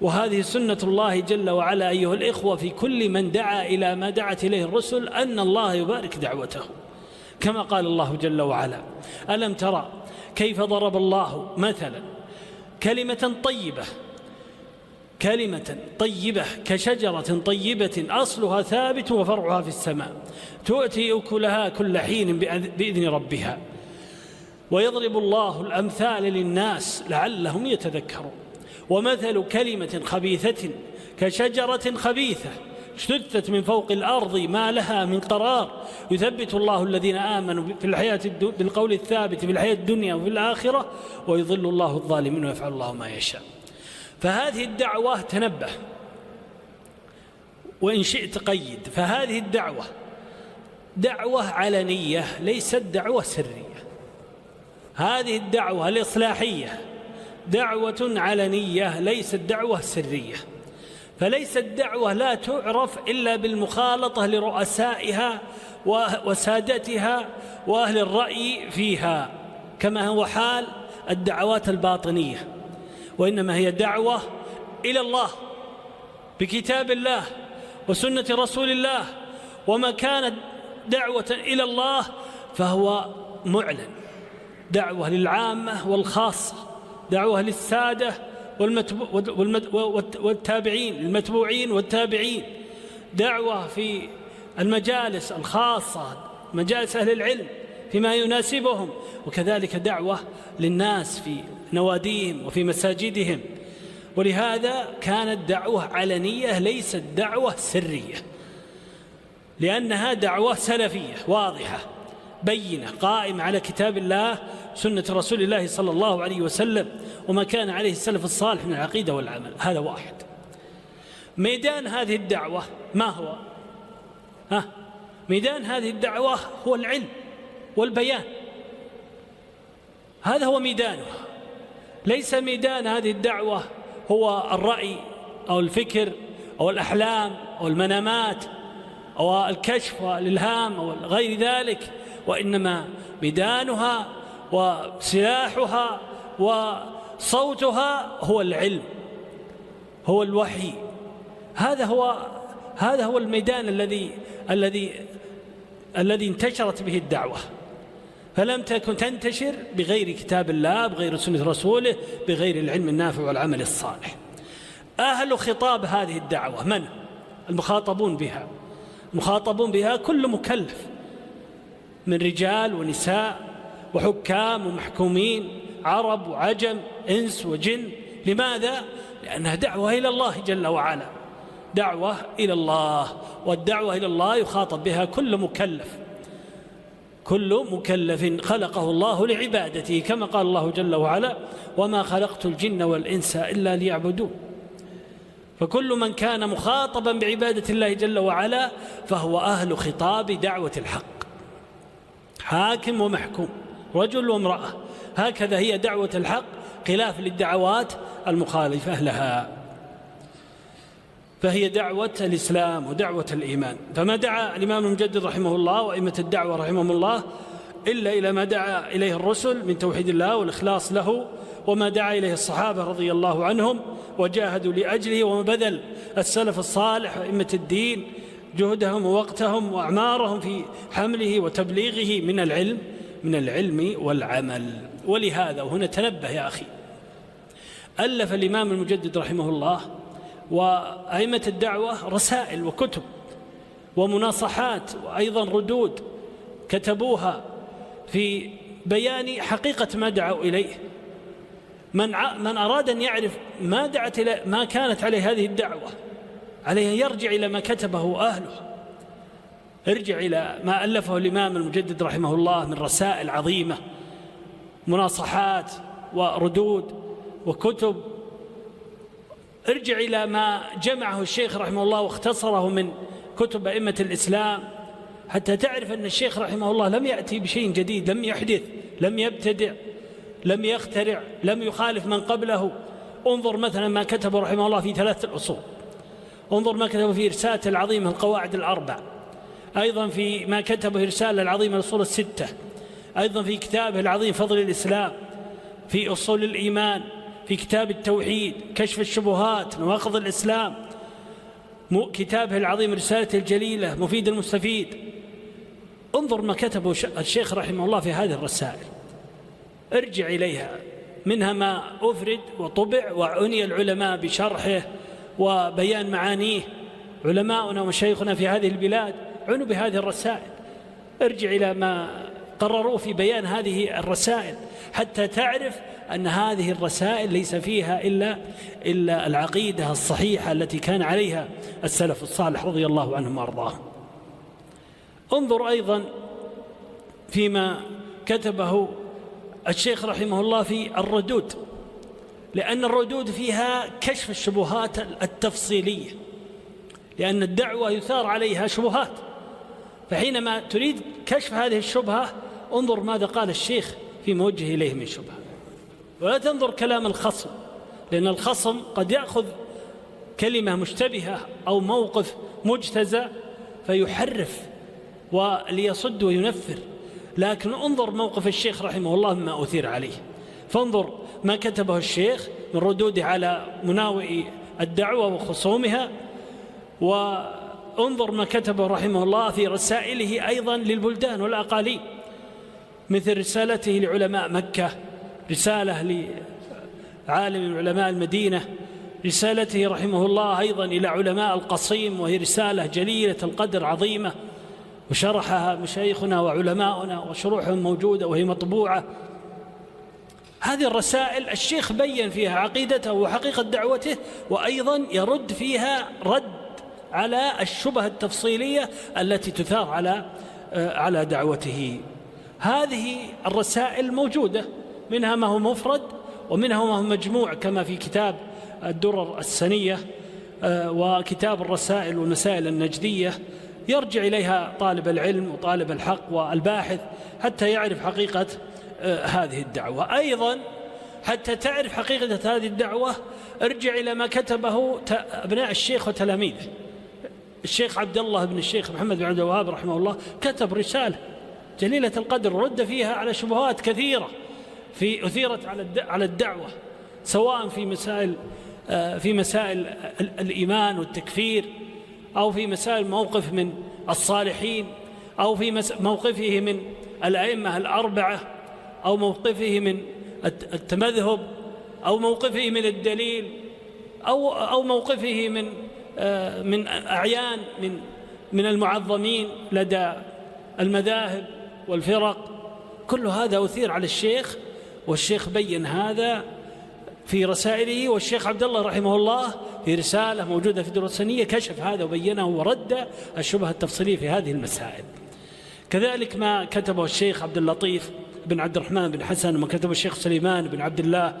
وهذه سنة الله جل وعلا أيها الإخوة في كل من دعا إلى ما دعت إليه الرسل أن الله يبارك دعوته. كما قال الله جل وعلا ألم ترى كيف ضرب الله مثلا كلمة طيبة. كلمة طيبة كشجرة طيبة أصلها ثابت وفرعها في السماء. تؤتي أكلها كل حين بإذن ربها. ويضرب الله الأمثال للناس لعلهم يتذكرون. ومثل كلمة خبيثة كشجرة خبيثة اجتثت من فوق الأرض ما لها من قرار. يثبت الله الذين آمنوا في الحياة بالقول الثابت في الحياة الدنيا وفي الآخرة ويضل الله الظالمين ويفعل الله ما يشاء. فهذه الدعوة تنبه. وإن شئت قيد. فهذه الدعوة دعوة علنية ليست دعوة سرية. هذه الدعوة الإصلاحية دعوة علنية ليست دعوة سرية. فليست دعوة لا تعرف إلا بالمخالطة لرؤسائها وسادتها وأهل الرأي فيها. كما هو حال الدعوات الباطنية. وإنما هي دعوة إلى الله بكتاب الله وسنة رسول الله. وما كانت دعوة إلى الله فهو معلن. دعوة للعامة والخاصة دعوة للسادة والتابعين المتبوعين والتابعين. دعوة في المجالس الخاصة مجالس أهل العلم فيما يناسبهم. وكذلك دعوة للناس في نواديهم وفي مساجدهم. ولهذا كانت دعوة علنية ليست دعوة سرية. لأنها دعوة سلفية واضحة. بينة قائمة على كتاب الله سنة رسول الله صلى الله عليه وسلم وما كان عليه السلف الصالح من العقيدة والعمل. هذا واحد. ميدان هذه الدعوة ما هو؟ ها؟ ميدان هذه الدعوة هو العلم والبيان. هذا هو ميدانها. ليس ميدان هذه الدعوة هو الرأي أو الفكر أو الأحلام أو المنامات أو الكشف والإلهام أو غير ذلك. وإنما ميدانها وسلاحها وصوتها هو العلم هو الوحي. هذا هو هذا هو الميدان الذي الذي الذي انتشرت به الدعوة. فلم تكن تنتشر بغير كتاب الله بغير سنة رسوله بغير العلم النافع والعمل الصالح. أهل خطاب هذه الدعوة من؟ المخاطبون بها. المخاطبون بها كل مكلف. من رجال ونساء وحكام ومحكومين عرب وعجم إنس وجن. لماذا؟ لأنها دعوة إلى الله جل وعلا. دعوة إلى الله والدعوة إلى الله يخاطب بها كل مكلف. كل مكلف خلقه الله لعبادته كما قال الله جل وعلا وما خلقت الجن والإنس إلا ليعبدون فكل من كان مخاطبا بعبادة الله جل وعلا فهو أهل خطاب دعوة الحق. حاكم ومحكوم رجل وامرأة. هكذا هي دعوة الحق خلاف للدعوات المخالفة لها. فهي دعوة الإسلام ودعوة الإيمان. فما دعا الإمام المجدد رحمه الله وأئمة الدعوة رحمهم الله إلا إلى ما دعا إليه الرسل من توحيد الله والإخلاص له وما دعا إليه الصحابة رضي الله عنهم وجاهدوا لأجله وما بذل السلف الصالح وأئمة الدين جهدهم ووقتهم وأعمارهم في حمله وتبليغه من العلم من العلم والعمل. ولهذا وهنا تنبه يا أخي. ألف الإمام المجدد رحمه الله وأئمة الدعوة رسائل وكتب ومناصحات وأيضا ردود كتبوها في بيان حقيقة ما دعوا إليه. من من أراد أن يعرف ما دعت إلى ما كانت عليه هذه الدعوة. عليه أن يرجع إلى ما كتبه أهله. ارجع إلى ما ألفه الإمام المجدد رحمه الله من رسائل عظيمة مناصحات وردود وكتب. ارجع إلى ما جمعه الشيخ رحمه الله واختصره من كتب أئمة الإسلام. حتى تعرف أن الشيخ رحمه الله لم يأتي بشيء جديد لم يحدث لم يبتدع لم يخترع لم يخالف من قبله. انظر مثلا ما كتبه رحمه الله في ثلاثة الأصول. انظر ما كتبه في رسالته العظيمة القواعد الأربع. أيضا في ما كتبه رسالة العظيمة الأصول الستة. أيضا في كتابه العظيم فضل الإسلام في أصول الإيمان في كتاب التوحيد كشف الشبهات نواقض الإسلام. كتابه العظيم رسالته الجليلة مفيد المستفيد. انظر ما كتبه الشيخ رحمه الله في هذه الرسائل. ارجع إليها. منها ما أفرد وطبع وعني العلماء بشرحه وبيان معانيه علماؤنا ومشايخنا في هذه البلاد عنوا بهذه الرسائل. ارجع إلى ما قرروا في بيان هذه الرسائل حتى تعرف أن هذه الرسائل ليس فيها إلا إلا العقيدة الصحيحة التي كان عليها السلف الصالح رضي الله عنهم وأرضاهم. انظر أيضا فيما كتبه الشيخ رحمه الله في الردود. لأن الردود فيها كشف الشبهات التفصيلية لأن الدعوة يثار عليها شبهات. فحينما تريد كشف هذه الشبهة انظر ماذا قال الشيخ في موجه إليه من شبهة. ولا تنظر كلام الخصم لأن الخصم قد يأخذ كلمة مشتبهة أو موقف مجتزى فيحرف وليصد وينفر. لكن انظر موقف الشيخ رحمه الله مما أثير عليه. فانظر ما كتبه الشيخ من ردوده على مناوئ الدعوة وخصومها. وانظر ما كتبه رحمه الله في رسائله أيضا للبلدان والأقاليم مثل رسالته لعلماء مكة رسالة لعالم علماء المدينة رسالته رحمه الله أيضا إلى علماء القصيم وهي رسالة جليلة القدر عظيمة وشرحها مشايخنا وعلماؤنا وشروحهم موجودة وهي مطبوعة. هذه الرسائل الشيخ بين فيها عقيدته وحقيقة دعوته وأيضا يرد فيها رد على الشبه التفصيلية التي تثار على على دعوته. هذه الرسائل موجودة منها ما هو مفرد ومنها ما هو مجموع كما في كتاب الدرر السنية وكتاب الرسائل والمسائل النجدية. يرجع إليها طالب العلم وطالب الحق والباحث حتى يعرف حقيقة هذه الدعوة. أيضا حتى تعرف حقيقة هذه الدعوة ارجع إلى ما كتبه أبناء الشيخ وتلاميذه. الشيخ عبد الله بن الشيخ محمد بن عبد الوهاب رحمه الله كتب رسالة جليلة القدر رد فيها على شبهات كثيرة في أثيرت على على الدعوة سواء في مسائل في مسائل الإيمان والتكفير أو في مسائل موقف من الصالحين أو في موقفه من الأئمة الأربعة. أو موقفه من التمذهب أو موقفه من الدليل أو أو موقفه من من أعيان من من المعظمين لدى المذاهب والفرق. كل هذا أثير على الشيخ والشيخ بين هذا في رسائله والشيخ عبد الله رحمه الله في رسالة موجودة في الدروسانية كشف هذا وبينه ورد الشبهة التفصيلية في هذه المسائل. كذلك ما كتبه الشيخ عبد اللطيف بن عبد الرحمن بن حسن وما كتبه الشيخ سليمان بن عبد الله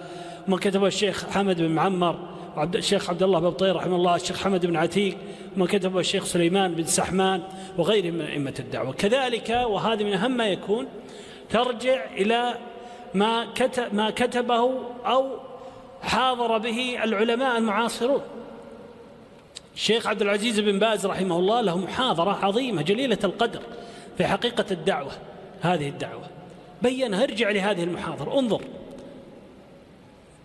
وما كتبه الشيخ حمد بن معمر وعبد الشيخ عبد الله بن طير رحمه الله الشيخ حمد بن عتيق وما كتبه الشيخ سليمان بن سحمان وغيرهم من أئمة الدعوة. كذلك وهذا من أهم ما يكون ترجع إلى ما كتب ما كتبه أو حاضر به العلماء المعاصرون. الشيخ عبد العزيز بن باز رحمه الله له محاضرة عظيمة جليلة القدر في حقيقة الدعوة هذه الدعوة. بينها ارجع لهذه المحاضرة. انظر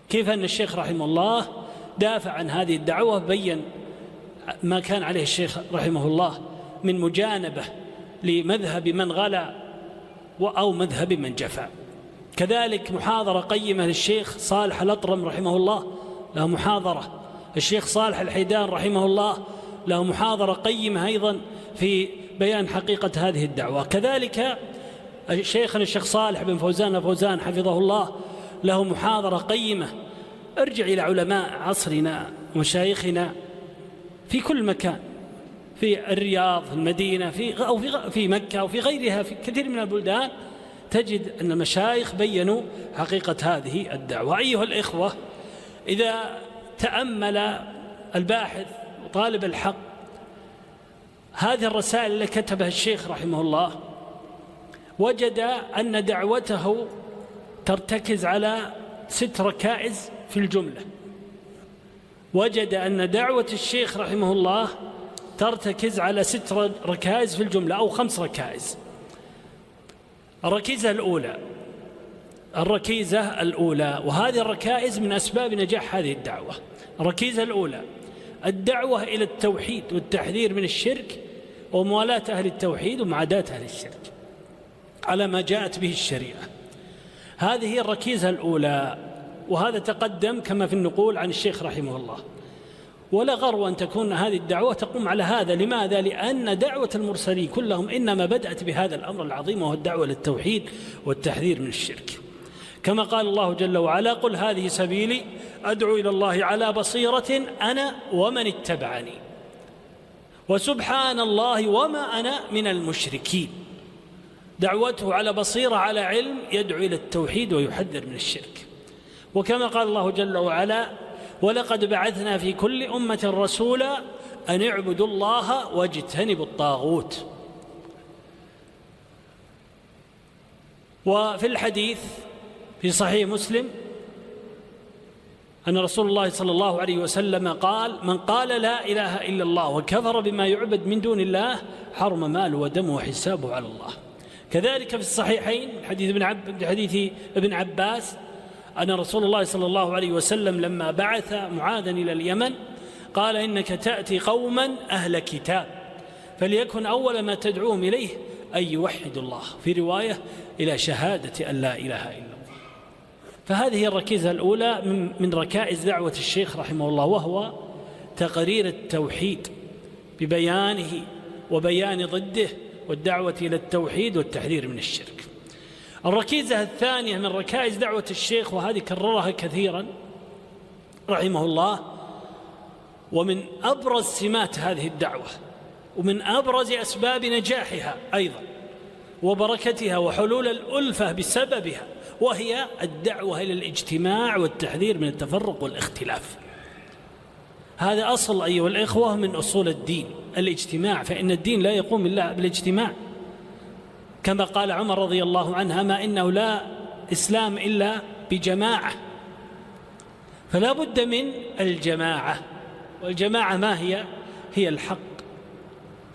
كيف أن الشيخ رحمه الله دافع عن هذه الدعوة بين ما كان عليه الشيخ رحمه الله من مجانبة لمذهب من غلا أو مذهب من جفا. كذلك محاضرة قيمة للشيخ صالح الأطرم رحمه الله له محاضرة. الشيخ صالح الحيدان رحمه الله له محاضرة قيمة أيضا في بيان حقيقة هذه الدعوة. كذلك شيخنا الشيخ صالح بن فوزان فوزان حفظه الله له محاضرة قيمة. ارجع إلى علماء عصرنا ومشايخنا في كل مكان في الرياض في المدينة في أو في في مكة أو في غيرها في كثير من البلدان. تجد أن المشايخ بينوا حقيقة هذه الدعوة. أيها الإخوة إذا تأمل الباحث وطالب الحق هذه الرسائل التي كتبها الشيخ رحمه الله وجد أن دعوته ترتكز على ست ركائز في الجملة. وجد أن دعوة الشيخ رحمه الله ترتكز على ست ركائز في الجملة أو خمس ركائز. الركيزة الأولى الركيزة الأولى وهذه الركائز من أسباب نجاح هذه الدعوة. الركيزة الأولى الدعوة إلى التوحيد والتحذير من الشرك وموالاة أهل التوحيد ومعاداة أهل الشرك. على ما جاءت به الشريعة. هذه هي الركيزة الأولى وهذا تقدم كما في النقول عن الشيخ رحمه الله. ولا غرو أن تكون هذه الدعوة تقوم على هذا. لماذا؟ لأن دعوة المرسلين كلهم إنما بدأت بهذا الأمر العظيم وهو الدعوة للتوحيد والتحذير من الشرك. كما قال الله جل وعلا قل هذه سبيلي أدعو إلى الله على بصيرة أنا ومن اتبعني. وسبحان الله وما أنا من المشركين. دعوته على بصيرة على علم يدعو إلى التوحيد ويحذر من الشرك. وكما قال الله جل وعلا ولقد بعثنا في كل أمة رسولا أن اعبدوا الله واجتنبوا الطاغوت. وفي الحديث في صحيح مسلم أن رسول الله صلى الله عليه وسلم قال من قال لا إله إلا الله وكفر بما يعبد من دون الله حرم ماله ودمه وحسابه على الله. كذلك في الصحيحين حديث ابن عب حديث ابن عباس أن رسول الله صلى الله عليه وسلم لما بعث معاذا إلى اليمن قال إنك تأتي قوما أهل كتاب فليكن أول ما تدعوهم إليه أن يوحدوا الله في رواية إلى شهادة أن لا إله إلا الله. فهذه الركيزة الأولى من ركائز دعوة الشيخ رحمه الله وهو تقرير التوحيد ببيانه وبيان ضده والدعوة إلى التوحيد والتحذير من الشرك. الركيزة الثانية من ركائز دعوة الشيخ وهذه كررها كثيرا رحمه الله ومن أبرز سمات هذه الدعوة ومن أبرز أسباب نجاحها أيضا وبركتها وحلول الألفة بسببها وهي الدعوة إلى الاجتماع والتحذير من التفرق والاختلاف. هذا أصل أيها الإخوة من أصول الدين. الاجتماع فإن الدين لا يقوم إلا بالاجتماع. كما قال عمر رضي الله عنه ما إنه لا إسلام إلا بجماعة. فلا بد من الجماعة. والجماعة ما هي؟ هي الحق.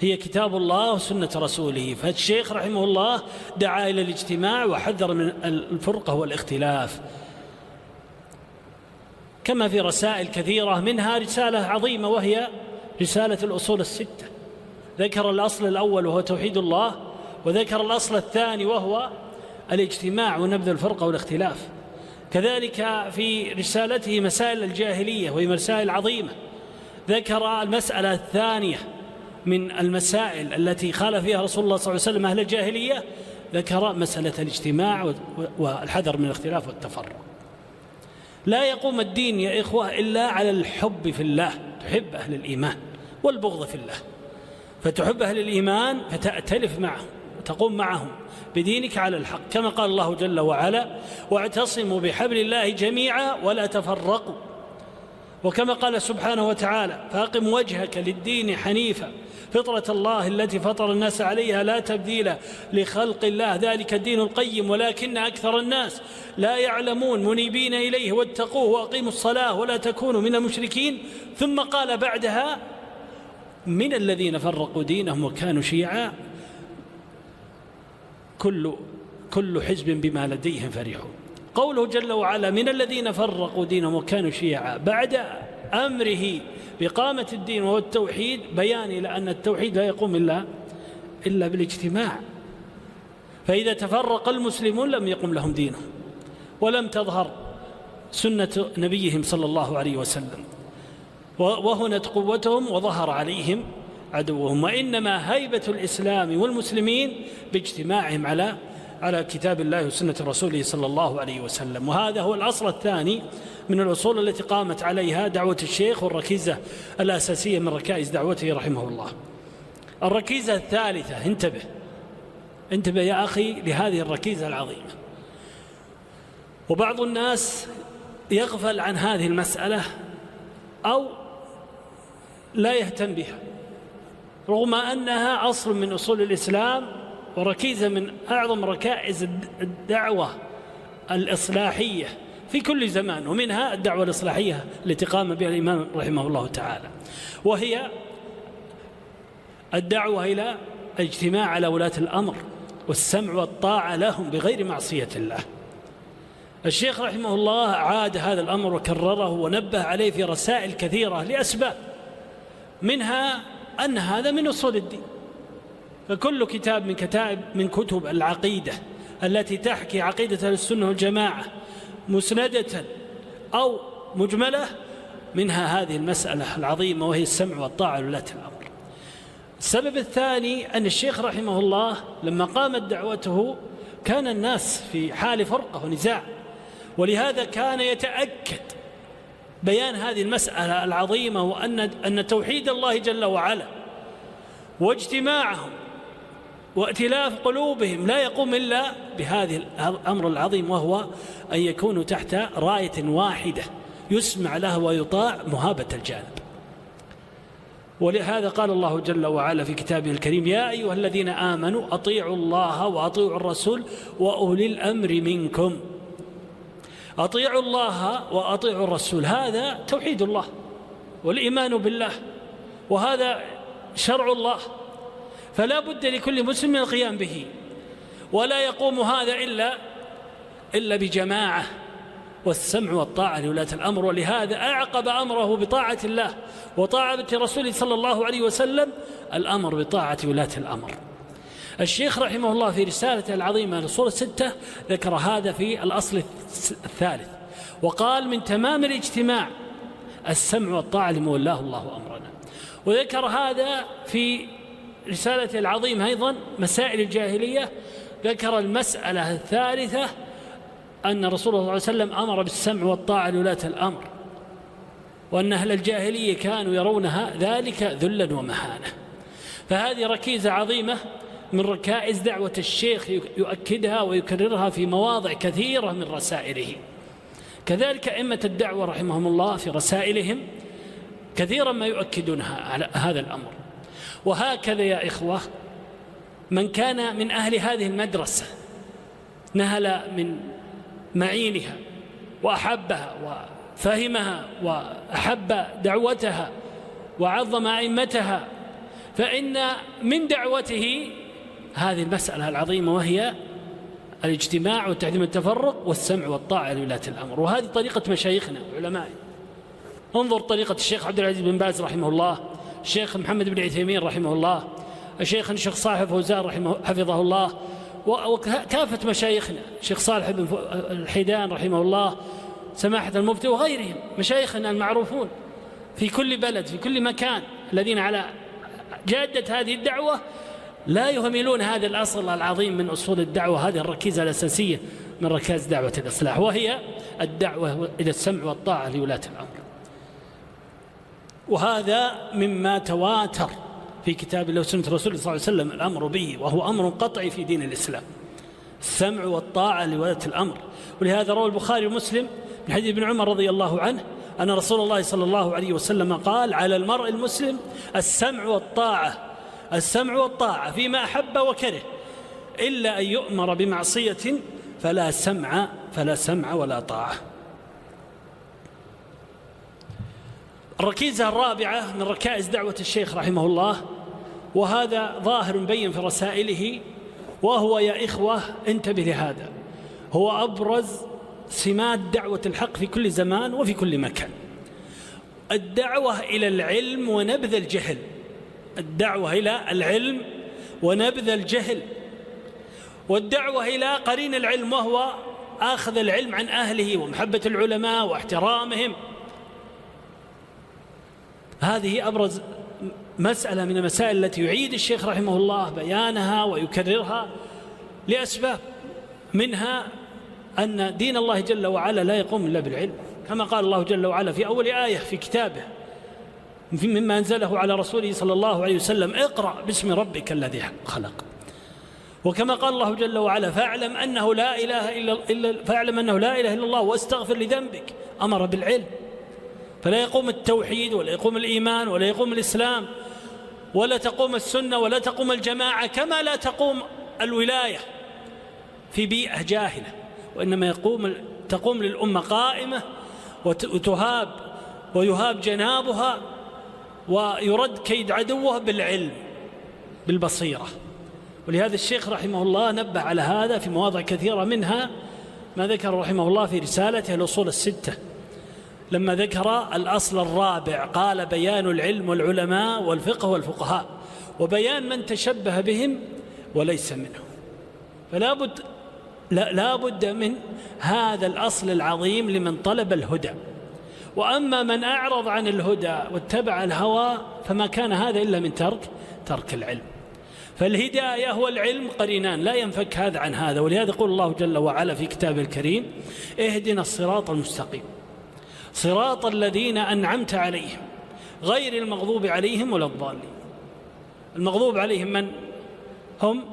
هي كتاب الله وسنة رسوله. فالشيخ رحمه الله دعا إلى الاجتماع وحذر من الفرقة والاختلاف. كما في رسائل كثيرة منها رسالة عظيمة وهي رسالة الأصول الستة. ذكر الأصل الأول وهو توحيد الله وذكر الأصل الثاني وهو الاجتماع ونبذ الفرقة والاختلاف. كذلك في رسالته مسائل الجاهلية وهي مسائل عظيمة. ذكر المسألة الثانية من المسائل التي خالف فيها رسول الله صلى الله عليه وسلم أهل الجاهلية ذكر مسألة الاجتماع والحذر من الاختلاف والتفرق. لا يقوم الدين يا إخوة إلا على الحب في الله تحب أهل الإيمان. والبغض في الله. فتحب أهل الإيمان فتأتلف معهم وتقوم معهم بدينك على الحق كما قال الله جل وعلا واعتصموا بحبل الله جميعا ولا تفرقوا وكما قال سبحانه وتعالى فأقم وجهك للدين حنيفا فطرة الله التي فطر الناس عليها لا تبديل لخلق الله ذلك الدين القيم ولكن أكثر الناس لا يعلمون منيبين إليه واتقوه وأقيموا الصلاة ولا تكونوا من المشركين ثم قال بعدها من الذين فرقوا دينهم وكانوا شيعا كل كل حزب بما لديهم فرحون قوله جل وعلا من الذين فرقوا دينهم وكانوا شيعا. بعد أمره بقامة الدين وهو التوحيد بيان إلى أن التوحيد لا يقوم إلا إلا بالاجتماع. فإذا تفرق المسلمون لم يقم لهم دينهم ولم تظهر سنة نبيهم صلى الله عليه وسلم. وهنت قوتهم وظهر عليهم عدوهم. وإنما هيبة الإسلام والمسلمين باجتماعهم على على كتاب الله وسنة رسوله صلى الله عليه وسلم. وهذا هو الأصل الثاني من الأصول التي قامت عليها دعوة الشيخ والركيزة الأساسية من ركائز دعوته رحمه الله. الركيزة الثالثة انتبه. انتبه يا أخي لهذه الركيزة العظيمة. وبعض الناس يغفل عن هذه المسألة أو لا يهتم بها رغم أنها أصل من أصول الإسلام وركيزة من أعظم ركائز الدعوة الإصلاحية في كل زمان ومنها الدعوة الإصلاحية التي قام بها الإمام رحمه الله تعالى وهي الدعوة إلى اجتماع على ولاة الأمر والسمع والطاعة لهم بغير معصية الله. الشيخ رحمه الله عاد هذا الأمر وكرره ونبه عليه في رسائل كثيرة لأسباب منها أن هذا من أصول الدين. فكل كتاب من كتاب من كتب العقيدة التي تحكي عقيدة السنة والجماعة مسندة أو مجملة منها هذه المسألة العظيمة وهي السمع والطاعة لولاة الأمر السبب الثاني أن الشيخ رحمه الله لما قامت دعوته كان الناس في حال فرقة ونزاع ولهذا كان يتأكد بيان هذه المسألة العظيمة وأن أن توحيد الله جل وعلا واجتماعهم وائتلاف قلوبهم لا يقوم إلا بهذه الأمر العظيم وهو أن يكونوا تحت راية واحدة يسمع له ويطاع مهابة الجانب. ولهذا قال الله جل وعلا في كتابه الكريم يا أيها الذين آمنوا أطيعوا الله وأطيعوا الرسول وأولي الأمر منكم. أطيعوا الله وأطيعوا الرسول. هذا توحيد الله والإيمان بالله وهذا شرع الله. فلا بد لكل مسلم من القيام به ولا يقوم هذا إلا إلا بجماعة والسمع والطاعة لولاة الأمر. ولهذا أعقب أمره بطاعة الله وطاعة رسوله صلى الله عليه وسلم الأمر بطاعة ولاة الأمر. الشيخ رحمه الله في رسالته العظيمة لصورة ستة ذكر هذا في الأصل الثالث. وقال من تمام الاجتماع السمع والطاعة لمولاه الله أمرنا. وذكر هذا في رسالته العظيمة أيضا مسائل الجاهلية. ذكر المسألة الثالثة أن رسول الله صلى الله عليه وسلم أمر بالسمع والطاعة لولاة الأمر وأن أهل الجاهلية كانوا يرونها ذلك ذلا ومهانة. فهذه ركيزة عظيمة من ركائز دعوة الشيخ يؤكدها ويكررها في مواضع كثيرة من رسائله. كذلك أئمة الدعوة رحمهم الله في رسائلهم كثيرا ما يؤكدونها على هذا الأمر. وهكذا يا إخوة من كان من أهل هذه المدرسة نهل من معينها وأحبها وفهمها وأحب دعوتها وعظم أئمتها فإن من دعوته هذه المسألة العظيمة وهي الاجتماع وتعليم التفرق والسمع والطاعة لولاة الأمر. وهذه طريقة مشايخنا علماء انظر طريقة الشيخ عبد العزيز بن باز رحمه الله الشيخ محمد بن عثيمين رحمه الله الشيخ الشيخ صالح فوزان رحمه حفظه الله وكافة مشايخنا الشيخ صالح بن الحيدان رحمه الله سماحة المفتي وغيرهم مشايخنا المعروفون في كل بلد في كل مكان الذين على جادة هذه الدعوة لا يهملون هذا الأصل العظيم من أصول الدعوة هذه الركيزة الأساسية من ركائز دعوة الإصلاح وهي الدعوة إلى السمع والطاعة لولاة الأمر. وهذا مما تواتر في كتاب الله وسنة رسول صلى الله عليه وسلم الأمر به وهو أمر قطعي في دين الإسلام السمع والطاعة لولاة الأمر. ولهذا روى البخاري ومسلم من حديث ابن عمر رضي الله عنه أن رسول الله صلى الله عليه وسلم قال على المرء المسلم السمع والطاعة السمع والطاعة فيما أحب وكره إلا أن يؤمر بمعصية فلا سمع فلا سمع ولا طاعة. الركيزة الرابعة من ركائز دعوة الشيخ رحمه الله وهذا ظاهر مبين في رسائله وهو يا إخوة انتبه لهذا هو أبرز سمات دعوة الحق في كل زمان وفي كل مكان. الدعوة إلى العلم ونبذ الجهل. الدعوة إلى العلم ونبذ الجهل. والدعوة إلى قرين العلم وهو أخذ العلم عن أهله ومحبة العلماء واحترامهم. هذه أبرز مسألة من المسائل التي يعيد الشيخ رحمه الله بيانها ويكررها لأسباب منها أن دين الله جل وعلا لا يقوم إلا بالعلم. كما قال الله جل وعلا في أول آية في كتابه مما أنزله على رسوله صلى الله عليه وسلم اقرأ باسم ربك الذي خلق. وكما قال الله جل وعلا فاعلم أنه لا إله إلا, إلا فاعلم أنه لا إله إلا الله واستغفر لذنبك أمر بالعلم. فلا يقوم التوحيد ولا يقوم الإيمان ولا يقوم الإسلام ولا تقوم السنة ولا تقوم الجماعة كما لا تقوم الولاية في بيئة جاهلة. وإنما يقوم تقوم للأمة قائمة وتهاب ويهاب جنابها ويرد كيد عدوه بالعلم بالبصيرة. ولهذا الشيخ رحمه الله نبه على هذا في مواضع كثيرة منها ما ذكر رحمه الله في رسالته الأصول الستة. لما ذكر الأصل الرابع قال بيان العلم والعلماء والفقه والفقهاء وبيان من تشبه بهم وليس منهم. فلا بد لا, بد من هذا الأصل العظيم لمن طلب الهدى. وأما من أعرض عن الهدى واتبع الهوى فما كان هذا إلا من ترك ترك العلم. فالهداية هو العلم قرينان لا ينفك هذا عن هذا. ولهذا يقول الله جل وعلا في كتابه الكريم اهدنا الصراط المستقيم صراط الذين أنعمت عليهم غير المغضوب عليهم ولا الضالين. المغضوب عليهم من؟ هم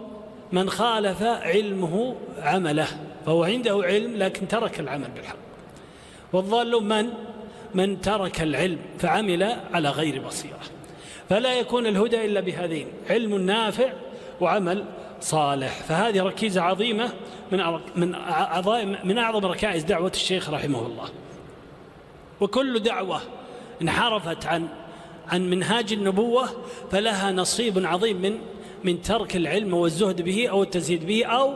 من خالف علمه عمله فهو عنده علم لكن ترك العمل بالحق. والضال من؟ من ترك العلم فعمل على غير بصيرة. فلا يكون الهدى إلا بهذين علم نافع وعمل صالح. فهذه ركيزة عظيمة من من من أعظم ركائز دعوة الشيخ رحمه الله. وكل دعوة انحرفت عن عن منهاج النبوة فلها نصيب عظيم من من ترك العلم والزهد به أو التزهيد به أو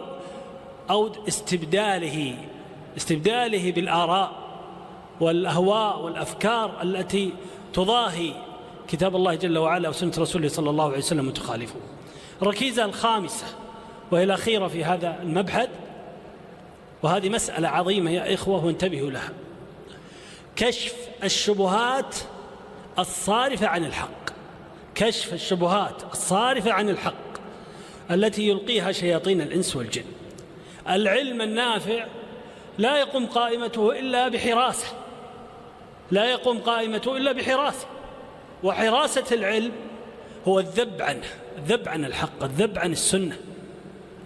أو استبداله استبداله بالآراء. والأهواء والأفكار التي تضاهي كتاب الله جل وعلا وسنة رسوله صلى الله عليه وسلم وتخالفه. الركيزة الخامسة وهي الأخيرة في هذا المبحث وهذه مسألة عظيمة يا إخوة وانتبهوا لها. كشف الشبهات الصارفة عن الحق. كشف الشبهات الصارفة عن الحق التي يلقيها شياطين الإنس والجن. العلم النافع لا يقوم قائمته إلا بحراسة. لا يقوم قائمته إلا بحراسة وحراسة العلم هو الذب عنه الذب عن الحق الذب عن السنة.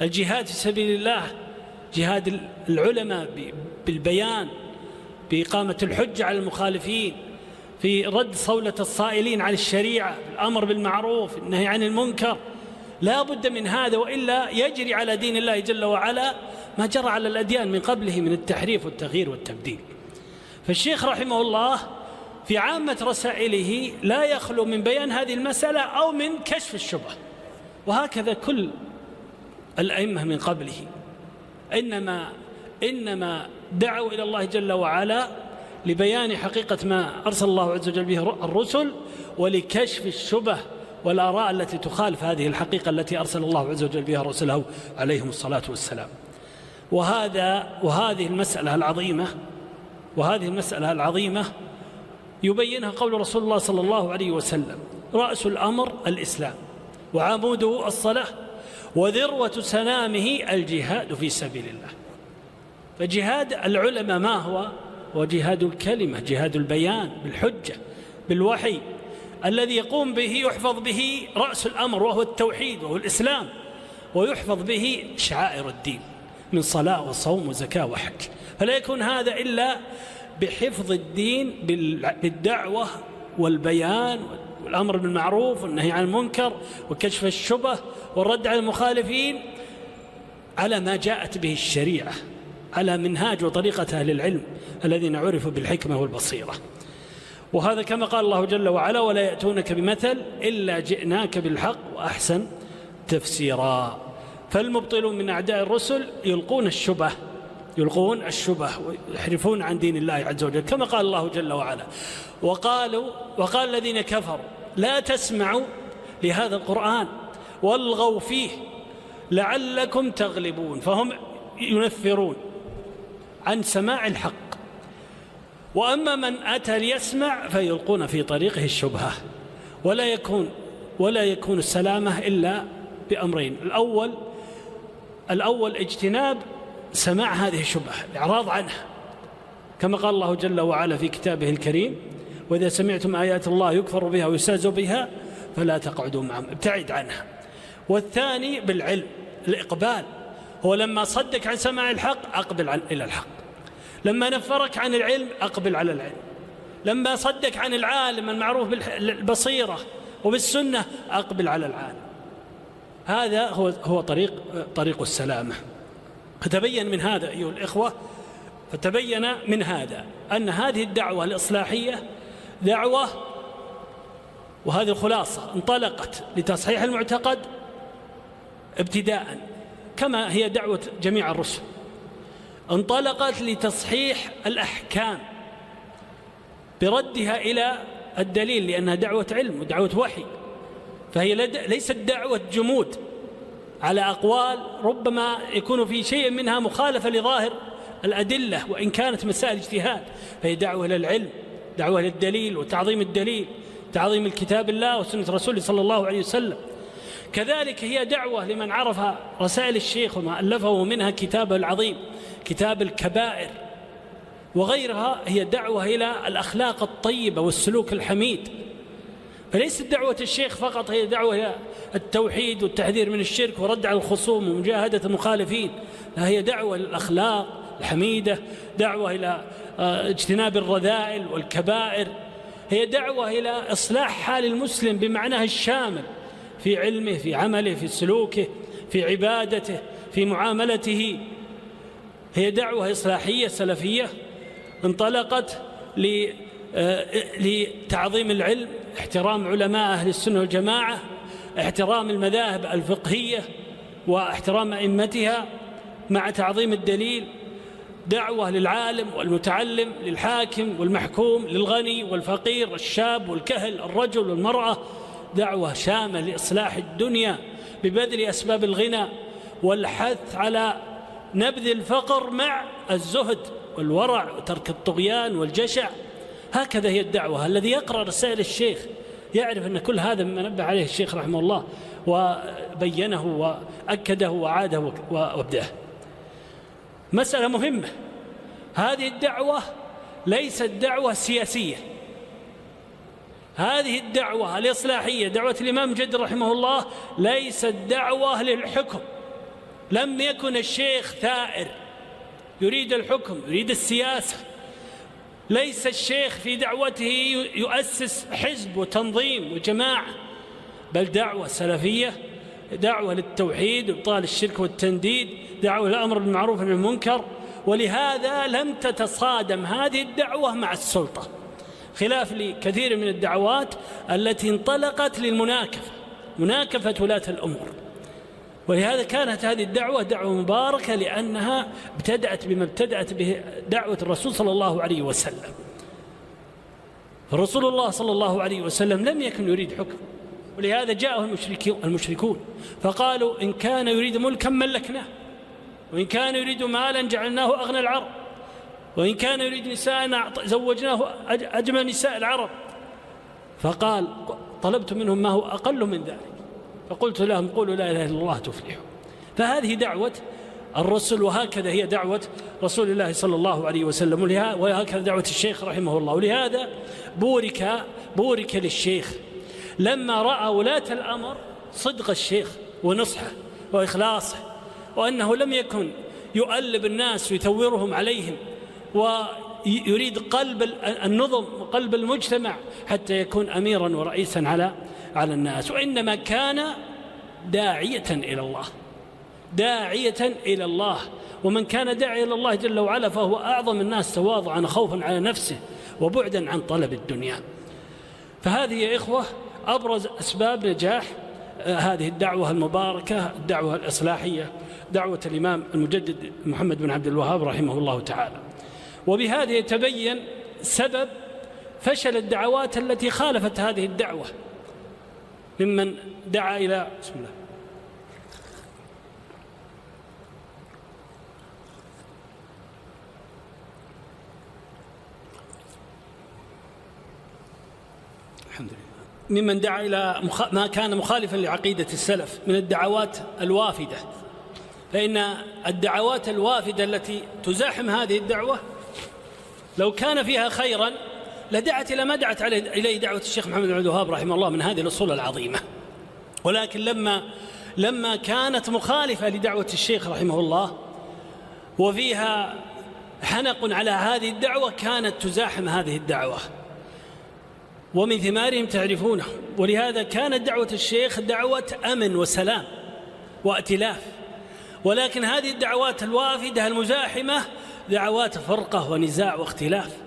الجهاد في سبيل الله جهاد العلماء بالبيان بإقامة الحجة على المخالفين في رد صولة الصائلين عن الشريعة الأمر بالمعروف النهي عن المنكر. لا بد من هذا وإلا يجري على دين الله جل وعلا ما جرى على الأديان من قبله من التحريف والتغيير والتبديل. فالشيخ رحمه الله في عامة رسائله لا يخلو من بيان هذه المسألة أو من كشف الشبهة. وهكذا كل الأئمة من قبله. إنما إنما دعوا إلى الله جل وعلا لبيان حقيقة ما أرسل الله عز وجل به الرسل ولكشف الشبه والآراء التي تخالف هذه الحقيقة التي أرسل الله عز وجل بها رسله عليهم الصلاة والسلام. وهذا وهذه المسألة العظيمة وهذه المسألة العظيمة يبينها قول رسول الله صلى الله عليه وسلم رأس الأمر الإسلام وعموده الصلاة وذروة سنامه الجهاد في سبيل الله. فجهاد العلماء ما هو؟ هو جهاد الكلمة جهاد البيان بالحجة بالوحي. الذي يقوم به يحفظ به رأس الأمر وهو التوحيد وهو الإسلام ويحفظ به شعائر الدين من صلاة وصوم وزكاة وحج. فلا يكون هذا إلا بحفظ الدين بالدعوة والبيان والأمر بالمعروف والنهي عن المنكر وكشف الشبه والرد على المخالفين على ما جاءت به الشريعة على منهاج وطريقة أهل العلم الذين عرفوا بالحكمة والبصيرة. وهذا كما قال الله جل وعلا ولا يأتونك بمثل إلا جئناك بالحق وأحسن تفسيرا. فالمبطلون من أعداء الرسل يلقون الشبه يلقون الشبه ويحرفون عن دين الله عز وجل كما قال الله جل وعلا. وقالوا وقال الذين كفروا لا تسمعوا لهذا القرآن والغوا فيه لعلكم تغلبون. فهم ينفرون عن سماع الحق. وأما من أتى ليسمع فيلقون في طريقه الشبهة. ولا يكون ولا يكون السلامة إلا بأمرين. الأول الأول اجتناب سماع هذه الشبهة الإعراض عنها. كما قال الله جل وعلا في كتابه الكريم وإذا سمعتم آيات الله يكفر بها ويستهزأ بها فلا تقعدوا معهم. ابتعد عنها. والثاني بالعلم الإقبال. هو لما صدك عن سماع الحق أقبل عن إلى الحق. لما نفرك عن العلم أقبل على العلم. لما صدك عن العالم المعروف بالبصيرة وبالسنة أقبل على العالم. هذا هو هو طريق طريق السلامة. فتبين من هذا أيها الإخوة فتبين من هذا أن هذه الدعوة الإصلاحية دعوة وهذه الخلاصة انطلقت لتصحيح المعتقد ابتداء كما هي دعوة جميع الرسل. انطلقت لتصحيح الأحكام بردها إلى الدليل لأنها دعوة علم ودعوة وحي فهي ليست دعوة جمود. على أقوال ربما يكون في شيء منها مخالفة لظاهر الأدلة وإن كانت مسائل اجتهاد فهي دعوة إلى العلم دعوة إلى الدليل وتعظيم الدليل تعظيم الكتاب الله وسنة رسوله صلى الله عليه وسلم. كذلك هي دعوة لمن عرف رسائل الشيخ وما ألفه منها كتابه العظيم كتاب الكبائر وغيرها هي دعوة إلى الأخلاق الطيبة والسلوك الحميد. فليست دعوة الشيخ فقط هي دعوة إلى التوحيد والتحذير من الشرك ورد على الخصوم ومجاهدة المخالفين. لا هي دعوة للأخلاق الحميدة دعوة إلى آه، اجتناب الرذائل والكبائر. هي دعوة إلى إصلاح حال المسلم بمعناه الشامل في علمه في عمله في سلوكه في عبادته في معاملته. هي دعوة إصلاحية سلفية انطلقت آه، لتعظيم العلم احترام علماء أهل السنة والجماعة احترام المذاهب الفقهية واحترام أئمتها مع تعظيم الدليل دعوة للعالم والمتعلم للحاكم والمحكوم للغني والفقير الشاب والكهل الرجل والمرأة دعوة شاملة لإصلاح الدنيا ببذل أسباب الغنى والحث على نبذ الفقر مع الزهد والورع وترك الطغيان والجشع. هكذا هي الدعوة. الذي يقرأ رسائل الشيخ يعرف أن كل هذا مما نبه عليه الشيخ رحمه الله وبينه وأكده وعاده وأبداه. مسألة مهمة. هذه الدعوة ليست دعوة سياسية. هذه الدعوة الإصلاحية دعوة الإمام جد رحمه الله ليست دعوة للحكم. لم يكن الشيخ ثائر. يريد الحكم يريد السياسة. ليس الشيخ في دعوته يؤسس حزب وتنظيم وجماعة بل دعوة سلفية دعوة للتوحيد وإبطال الشرك والتنديد دعوة للأمر بالمعروف والنهي المنكر. ولهذا لم تتصادم هذه الدعوة مع السلطة. خلاف لكثير من الدعوات التي انطلقت للمناكفة مناكفة ولاة الأمور. ولهذا كانت هذه الدعوة دعوة مباركة لأنها ابتدأت بما ابتدأت به دعوة الرسول صلى الله عليه وسلم. فرسول الله صلى الله عليه وسلم لم يكن يريد حكم ولهذا جاءه المشركون فقالوا إن كان يريد ملكا ملكناه وإن كان يريد مالا جعلناه أغنى العرب وإن كان يريد نساء زوجناه أجمل نساء العرب. فقال طلبت منهم ما هو أقل من ذلك. فقلت لهم قولوا لا إله إلا الله تفلحوا. فهذه دعوة الرسل وهكذا هي دعوة رسول الله صلى الله عليه وسلم وهكذا دعوة الشيخ رحمه الله. ولهذا بورك بورك للشيخ. لما رأى ولاة الأمر صدق الشيخ ونصحه وإخلاصه وأنه لم يكن يؤلب الناس ويثورهم عليهم ويريد قلب النظم وقلب المجتمع حتى يكون أميرا ورئيسا على على الناس. وإنما كان داعية إلى الله. داعية إلى الله. ومن كان داعيا إلى الله جل وعلا فهو أعظم الناس تواضعا خوفا على نفسه وبعدا عن طلب الدنيا. فهذه يا إخوة أبرز أسباب نجاح هذه الدعوة المباركة الدعوة الإصلاحية دعوة الإمام المجدد محمد بن عبد الوهاب رحمه الله تعالى. وبهذا يتبين سبب فشل الدعوات التي خالفت هذه الدعوة. ممن دعا إلى بسم الله. الحمد لله. ممن دعا إلى ما كان مخالفا لعقيدة السلف من الدعوات الوافدة. فإن الدعوات الوافدة التي تزاحم هذه الدعوة لو كان فيها خيرا لدعت إلى ما دعت إليه دعوة الشيخ محمد بن عبد الوهاب رحمه الله من هذه الأصول العظيمة. ولكن لما لما كانت مخالفة لدعوة الشيخ رحمه الله وفيها حنق على هذه الدعوة كانت تزاحم هذه الدعوة. ومن ثمارهم تعرفونه. ولهذا كانت دعوة الشيخ دعوة أمن وسلام وائتلاف. ولكن هذه الدعوات الوافدة المزاحمة دعوات فرقة ونزاع واختلاف.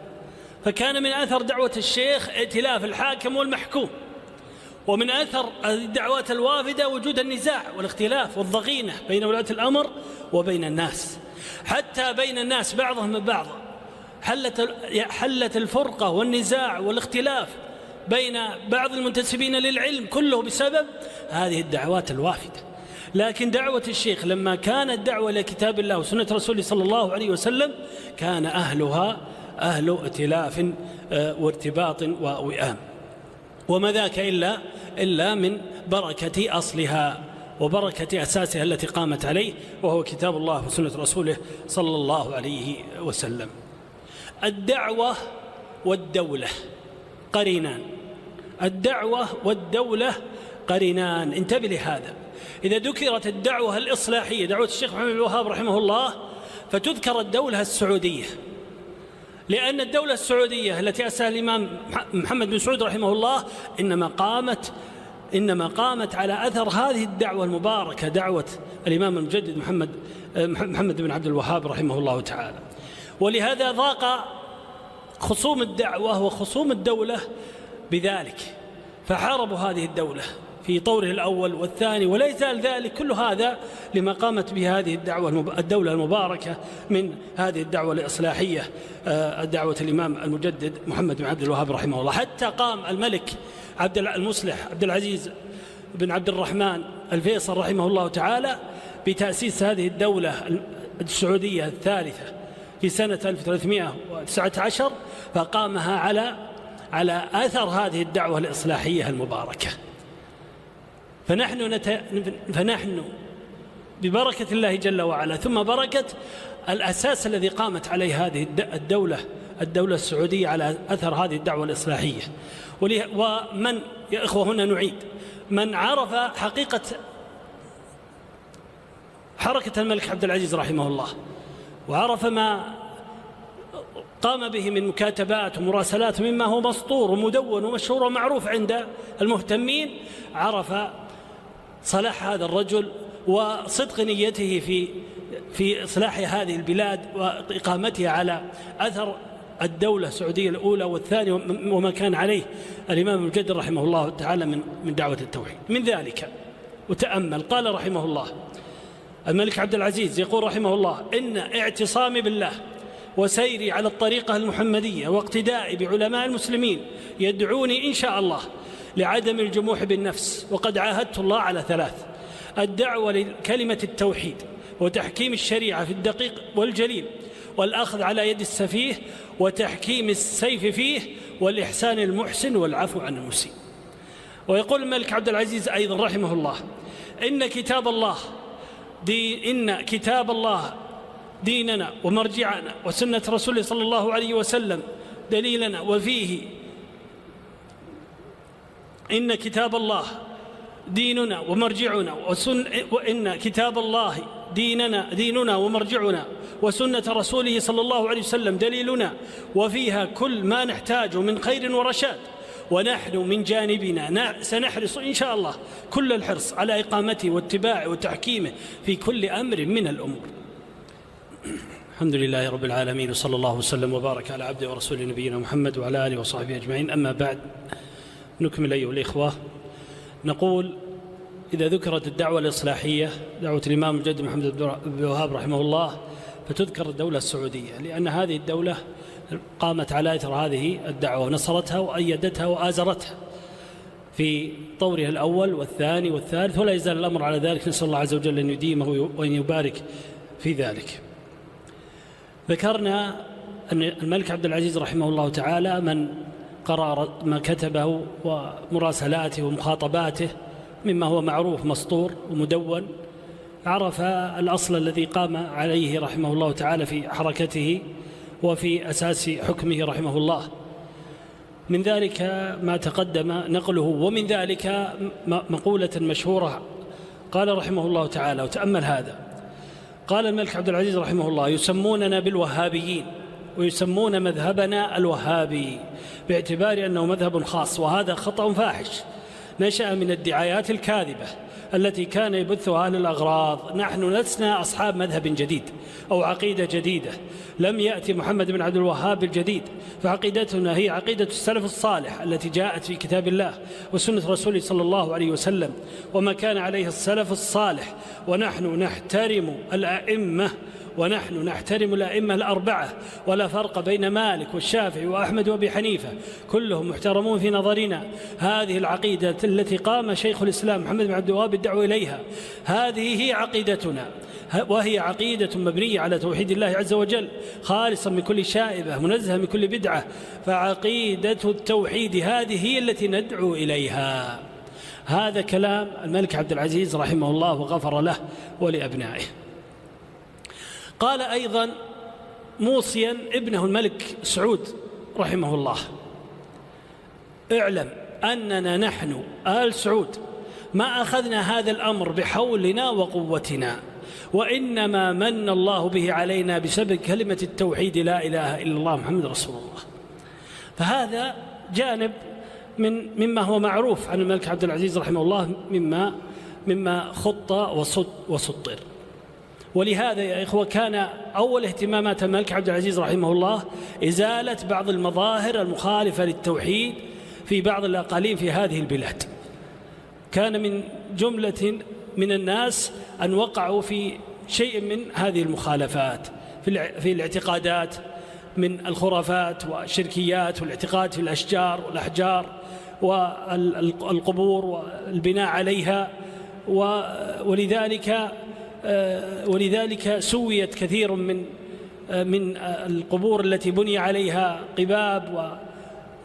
فكان من أثر دعوة الشيخ ائتلاف الحاكم والمحكوم ومن أثر الدعوات الوافدة وجود النزاع والاختلاف والضغينة بين ولاة الأمر وبين الناس. حتى بين الناس بعضهم من بعض حلت حلت الفرقة والنزاع والاختلاف بين بعض المنتسبين للعلم كله بسبب هذه الدعوات الوافدة. لكن دعوة الشيخ لما كانت دعوة لكتاب الله وسنة رسوله صلى الله عليه وسلم كان أهلها أهل ائتلاف آه، وارتباط ووئام. وما ذاك إلا إلا من بركة أصلها وبركة أساسها التي قامت عليه وهو كتاب الله وسنة رسوله صلى الله عليه وسلم. الدعوة والدولة قرينان. الدعوة والدولة قرينان. انتبه لهذا. إذا ذكرت الدعوة الإصلاحية دعوة الشيخ محمد الوهاب رحمه الله فتذكر الدولة السعودية. لأن الدولة السعودية التي أسسها الإمام محمد بن سعود رحمه الله إنما قامت إنما قامت على أثر هذه الدعوة المباركة دعوة الإمام المجدد محمد محمد بن عبد الوهاب رحمه الله تعالى. ولهذا ضاق خصوم الدعوة وخصوم الدولة بذلك فحاربوا هذه الدولة. في طوره الأول والثاني ولا يزال ذلك كل هذا لما قامت به هذه الدعوة الدولة المباركة من هذه الدعوة الإصلاحية آه، دعوة الإمام المجدد محمد بن عبد الوهاب رحمه الله. حتى قام الملك عبد المصلح عبد العزيز بن عبد الرحمن الفيصل رحمه الله تعالى بتأسيس هذه الدولة السعودية الثالثة في سنة 1319 فقامها على على أثر هذه الدعوة الإصلاحية المباركة. فنحن, نت... فنحن ببركة الله جل وعلا ثم بركة الأساس الذي قامت عليه هذه الدولة الدولة السعودية على أثر هذه الدعوة الإصلاحية. ومن يا إخوة هنا نعيد. من عرف حقيقة حركة الملك عبد العزيز رحمه الله وعرف ما قام به من مكاتبات ومراسلات مما هو مسطور ومدون ومشهور ومعروف عند المهتمين عرف صلاح هذا الرجل وصدق نيته في في إصلاح هذه البلاد وإقامتها على أثر الدولة السعودية الأولى والثانية وما كان عليه الإمام المجدد رحمه الله تعالى من من دعوة التوحيد. من ذلك؟ وتأمل. قال رحمه الله الملك عبد العزيز يقول رحمه الله إن اعتصامي بالله وسيري على الطريقة المحمدية واقتدائي بعلماء المسلمين يدعوني إن شاء الله لعدم الجموح بالنفس وقد عاهدت الله على ثلاث الدعوة لكلمة التوحيد وتحكيم الشريعة في الدقيق والجليل والأخذ على يد السفيه وتحكيم السيف فيه والإحسان المحسن والعفو عن المسيء. ويقول الملك عبد العزيز أيضا رحمه الله إن كتاب الله دي إن كتاب الله ديننا ومرجعنا وسنة رسوله صلى الله عليه وسلم دليلنا وفيه إن كتاب الله ديننا ومرجعنا وسن وإن كتاب الله ديننا ديننا ومرجعنا وسنة رسوله صلى الله عليه وسلم دليلنا وفيها كل ما نحتاجه من خير ورشاد. ونحن من جانبنا سنحرص إن شاء الله كل الحرص على إقامته واتباعه وتحكيمه في كل أمر من الأمور. الحمد لله رب العالمين وصلى الله وسلم وبارك على عبده ورسوله نبينا محمد وعلى آله وصحبه أجمعين. أما بعد نكمل أيها الإخوة. نقول إذا ذكرت الدعوة الإصلاحية دعوة الإمام الجد محمد بن الوهاب رحمه الله فتذكر الدولة السعودية لأن هذه الدولة قامت على إثر هذه الدعوة ونصرتها وأيدتها وآزرتها في طورها الأول والثاني والثالث ولا يزال الأمر على ذلك. نسأل الله عز وجل أن يديمه وأن يبارك في ذلك. ذكرنا أن الملك عبد العزيز رحمه الله تعالى من قرأ ما كتبه ومراسلاته ومخاطباته مما هو معروف مسطور ومدون. عرف الأصل الذي قام عليه رحمه الله تعالى في حركته وفي أساس حكمه رحمه الله. من ذلك ما تقدم نقله ومن ذلك مقولة مشهورة. قال رحمه الله تعالى وتأمل هذا. قال الملك عبد العزيز رحمه الله يسموننا بالوهابيين. ويسمون مذهبنا الوهابي باعتبار أنه مذهب خاص وهذا خطأ فاحش. نشأ من الدعايات الكاذبة التي كان يبثها أهل الأغراض نحن لسنا أصحاب مذهب جديد أو عقيدة جديدة. لم يأتي محمد بن عبد الوهاب بالجديد فعقيدتنا هي عقيدة السلف الصالح التي جاءت في كتاب الله وسنة رسوله صلى الله عليه وسلم. وما كان عليه السلف الصالح ونحن نحترم الأئمة ونحن نحترم الأئمة الأربعة ولا فرق بين مالك والشافعي وأحمد وأبي حنيفة كلهم محترمون في نظرنا. هذه العقيدة التي قام شيخ الإسلام محمد بن عبد الوهاب الدعوة إليها هذه هي عقيدتنا. وهي عقيدة مبنية على توحيد الله عز وجل خالصا من كل شائبة منزهة من كل بدعة. فعقيدة التوحيد هذه هي التي ندعو إليها. هذا كلام الملك عبد العزيز رحمه الله وغفر له ولأبنائه. قال أيضا موصيا ابنه الملك سعود رحمه الله. اعلم أننا نحن آل سعود ما أخذنا هذا الأمر بحولنا وقوتنا وإنما من الله به علينا بسبب كلمة التوحيد لا إله إلا الله محمد رسول الله. فهذا جانب من مما هو معروف عن الملك عبد العزيز رحمه الله مما مما خط وسطر. ولهذا يا إخوة كان أول اهتمامات الملك عبد العزيز رحمه الله إزالة بعض المظاهر المخالفة للتوحيد في بعض الأقاليم في هذه البلاد. كان من جملة من الناس أن وقعوا في شيء من هذه المخالفات في الاعتقادات من الخرافات والشركيات والاعتقاد في الأشجار والأحجار والقبور والبناء عليها ولذلك ولذلك سويت كثير من من القبور التي بني عليها قباب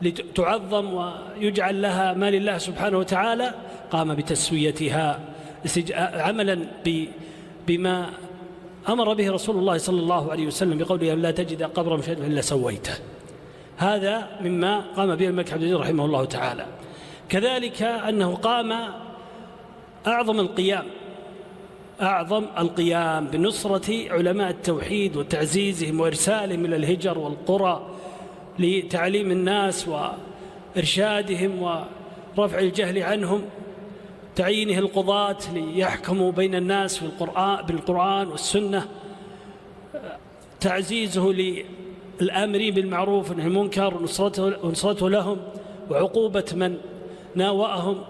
لتعظم ويجعل لها ما لله سبحانه وتعالى قام بتسويتها عملا بما أمر به رسول الله صلى الله عليه وسلم بقوله لا تجد قبرا إلا سويته. هذا مما قام به الملك عبد العزيز رحمه الله تعالى. كذلك أنه قام أعظم القيام أعظم القيام بنصرة علماء التوحيد وتعزيزهم وإرسالهم إلى الهجر والقرى لتعليم الناس وإرشادهم ورفع الجهل عنهم تعيينه القضاة ليحكموا بين الناس في القرآن بالقرآن والسنة تعزيزه للآمرين بالمعروف والنهي المنكر ونصرته, ونصرته لهم وعقوبة من ناوأهم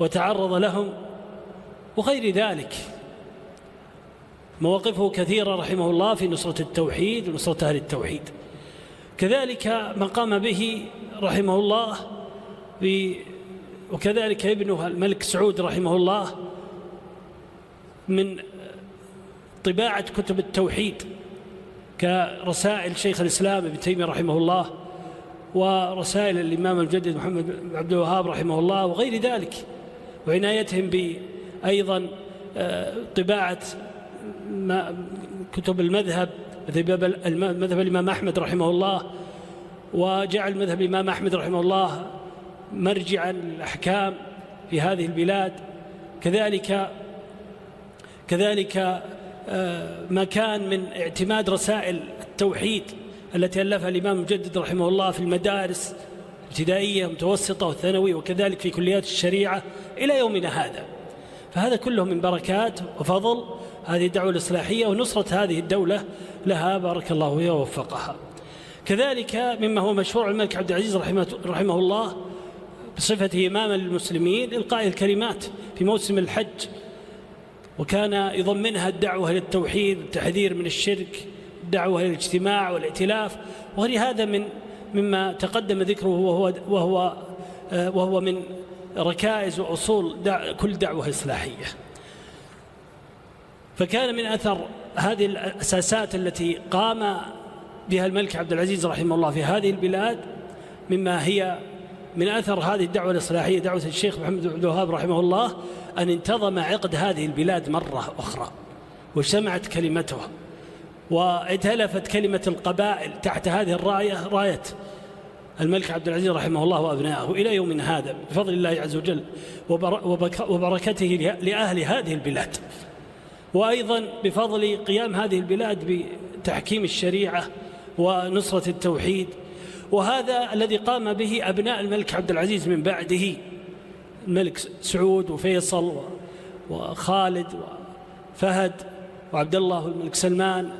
وتعرض لهم وغير ذلك. مواقفه كثيرة رحمه الله في نصرة التوحيد ونصرة أهل التوحيد. كذلك ما قام به رحمه الله وكذلك ابنه الملك سعود رحمه الله من طباعة كتب التوحيد كرسائل شيخ الإسلام ابن تيمية رحمه الله ورسائل الإمام الجدد محمد بن عبد الوهاب رحمه الله وغير ذلك وعنايتهم بأيضا آه، طباعة كتب المذهب مذهب الإمام أحمد رحمه الله وجعل مذهب الإمام أحمد رحمه الله مرجعا للأحكام في هذه البلاد. كذلك كذلك آه، ما كان من اعتماد رسائل التوحيد التي ألفها الإمام المجدد رحمه الله في المدارس الابتدائية متوسطة والثانوية وكذلك في كليات الشريعة إلى يومنا هذا. فهذا كله من بركات وفضل. هذه الدعوة الإصلاحية ونصرة هذه الدولة لها بارك الله فيها ووفقها. كذلك مما هو مشروع الملك عبد العزيز رحمه, رحمه الله بصفته إماما للمسلمين إلقاء الكلمات في موسم الحج. وكان يضمنها الدعوة للتوحيد والتحذير من الشرك الدعوة للاجتماع والائتلاف. ولهذا من مما تقدم ذكره وهو وهو وهو من ركائز وأصول دع كل دعوة إصلاحية. فكان من أثر هذه الأساسات التي قام بها الملك عبد العزيز رحمه الله في هذه البلاد مما هي من أثر هذه الدعوة الإصلاحية دعوة الشيخ محمد بن الوهاب رحمه الله أن انتظم عقد هذه البلاد مرة أخرى واجتمعت كلمتها واتلفت كلمة القبائل تحت هذه الراية راية الملك عبد العزيز رحمه الله وأبنائه إلى يومنا هذا بفضل الله عز وجل وبركته لأهل هذه البلاد. وأيضا بفضل قيام هذه البلاد بتحكيم الشريعة ونصرة التوحيد وهذا الذي قام به أبناء الملك عبد العزيز من بعده الملك سعود وفيصل وخالد وفهد وعبد الله الملك سلمان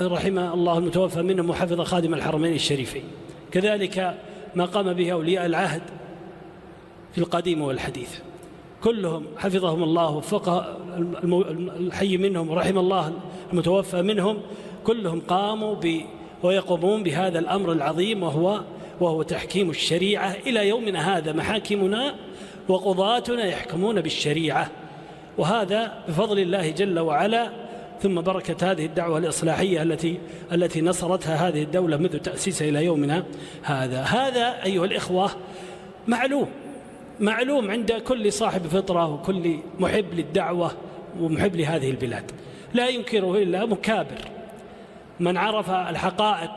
رحمه الله المتوفى منهم وحفظ خادم الحرمين الشريفين. كذلك ما قام به أولياء العهد في القديم والحديث. كلهم حفظهم الله وفق الحي منهم ورحم الله المتوفى منهم كلهم قاموا ب ويقومون بهذا الأمر العظيم وهو وهو تحكيم الشريعة إلى يومنا هذا. محاكمنا وقضاتنا يحكمون بالشريعة. وهذا بفضل الله جل وعلا. ثم بركة هذه الدعوة الإصلاحية التي التي نصرتها هذه الدولة منذ تأسيسها إلى يومنا هذا. هذا أيها الإخوة معلوم. معلوم عند كل صاحب فطرة وكل محب للدعوة ومحب لهذه البلاد. لا ينكره إلا مكابر. من عرف الحقائق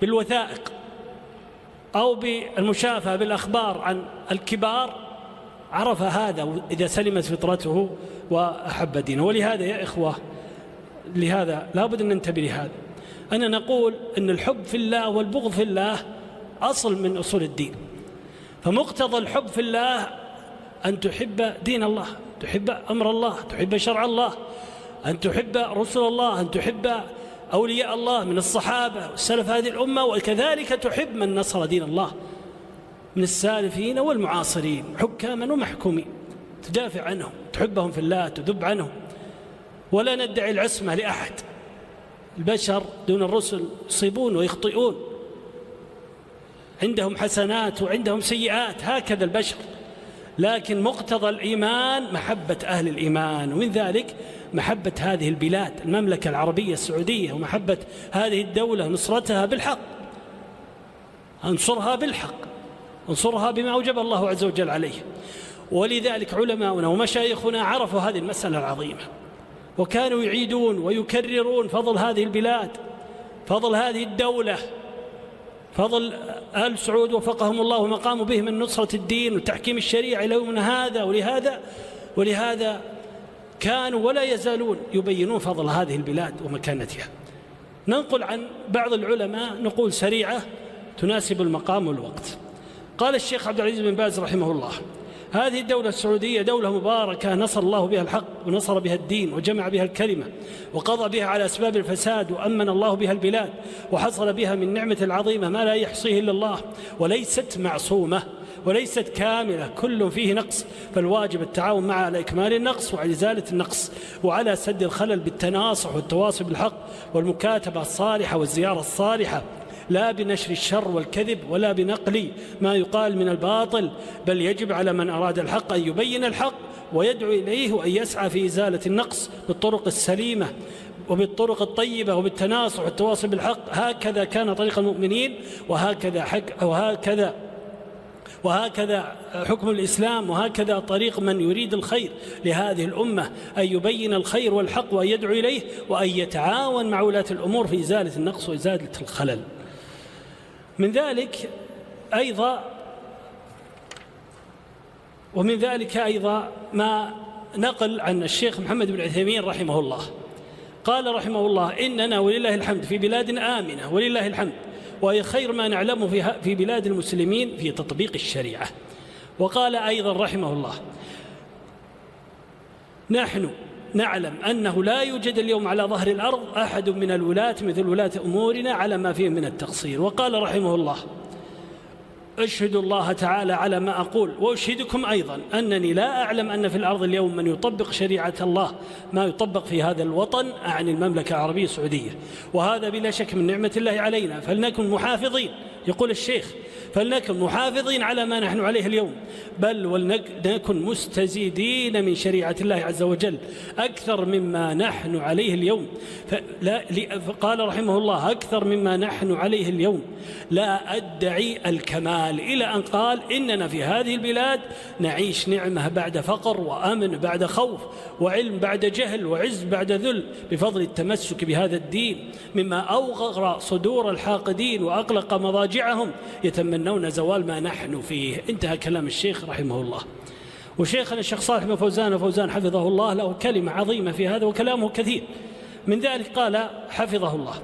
بالوثائق أو بالمشافهة بالأخبار عن الكبار عرف هذا إذا سلمت فطرته وأحب دينه. ولهذا يا إخوة لهذا لابد أن ننتبه لهذا. أنا نقول أن الحب في الله والبغض في الله أصل من أصول الدين. فمقتضى الحب في الله أن تحب دين الله تحب أمر الله تحب شرع الله أن تحب رسل الله أن تحب أولياء الله من الصحابة والسلف هذه الأمة وكذلك تحب من نصر دين الله من السالفين والمعاصرين حكاما ومحكومين. تدافع عنهم تحبهم في الله تذب عنهم. ولا ندعي العصمة لأحد. البشر دون الرسل يصيبون ويخطئون. عندهم حسنات وعندهم سيئات هكذا البشر. لكن مقتضى الإيمان محبة أهل الإيمان ومن ذلك محبة هذه البلاد المملكة العربية السعودية ومحبة هذه الدولة نصرتها بالحق. انصرها بالحق انصرها بما أوجب الله عز وجل عليه. ولذلك علماؤنا ومشايخنا عرفوا هذه المسألة العظيمة. وكانوا يعيدون ويكررون فضل هذه البلاد فضل هذه الدولة فضل آل سعود وفقهم الله وما قاموا به من نصرة الدين وتحكيم الشريعة إلى يومنا هذا ولهذا ولهذا كانوا ولا يزالون يبينون فضل هذه البلاد ومكانتها. ننقل عن بعض العلماء نقول سريعة تناسب المقام والوقت. قال الشيخ عبد العزيز بن باز رحمه الله هذه الدولة السعودية دولة مباركة نصر الله بها الحق ونصر بها الدين وجمع بها الكلمة وقضى بها على أسباب الفساد وأمن الله بها البلاد وحصل بها من نعمة العظيمة ما لا يحصيه إلا الله وليست معصومة وليست كاملة كل فيه نقص فالواجب التعاون معها على إكمال النقص وعلى إزالة النقص وعلى سد الخلل بالتناصح والتواصل بالحق والمكاتبة الصالحة والزيارة الصالحة لا بنشر الشر والكذب ولا بنقل ما يقال من الباطل بل يجب على من أراد الحق أن يبين الحق ويدعو إليه وأن يسعى في إزالة النقص بالطرق السليمة وبالطرق الطيبة وبالتناصح والتواصل بالحق. هكذا كان طريق المؤمنين وهكذا حق وهكذا وهكذا حكم الإسلام وهكذا طريق من يريد الخير لهذه الأمة أن يبين الخير والحق وأن يدعو إليه وأن يتعاون مع ولاة الأمور في إزالة النقص وإزالة الخلل. من ذلك أيضا ومن ذلك أيضا ما نقل عن الشيخ محمد بن عثيمين رحمه الله. قال رحمه الله إننا ولله الحمد في بلاد آمنة ولله الحمد وهي خير ما نعلمه في, في بلاد المسلمين في تطبيق الشريعة. وقال أيضا رحمه الله نحن نعلم أنه لا يوجد اليوم على ظهر الأرض أحد من الولاة مثل ولاة أمورنا على ما فيه من التقصير. وقال رحمه الله أشهد الله تعالى على ما أقول وأشهدكم أيضا أنني لا أعلم أن في الأرض اليوم من يطبق شريعة الله ما يطبق في هذا الوطن عن المملكة العربية السعودية. وهذا بلا شك من نعمة الله علينا فلنكن محافظين. يقول الشيخ فلنكن محافظين على ما نحن عليه اليوم. بل ولنكن مستزيدين من شريعة الله عز وجل أكثر مما نحن عليه اليوم. فلا قال رحمه الله أكثر مما نحن عليه اليوم. لا أدعي الكمال إلى أن قال إننا في هذه البلاد نعيش نعمة بعد فقر وأمن بعد خوف وعلم بعد جهل وعز بعد ذل بفضل التمسك بهذا الدين. مما أوغر صدور الحاقدين وأقلق مضاجعهم يتمنون زوال ما نحن فيه. انتهى كلام الشيخ رحمه الله. وشيخنا الشيخ صالح بن فوزان فوزان حفظه الله له كلمة عظيمة في هذا وكلامه كثير. من ذلك قال حفظه الله.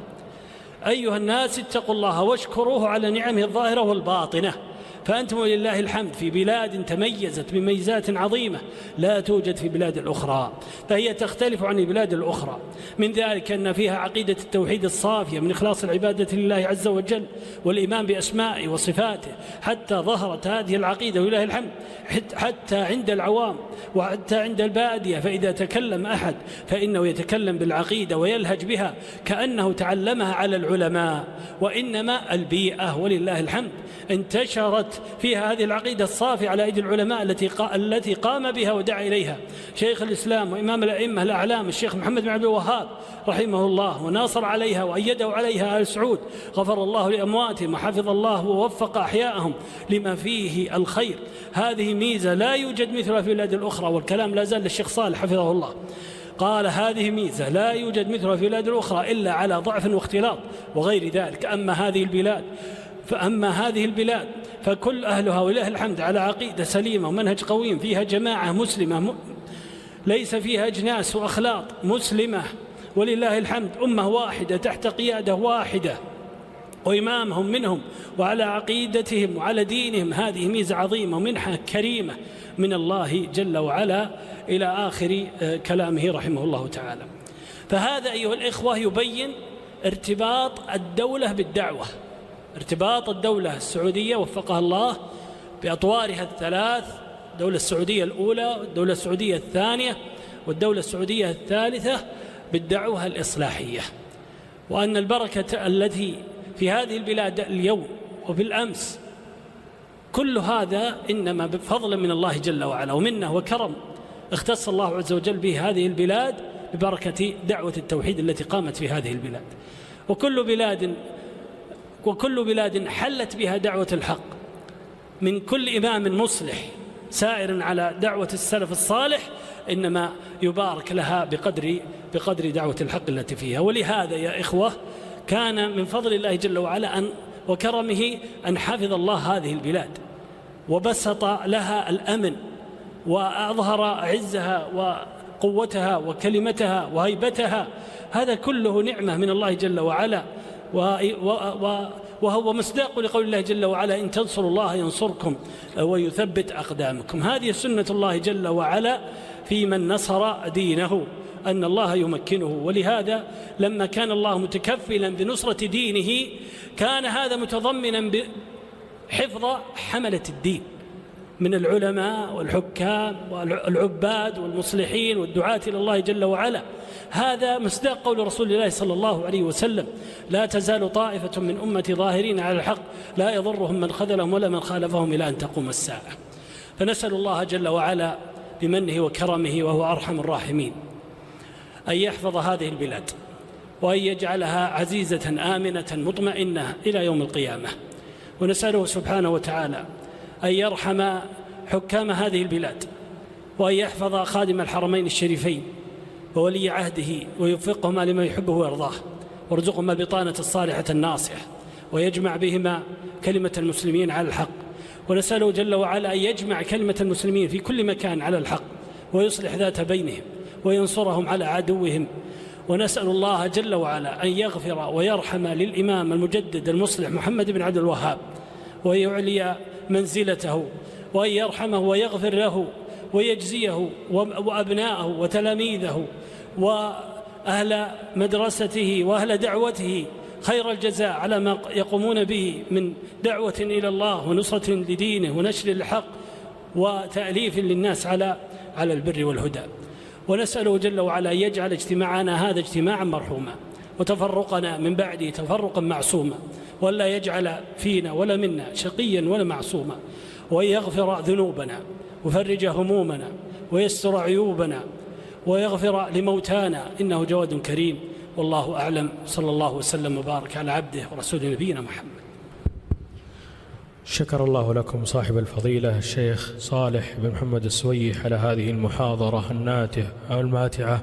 أيها الناس اتقوا الله واشكروه على نعمه الظاهرة والباطنة. فأنتم ولله الحمد في بلاد تميزت بميزات عظيمة لا توجد في بلاد الأخرى فهي تختلف عن البلاد الأخرى. من ذلك أن فيها عقيدة التوحيد الصافية من إخلاص العبادة لله عز وجل والإيمان بأسمائه وصفاته حتى ظهرت هذه العقيدة ولله الحمد حتى عند العوام وحتى عند البادية فإذا تكلم أحد فإنه يتكلم بالعقيدة ويلهج بها كأنه تعلمها على العلماء وإنما البيئة ولله الحمد انتشرت فيها هذه العقيدة الصافية على أيدي العلماء التي التي قام بها ودعا إليها. شيخ الإسلام وإمام الأئمة الأعلام الشيخ محمد بن عبد الوهاب رحمه الله وناصر عليها وأيده عليها آل سعود غفر الله لأمواتهم وحفظ الله ووفق أحياءهم لما فيه الخير. هذه ميزة لا يوجد مثلها في البلاد الأخرى والكلام لا زال للشيخ صالح حفظه الله. قال هذه ميزة لا يوجد مثلها في البلاد الأخرى إلا على ضعف واختلاط وغير ذلك. أما هذه البلاد فأما هذه البلاد فكل أهلها ولله الحمد على عقيدة سليمة ومنهج قويم فيها جماعة مسلمة ليس فيها أجناس وأخلاط مسلمة. ولله الحمد أمة واحدة تحت قيادة واحدة. وإمامهم منهم وعلى عقيدتهم وعلى دينهم. هذه ميزة عظيمة ومنحة كريمة من الله جل وعلا إلى آخر آه، كلامه رحمه الله تعالى. فهذا أيها الإخوة يبين ارتباط الدولة بالدعوة. ارتباط الدولة السعودية وفقها الله بأطوارها الثلاث الدولة السعودية الأولى والدولة السعودية الثانية والدولة السعودية الثالثة بالدعوة الإصلاحية. وأن البركة التي في هذه البلاد اليوم وبالأمس كل هذا إنما بفضل من الله جل وعلا ومنه وكرم اختص الله عز وجل به هذه البلاد ببركة دعوة التوحيد التي قامت في هذه البلاد. وكل بلاد وكل بلاد حلت بها دعوة الحق. من كل إمام مصلح سائر على دعوة السلف الصالح إنما يبارك لها بقدر بقدر دعوة الحق التي فيها. ولهذا يا إخوة كان من فضل الله جل وعلا أن وكرمه أن حفظ الله هذه البلاد. وبسط لها الأمن وأظهر عزها وقوتها وكلمتها وهيبتها. هذا كله نعمة من الله جل وعلا. وهو مصداق لقول الله جل وعلا إن تنصروا الله ينصركم ويثبت أقدامكم. هذه سنة الله جل وعلا في من نصر دينه أن الله يمكنه. ولهذا لما كان الله متكفلا بنصرة دينه كان هذا متضمنا بحفظ حملة الدين. من العلماء والحكام والعباد والمصلحين والدعاة إلى الله جل وعلا. هذا مصداق قول رسول الله صلى الله عليه وسلم لا تزال طائفة من أمتي ظاهرين على الحق لا يضرهم من خذلهم ولا من خالفهم إلى أن تقوم الساعة. فنسأل الله جل وعلا بمنه وكرمه وهو أرحم الراحمين أن يحفظ هذه البلاد وأن يجعلها عزيزة آمنة مطمئنة إلى يوم القيامة. ونسأله سبحانه وتعالى أن يرحم حكام هذه البلاد وأن يحفظ خادم الحرمين الشريفين وولي عهده ويوفقهما لما يحبه ويرضاه وارزقهما البطانة الصالحة الناصحة ويجمع بهما كلمة المسلمين على الحق ونسأله جل وعلا أن يجمع كلمة المسلمين في كل مكان على الحق ويصلح ذات بينهم وينصرهم على عدوهم ونسأل الله جل وعلا أن يغفر ويرحم للإمام المجدد المصلح محمد بن عبد الوهاب ويعلي منزلته وأن يرحمه ويغفر له ويجزيه وأبناءه وتلاميذه وأهل مدرسته وأهل دعوته خير الجزاء على ما يقومون به من دعوة إلى الله ونصرة لدينه ونشر الحق وتأليف للناس على على البر والهدى. ونسأله جل وعلا يجعل اجتماعنا هذا اجتماعا مرحوما. وتفرقنا من بعده تفرقا معصوما ولا يجعل فينا ولا منا شقيا ولا معصوما. وأن يغفر ذنوبنا ويفرج همومنا ويستر عيوبنا ويغفر لموتانا إنه جواد كريم. والله أعلم. صلى الله وسلم وبارك على عبده ورسوله نبينا محمد. شكر الله لكم صاحب الفضيلة الشيخ صالح بن محمد السويح على هذه المحاضرة الماتعة.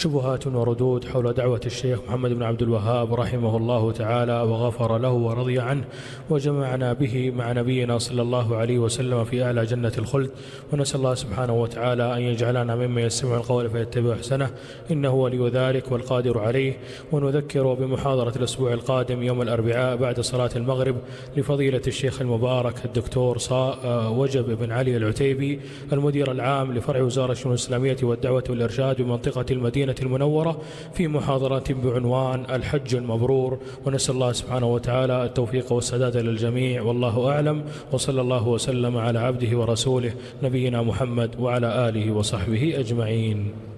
شبهات وردود حول دعوة الشيخ محمد بن عبد الوهاب رحمه الله تعالى وغفر له ورضي عنه وجمعنا به مع نبينا صلى الله عليه وسلم في أعلى جنة الخلد ونسأل الله سبحانه وتعالى أن يجعلنا ممن يستمع القول فيتبع أحسنه إنه ولي ذلك والقادر عليه ونذكر بمحاضرة الأسبوع القادم يوم الأربعاء بعد صلاة المغرب لفضيلة الشيخ المبارك الدكتور وجب بن علي العتيبي المدير العام لفرع وزارة الشؤون الإسلامية والدعوة والإرشاد بمنطقة المدينة المدينة المنورة في محاضرة بعنوان الحج المبرور ونسأل الله سبحانه وتعالى التوفيق والسداد للجميع والله أعلم وصلى الله وسلم على عبده ورسوله نبينا محمد وعلى آله وصحبه أجمعين.